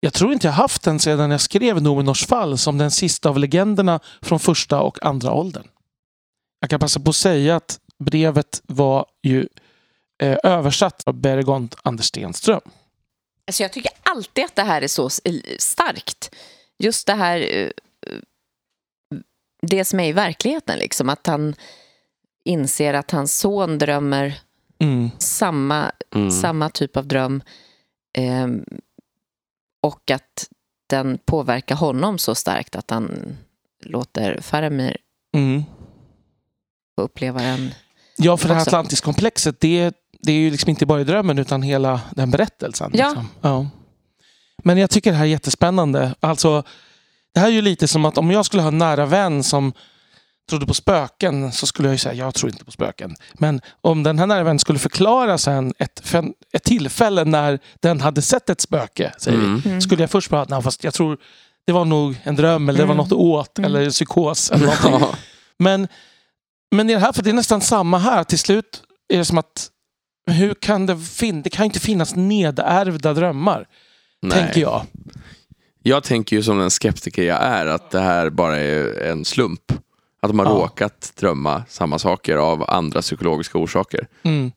Jag tror inte jag haft den sedan jag skrev Nomenors fall som den sista av legenderna från första och andra åldern. Jag kan passa på att säga att brevet var ju eh, översatt av Bergont Anders Stenström. Alltså jag tycker alltid att det här är så s- starkt. Just det här, eh, det som är i verkligheten, liksom. Att han inser att hans son drömmer Mm. samma, Mm. samma typ av dröm. ehm, och att den påverkar honom så starkt att han låter Faramir Mm. få uppleva den. Ja, för det här Också. Atlantiskomplexet, det, det är ju liksom inte bara i drömmen utan hela den berättelsen. Ja. Liksom. ja. Men jag tycker det här är jättespännande. Alltså, det här är ju lite som att om jag skulle ha en nära vän som trodde på spöken så skulle jag ju säga jag tror inte på spöken. Men om den här nära vännen skulle förklara sen ett, ett tillfälle när den hade sett ett spöke, säger Mm. vi, skulle jag först bara, nej, fast jag tror det var nog en dröm eller det var Mm. något åt eller psykos. Eller någonting. Men, men i det här, för det är nästan samma här. Till slut är det som att hur kan det, fin- det kan ju inte finnas nedärvda drömmar, Nej. tänker jag. Jag tänker ju som den skeptiker jag är att det här bara är en slump. Att de har Ja. råkat drömma samma saker av andra psykologiska orsaker. Mm.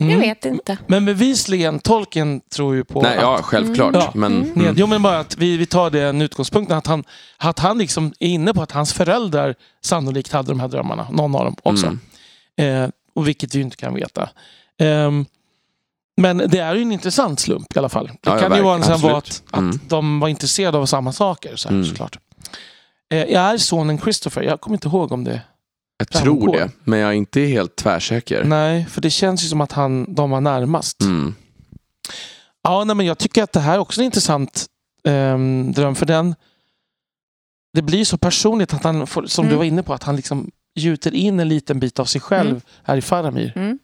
Jag Mm. vet inte. Men bevisligen, tolken tror ju på Nej, att ja, självklart. Mm. Ja. Men, Mm. mm. Jo men bara att vi, vi tar den utgångspunkten att han, att han liksom är inne på att hans föräldrar sannolikt hade de här drömmarna. Någon av dem också. Mm. Eh, och vilket vi inte kan veta. Ehm, men det är ju en intressant slump i alla fall. Det Ja, ja, kan ju vara, vara att, att Mm. de var intresserade av samma saker. Så här, Mm. såklart. Eh, är sonen Christopher. Jag kommer inte ihåg om det. Jag framgår. tror det, men jag är inte helt tvärsäker. Nej, för det känns ju som att han, de var närmast. Mm. Ja, nej, men jag tycker att det här är också en intressant ehm, dröm. För den, det blir så personligt att han, får, som Mm. du var inne på, att han liksom gjuter in en liten bit av sig själv Mm. här i Faramir. Mm.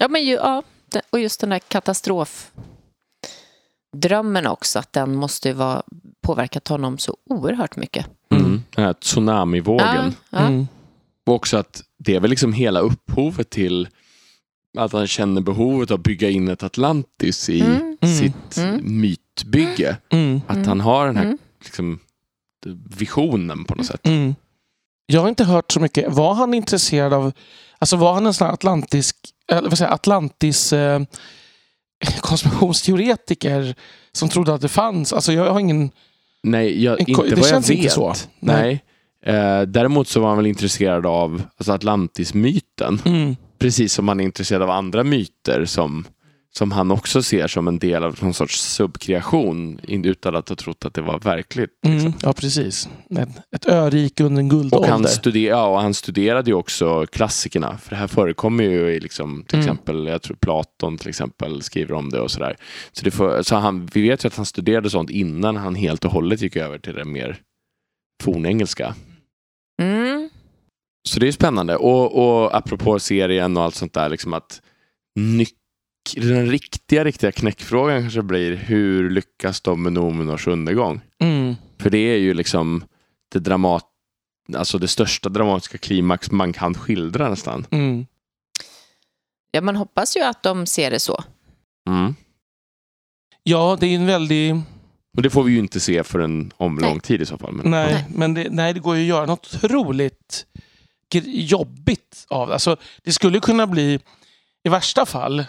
Ja, men ju, ja, och just den där katastrofdrömmen också, att den måste ju vara påverkat honom så oerhört mycket. Mm. Den här tsunamivågen. Ja, ja. Mm. Och också att det är väl liksom hela upphovet till att han känner behovet av att bygga in ett Atlantis i Mm. Mm. sitt Mm. mytbygge. Mm. Att Mm. han har den här Mm. liksom, visionen på något sätt. Jag har inte hört så mycket. Var han intresserad av... Alltså var han en sån här atlantisk... Eller vad säger Atlantis... Eh, konspirationsteoretiker som trodde att det fanns. Alltså jag har ingen... Nej, jag, En inte det vad jag vet. inte så. Nej. Eh, däremot så var han väl intresserad av alltså Atlantis-myten. Mm. Precis som han är intresserad av andra myter som, som han också ser som en del av någon sorts subkreation utan att ha trott att det var verkligt. Mm. Liksom. Ja, precis. Ett, ett örike under en Och guldålder. han, studer, ja, och han studerade ju också klassikerna. För det här förekommer ju i liksom, till Mm. exempel, jag tror Platon till exempel skriver om det och sådär. Så, det får, så han, vi vet ju att han studerade sånt innan han helt och hållet gick över till det mer fornengelska. Mm. Så det är spännande. Och, och apropå serien och allt sånt där, liksom att nyc- den riktiga, riktiga knäckfrågan kanske blir hur lyckas de med Nomenors undergång? Mm. För det är ju liksom det dramat alltså det största dramatiska klimax man kan skildra nästan. Mm. Ja, man hoppas ju att de ser det så. Mm. Ja, det är en väldig... Och det får vi ju inte se förrän om Nej. lång tid i så fall. Men, Nej, Nej. men det, nej, det går ju att göra något otroligt jobbigt av det. Alltså, det skulle kunna bli, i värsta fall,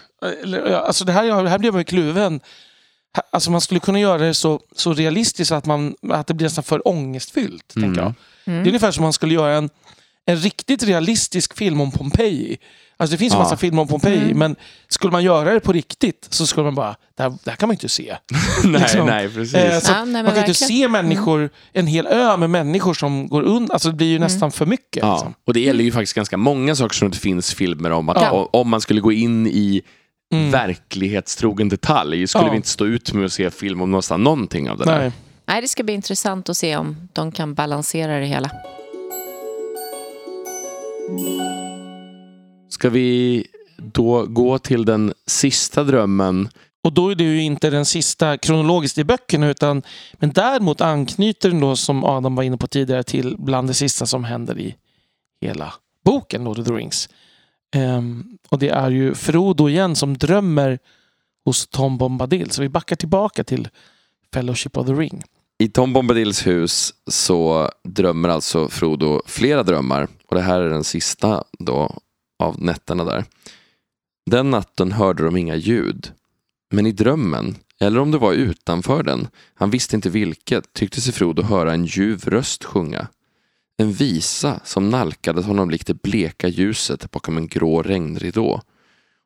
alltså det här, här blev man ju kluven. Alltså man skulle kunna göra det så, så realistiskt att, man, att det blir nästan för ångestfyllt. Mm. Tänker jag. Det är Mm. ungefär som man skulle göra en, en riktigt realistisk film om Pompeji. Alltså det finns en Ja. massa filmer om Pompeji, Mm. men skulle man göra det på riktigt så skulle man bara, det här, det här kan man ju inte se. nej, liksom. nej, precis. Eh, så Ja, nej, man kan ju inte verkligen. se människor, en hel ö med människor som går under. Alltså det blir ju nästan för mycket. Ja, Liksom. och det gäller ju faktiskt ganska många saker som det finns filmer om. Att Ja. Om man skulle gå in i Mm. verklighetstrogen detalj skulle Ja. vi inte stå ut med att se film om nästan någonting av det där. Nej. Nej, det ska bli intressant att se om de kan balansera det hela. Ska vi då gå till den sista drömmen? Och då är det ju inte den sista kronologiskt i böckerna utan men däremot anknyter den då som Adam var inne på tidigare till bland det sista som händer i hela boken Lord of the Rings. Ehm, och det är ju Frodo igen som drömmer hos Tom Bombadil. Så vi backar tillbaka till Fellowship of the Ring. I Tom Bombadils hus så drömmer alltså Frodo flera drömmar och det här är den sista då av nätterna där. Den natten hörde de inga ljud. Men i drömmen, eller om det var utanför den, han visste inte vilket, tyckte sig Frodo höra en ljuv röst sjunga. En visa som nalkades honom likt det bleka ljuset bakom en grå regnridå.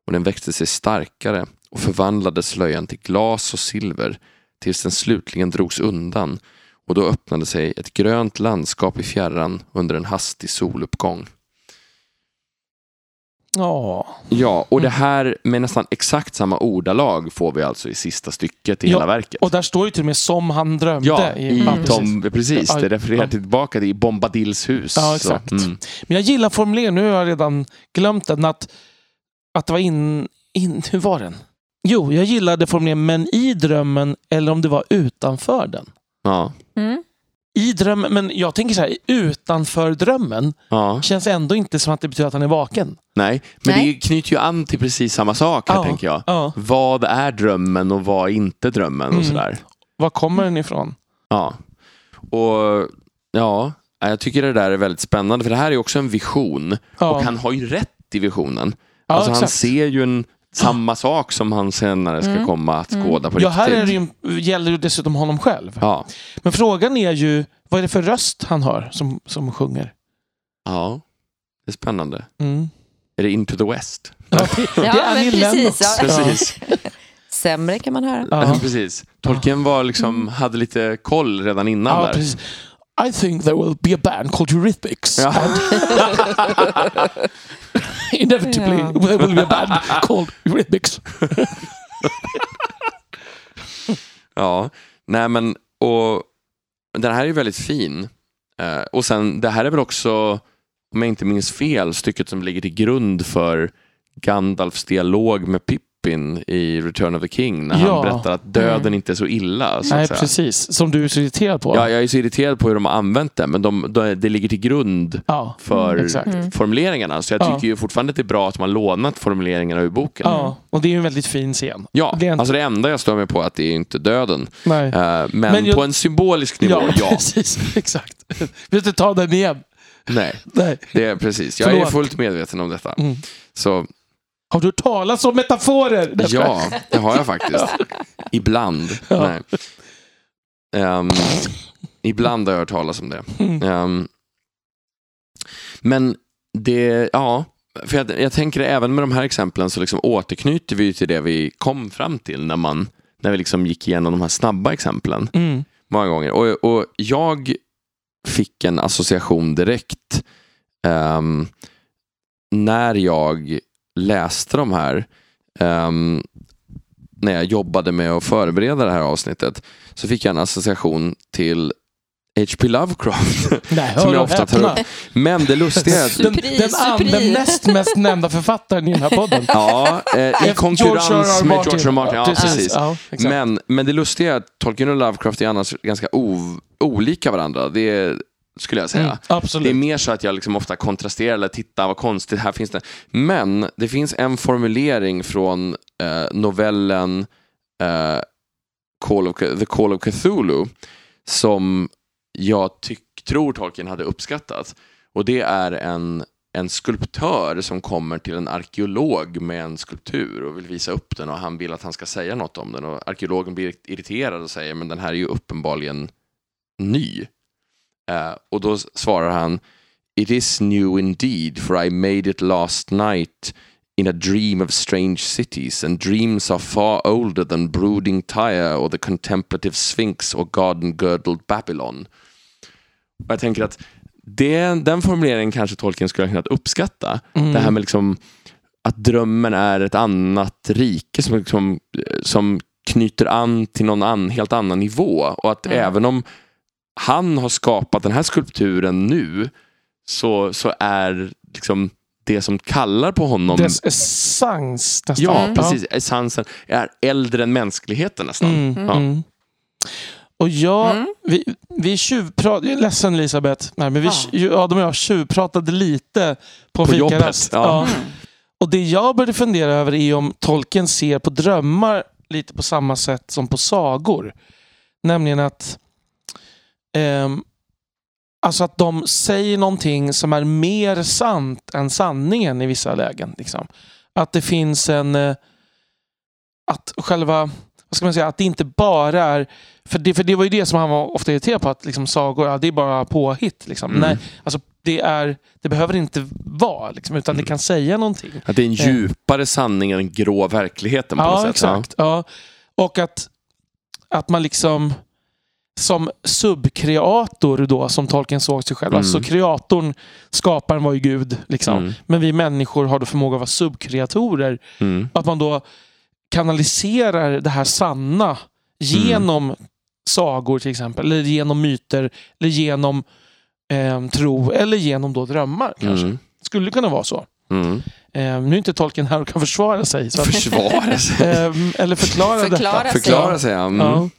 Och den växte sig starkare och förvandlade slöjan till glas och silver tills den slutligen drogs undan och då öppnade sig ett grönt landskap i fjärran under en hastig soluppgång. Ja. Ja, och det Mm. här med nästan exakt samma ordalag får vi alltså i sista stycket i Ja, hela verket. Och där står ju till och med som han drömde. Ja, i ja, Tom, precis. Det refererar ja. tillbaka till Bombadils hus. Ja, exakt. Så, mm. Men jag gillar formuleringen, nu har jag redan glömt den, att, att det var in, in... Hur var den? Jo, jag gillade formuleringen men i drömmen eller om det var utanför den. ja, Mm. I drömmen, men jag tänker så här, utanför drömmen ja. känns ändå inte som att det betyder att han är vaken. Nej, men Nej. det knyter ju an till precis samma sak här, Ja. tänker jag. Ja. Vad är drömmen och vad är inte drömmen och Mm. sådär. Var kommer den ifrån? Ja. Och ja, jag tycker det där är väldigt spännande för det här är också en vision. Ja, Och han har ju rätt i visionen. ja, alltså han ser ju en, samma sak som han senare ska Mm. komma att Mm. skåda på Ja, riktigt. här är det ju, gäller det dessutom honom själv. Ja, Men frågan är ju, vad är det för röst han har som, som sjunger? ja, det är spännande. Mm. Är det Into the West? Ja, det, det Ja, är men Annie precis, Lennox. ja. Precis. Sämre kan man höra. Ja. precis. Tolkien var liksom, hade lite koll redan innan Ja, där. precis. I think there will be a band called Eurythmics. Ja. And inevitably Ja. there will be a band called Eurythmics. Ja, nej men och den här är ju väldigt fin. Eh, och sen det här är väl också, om jag inte minns fel, stycket som ligger till grund för Gandalfs dialog med Pippin i Return of the King när Ja. han berättar att döden Mm. inte är så illa. Så Nej, att säga. precis. Som du är så irriterad på. Ja, jag är så irriterad på hur de har använt det, men de, de, det ligger till grund Ja. för Mm, exakt. Mm. formuleringarna. Så jag Ja. tycker ju fortfarande att det är bra att har lånat formuleringarna ur boken. Ja, och det är ju en väldigt fin scen. Ja, Det är en- alltså det enda jag stör mig på är att det är inte döden. Nej. Eh, men Men jag- på en symbolisk nivå, ja, ja. precis. Exakt. Vill du ta den igen? Nej, Nej. det är precis. Jag är Förlåt. fullt medveten om detta. Mm. Så Har du talas om metaforer? Ja, det har jag faktiskt. Ibland. Ja. Ehm, ibland har jag hört talas om det. Ehm, men det, ja, för jag, jag tänker även med de här exemplen så liksom återknyter vi till det vi kom fram till när, man, när vi liksom gick igenom de här snabba exemplen Mm. många gånger. Och, och jag fick en association direkt ehm, när jag läste de här. ehm, när jag jobbade med att förbereda det här avsnittet så fick jag en association till H.P. Lovecraft. Nej, Som jag ofta tar upp. Men det lustiga är att Den, den, an, den näst mest nämnda författaren i den här podden. Ja, eh, i konkurrens George R. R. med George R. R. Martin. Ja, precis. Ja, exakt. Men, men det lustiga är att Tolkien och Lovecraft är annars ganska o, olika varandra. Det är, skulle jag säga. Mm, Det är absolut. mer så att jag liksom ofta kontrasterar eller tittar vad konstigt, här finns det. Men det finns en formulering från eh, novellen eh, Call of, The Call of Cthulhu som jag tyck, tror Tolkien hade uppskattat. Och det är en, en skulptör som kommer till en arkeolog med en skulptur och vill visa upp den och han vill att han ska säga något om den. Och arkeologen blir irriterad och säger men den här är ju uppenbarligen ny. Eh, och då svarar han It is new indeed, for I made it last night in a dream of strange cities, and dreams are far older than brooding Tyre or the contemplative Sphinx or garden-girdled Babylon. Och jag tänker att det, den formuleringen kanske Tolkien skulle ha kunnat uppskatta. Mm. Det här med liksom att drömmen är ett annat rike som, liksom, eh, som knyter an till någon an, helt annan nivå. Och att Mm. även om han har skapat den här skulpturen nu så, så är liksom det som kallar på honom Dess essens nästan. Ja, Mm. precis. Essensen är äldre än mänskligheten nästan. Mm, Ja. mm. Och jag, Mm. vi, vi tjuvpratade, jag är ledsen Elisabeth, nej, men vi, Ja. Adam och jag tjuvpratade lite på, På jobbet, fikarast. ja. Mm. Och det jag började fundera över är om tolken ser på drömmar lite på samma sätt som på sagor. Nämligen att ehm, Alltså att de säger någonting som är mer sant än sanningen i vissa lägen. Liksom. Att det finns en... eh, Att själva... Vad ska man säga? Att det inte bara är... För det, för det var ju det som han var ofta irriterad på. Att liksom sagor, ja, det är bara påhitt. Liksom. Mm. Nej, alltså det, är, det behöver inte vara. Liksom, utan det kan säga någonting. Att det är en djupare sanning än grå verkligheten på något Ja, sätt. exakt. Ja. Och att, att man liksom... som subkreator då, som Tolkien såg sig själv. Mm. Alltså kreatorn, skaparen var ju Gud. Liksom. Mm. Men vi människor har då förmåga att vara subkreatorer. Mm. Att man då kanaliserar det här sanna genom sagor till exempel. Eller genom myter. Eller genom eh, tro. Eller genom då drömmar kanske. Mm. Skulle det kunna vara så. Mm. Eh, nu är inte Tolkien här och kan försvara sig. Så att, Försvara sig. eh, eller förklara, Förklara detta. sig. Förklara sig, ja.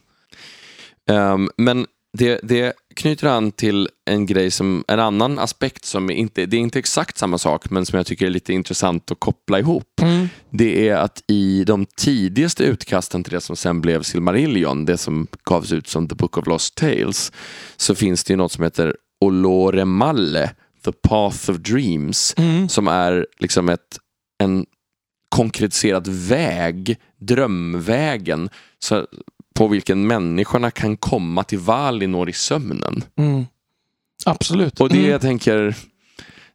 Ehm, men det, det knyter an till en grej som, en annan aspekt som inte, det är inte exakt samma sak, men som jag tycker är lite intressant att koppla ihop. Mm. Det är att i de tidigaste utkasten till det som sen blev Silmarillion, det som gavs ut som The Book of Lost Tales, så finns det ju något som heter Olore Malle, The Path of Dreams, Mm. som är liksom ett, en konkretiserad väg, drömvägen, så, på vilken människorna kan komma till Valinor i sömnen. Mm. Absolut. Och det Mm. jag tänker,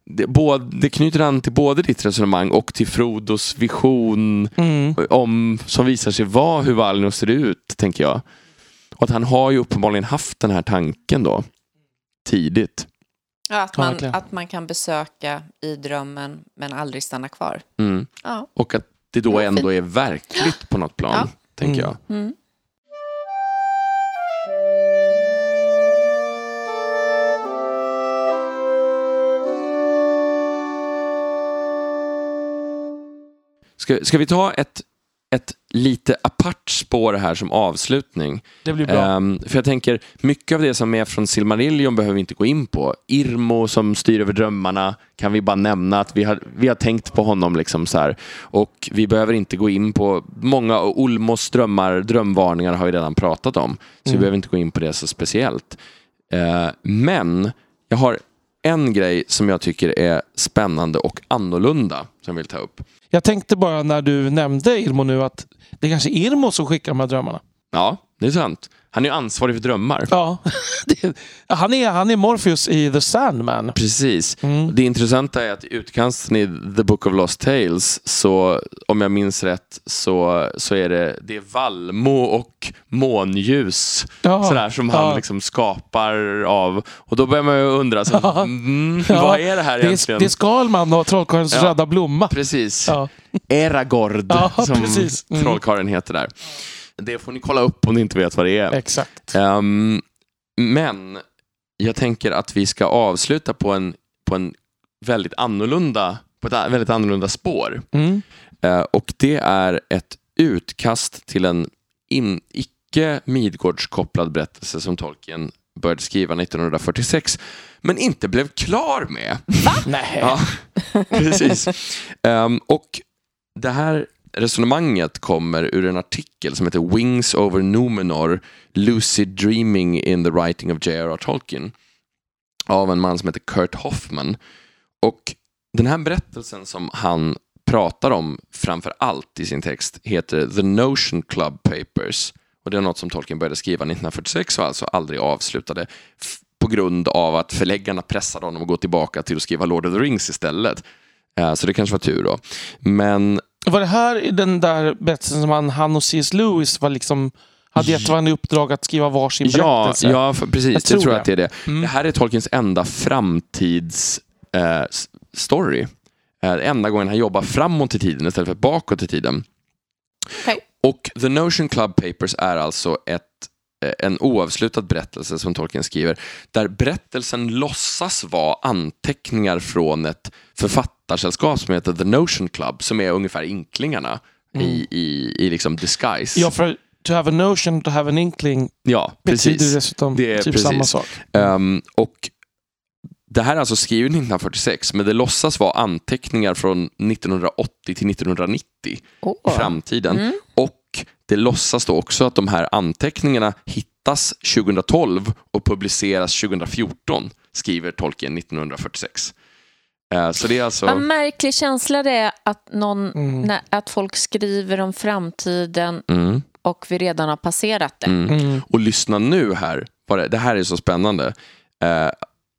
det, både, det knyter an till både ditt resonemang och till Frodos vision Mm. om, som visar sig vara hur Valinor ser ut, tänker jag. Och att han har ju uppenbarligen haft den här tanken då, tidigt. Ja, att, Ja, man, verkligen. att man kan besöka i drömmen men aldrig stanna kvar. Mm. Ja. Och att det då Ja, ändå är verkligt på något plan, Ja. tänker Mm. jag. Ska, ska vi ta ett, ett lite apart spår här som avslutning? Det blir bra. Ehm, för jag tänker, mycket av det som är från Silmarillion behöver vi inte gå in på. Irmo som styr över drömmarna kan vi bara nämna att vi har, vi har tänkt på honom. Liksom så här. Och vi behöver inte gå in på, många av Olmos drömmar, drömvarningar har vi redan pratat om. Så vi Mm. behöver inte gå in på det så speciellt. Eh, men jag har en grej som jag tycker är spännande och annorlunda som jag vill ta upp. Jag tänkte bara när du nämnde Irmo nu att det är kanske är Irmo som skickar de här drömmarna. Ja, det är sant. Han är ansvarig för drömmar. Ja, han, är, han är Morpheus i The Sandman. Precis. Mm. Det intressanta är att i utkanten i The Book of Lost Tales, så om jag minns rätt, så, så är det, det är vallmo och månljus Ja, sådär, som han ja. liksom skapar av. Och då börjar man ju undra, så, Ja. mm, vad är det här Det är, egentligen? det är Skalman och Trollkarlens röda blomma. Precis. Eragord, som precis. Mm. trollkarlen heter där. Det får ni kolla upp om ni inte vet vad det är. Exakt. Ehm, men jag tänker att vi ska avsluta på en, på en väldigt annorlunda, på ett väldigt annorlunda spår. Mm. Eh, och det är ett utkast till en in, icke Midgårdskopplad berättelse som Tolkien började skriva 1946, men inte blev klar med. Nej. Ja, precis. Ehm, och det här resonemanget kommer ur en artikel som heter Wings over Numenor, Lucid Dreaming in the Writing of J.R.R. Tolkien av en man som heter Kurt Hoffman. Och den här berättelsen som han pratar om framför allt i sin text heter The Notion Club Papers. Och det är något som Tolkien började skriva 1946 och alltså aldrig avslutade på grund av att förläggarna pressade honom att gå tillbaka till att skriva Lord of the Rings istället. Eh, så det kanske var tur då. Men var det här i den där berättelsen som han, han och C.S. Lewis var liksom, hade gett varandra i uppdrag att skriva varsin ja, berättelse? ja precis. Jag Jag tror, tror att det är det. Mm. Det här är Tolkiens enda framtidsstory. Eh, eh, enda gången han jobbar framåt i tiden istället för bakåt i tiden. Okej. Och The Notion Club Papers är alltså ett, eh, en oavslutad berättelse som Tolkien skriver, där berättelsen låtsas vara anteckningar från ett författarsällskap som heter The Notion Club, som är ungefär inklingarna i, i, i liksom disguise. Ja, för to have a notion, to have an inkling ja betyder dessutom Det är typ precis. samma sak. Ehm, och det här är alltså skrivet 1946, men det låtsas vara anteckningar från 1980 till 1990, Åh. framtiden. Mm. Och det låtsas då också att de här anteckningarna hittas 2012 och publiceras 2014, skriver Tolkien 1946. Eh, Så det är alltså... Vad märklig känsla det är att, någon, Mm. när, att folk skriver om framtiden Mm, och vi redan har passerat det. mm. Mm. Och lyssna nu här, det här är så spännande. Eh,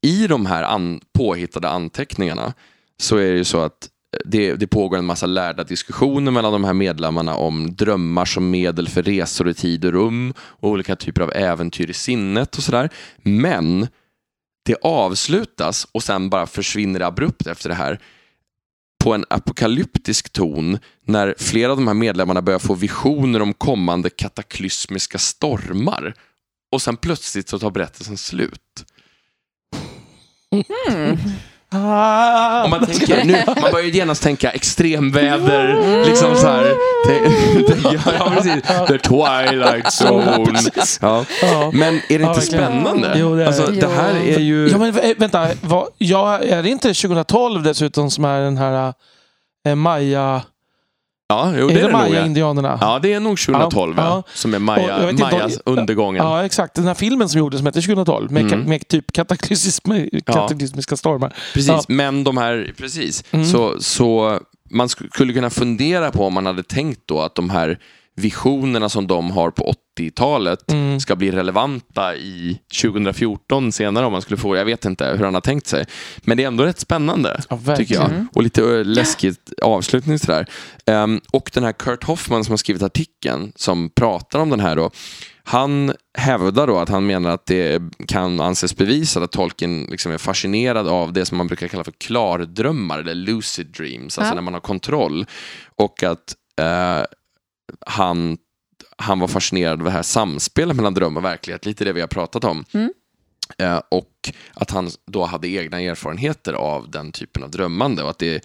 I de här an, påhittade anteckningarna så är det ju så att det, det pågår en massa lärda diskussioner mellan de här medlemmarna om drömmar som medel för resor i tid och rum och olika typer av äventyr i sinnet och sådär. Men det avslutas och sen bara försvinner det abrupt efter det här på en apokalyptisk ton när flera av de här medlemmarna börjar få visioner om kommande kataklysmiska stormar. Och sen plötsligt så tar berättelsen slut. Mm. Ah. Man, tänker, nu, man börjar ju genast tänka extremväder, liksom så här. Ja, precis. The Twilight Zone. Ja. Men är det inte spännande? Jo, det är alltså, det. här är ju... Ja, men vä- vänta. Vad, ja, är det inte 2012 dessutom som är den här eh, Maya... Ja, jo, är det det. Ja. Maya-indianerna? ja, det är nog 2012 ja, Ja, ja. som är Och jag vet inte om- Majas undergången. Ja, exakt. Den här filmen som gjordes som hette 2012 med, Mm. med typ kataklysmiska, kataklysmiska stormar. Precis, Ja. men de här, precis. Mm. Så, så man sk- skulle kunna fundera på om man hade tänkt då att de här visionerna som de har på 80-talet Mm. ska bli relevanta i 2014 senare om man skulle få, jag vet inte hur han har tänkt sig. Men det är ändå rätt spännande. Ja, tycker jag. Och lite ö, läskigt avslutning sådär. Ehm, och den här Kurt Hoffman som har skrivit artikeln som pratar om den här då. Han hävdar då att han menar att det kan anses bevisat att Tolkien liksom är fascinerad av det som man brukar kalla för klardrömmar eller lucid dreams, alltså Ja. när man har kontroll. Och att eh, han, han var fascinerad av det här samspelet mellan dröm och verklighet, lite det vi har pratat om. Mm. Eh, och att han då hade egna erfarenheter av den typen av drömmande. Och att det,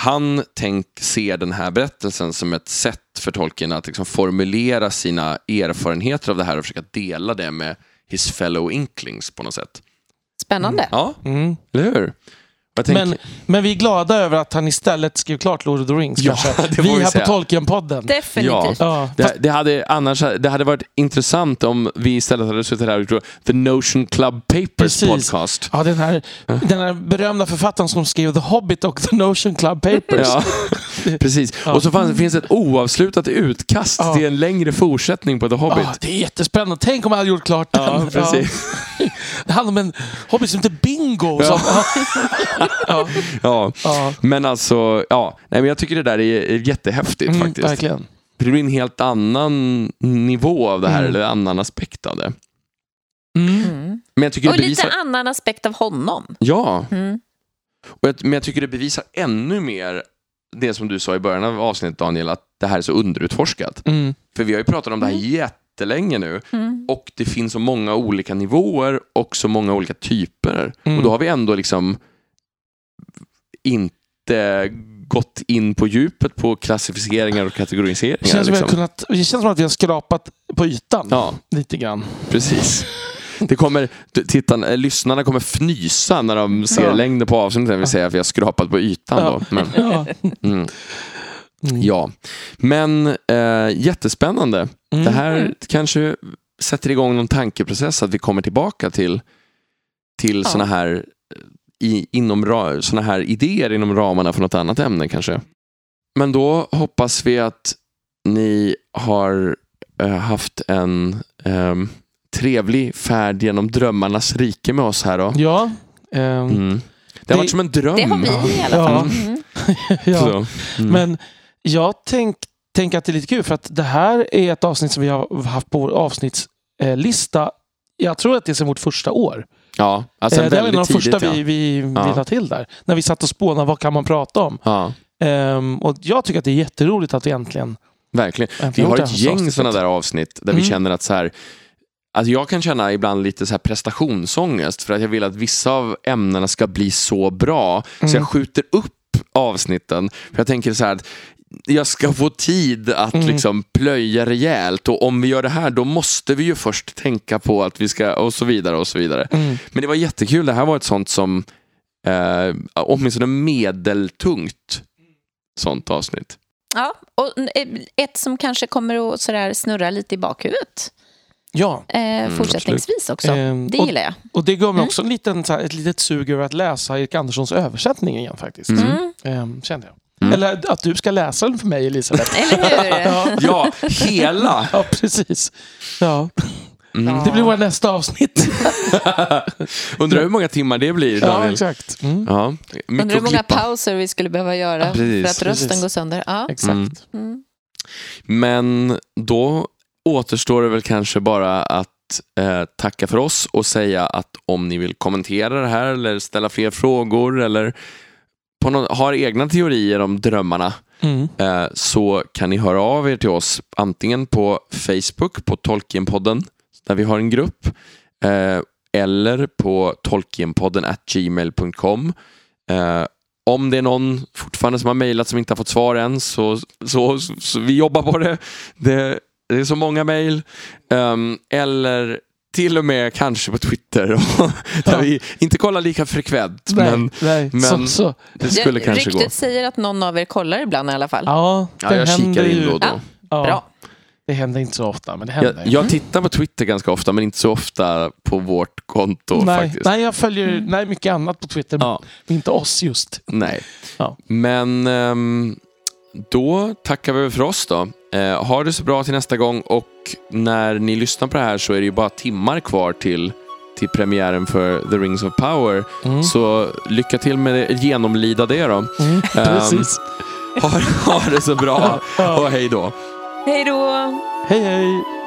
han tänk, ser den här berättelsen som ett sätt för Tolkien att liksom formulera sina erfarenheter av det här och försöka dela det med his fellow inklings på något sätt. Spännande. Ja, Mm. eller hur? Men, men vi är glada över att han istället skrev klart Lord of the Rings. Ja, vi vi här säga. på Tolkien-podden. Definitivt. Ja, det, det, hade annars, det hade varit intressant om vi istället hade suttit här och gjort The Notion Club Papers Precis. podcast. Ja, den här, den här berömda författaren som skrev The Hobbit och The Notion Club Papers. Ja, precis. Ja. Och så fanns, finns ett oavslutat utkast Ja. till en längre fortsättning på The Hobbit. Ja, det är jättespännande. Tänk om jag hade gjort klart den. Ja, precis. Ja. Det handlar om en hobbit som heter Bingo. Som, ja. Ja. Ja. Men alltså, ja. Nej, men jag tycker det där är, är jättehäftigt Mm, faktiskt. verkligen. Det blir en helt annan nivå av det här, Mm. eller en annan aspekt av det. Mm. Mm. Men jag tycker Och det lite bevisar... annan aspekt av honom. Ja, Mm. och jag, men jag tycker det bevisar ännu mer det som du sa i början av avsnittet Daniel, att det här är så underutforskat. Mm. För vi har ju pratat om det här Mm. jättelänge nu Mm. och det finns så många olika nivåer och så många olika typer. Mm. Och då har vi ändå liksom inte gått in på djupet på klassificeringar och Det kategoriseringar. känns, som vi har Liksom. kunnat, det känns som att vi har skrapat på ytan Ja, lite grann. precis. Det kommer, tittarna, eh, lyssnarna kommer fnysa när de ser Ja. längden på avsnittet, det vill säga att vi har skrapat på ytan. Ja. Då. Men, Ja. mm, Mm. ja. Men eh, jättespännande. Mm. Det här kanske sätter igång någon tankeprocess att vi kommer tillbaka till, till Ja. såna här i, inom såna här idéer inom ramarna för något annat ämne kanske. Men då hoppas vi att ni har eh, haft en ehm, trevlig färd genom drömmarnas rike med oss här då. Ja. ehm, Mm. Det har Det- varit som en dröm. Det har vi i alla Ja. fall. Mm. ja. Så, mm. Men jag tänk, tänker att det är lite kul för att det här är ett avsnitt som vi har haft på vår avsnittslista. Jag tror att det är sedan vårt första år. Ja, alltså Eh, det var en av de första tidigt. vi, vi, vi Ja. la till där. När vi satt och spånade vad kan man prata om. Ja. Ja, Ehm, och jag tycker att det är jätteroligt att vi äntligen... verkligen. Vi äntligen har gjort ett gäng sådana där avsnitt där vi Mm. känner att så här, alltså jag kan känna ibland lite så här prestationsångest för att jag vill att vissa av ämnena ska bli så bra så Mm. jag skjuter upp avsnitten. För jag tänker så här att jag ska få tid att Mm. liksom plöja rejält och om vi gör det här då måste vi ju först tänka på att vi ska och så vidare och så vidare. Mm. Men det var jättekul, det här var ett sånt som eh, åtminstone medeltungt sånt avsnitt. Ja, och eh, ett som kanske kommer att sådär snurra lite i bakhuvudet Ja, eh, fortsättningsvis också. Ehm, Det och- gillar jag. och det gav mig Mm. också en liten, här, ett litet sug över att läsa Erik Anderssons översättning igen faktiskt. Mm. Mm. Ehm, kände jag. Mm. Eller att du ska läsa den för mig Elisabeth. Eller hur? ja. Ja, hela! ja, precis. Ja. Mm. Det blir vårt nästa avsnitt. Undrar hur många timmar det blir, ja, Daniel. exakt. Mm. Ja, mycket Undrar hur många pauser vi skulle behöva göra Ja, precis, för att rösten precis. går sönder. Ja. Exakt. Mm. Mm. Men då återstår det väl kanske bara att eh, tacka för oss och säga att om ni vill kommentera det här eller ställa fler frågor eller på någon, har egna teorier om drömmarna Mm. eh, så kan ni höra av er till oss antingen på Facebook på Tolkienpodden där vi har en grupp eh, eller på tolkienpodden at gmail.com. Eh, om det är någon fortfarande som har mejlat som inte har fått svar än så, så, så, så vi jobbar på det. Det, det är så många mejl. Ehm, eller till och med kanske på Twitter där Ja. vi inte kollar lika frekvent. Nej, Men nej. men- så, så. det skulle Det- kanske gå. Ryktet säger att någon av er kollar ibland i alla fall. Ja, det Ja, jag kikar in då och då. Ja. Ja, Bra. Det händer inte så ofta, men det händer. Jag, jag tittar på Twitter ganska ofta men inte så ofta på vårt konto nej, faktiskt. nej, jag följer nej, mycket annat på Twitter, Ja. men inte oss just. Nej. Ja. Men ehm, då tackar vi för oss då. Eh, ha det så bra till nästa gång och när ni lyssnar på det här så är det ju bara timmar kvar till, till premiären för The Rings of Power. Mm. Så lycka till med det, genomlida det då. Mm. Precis. Ha, ha det så bra och hej då. Hej då! Hej, hej.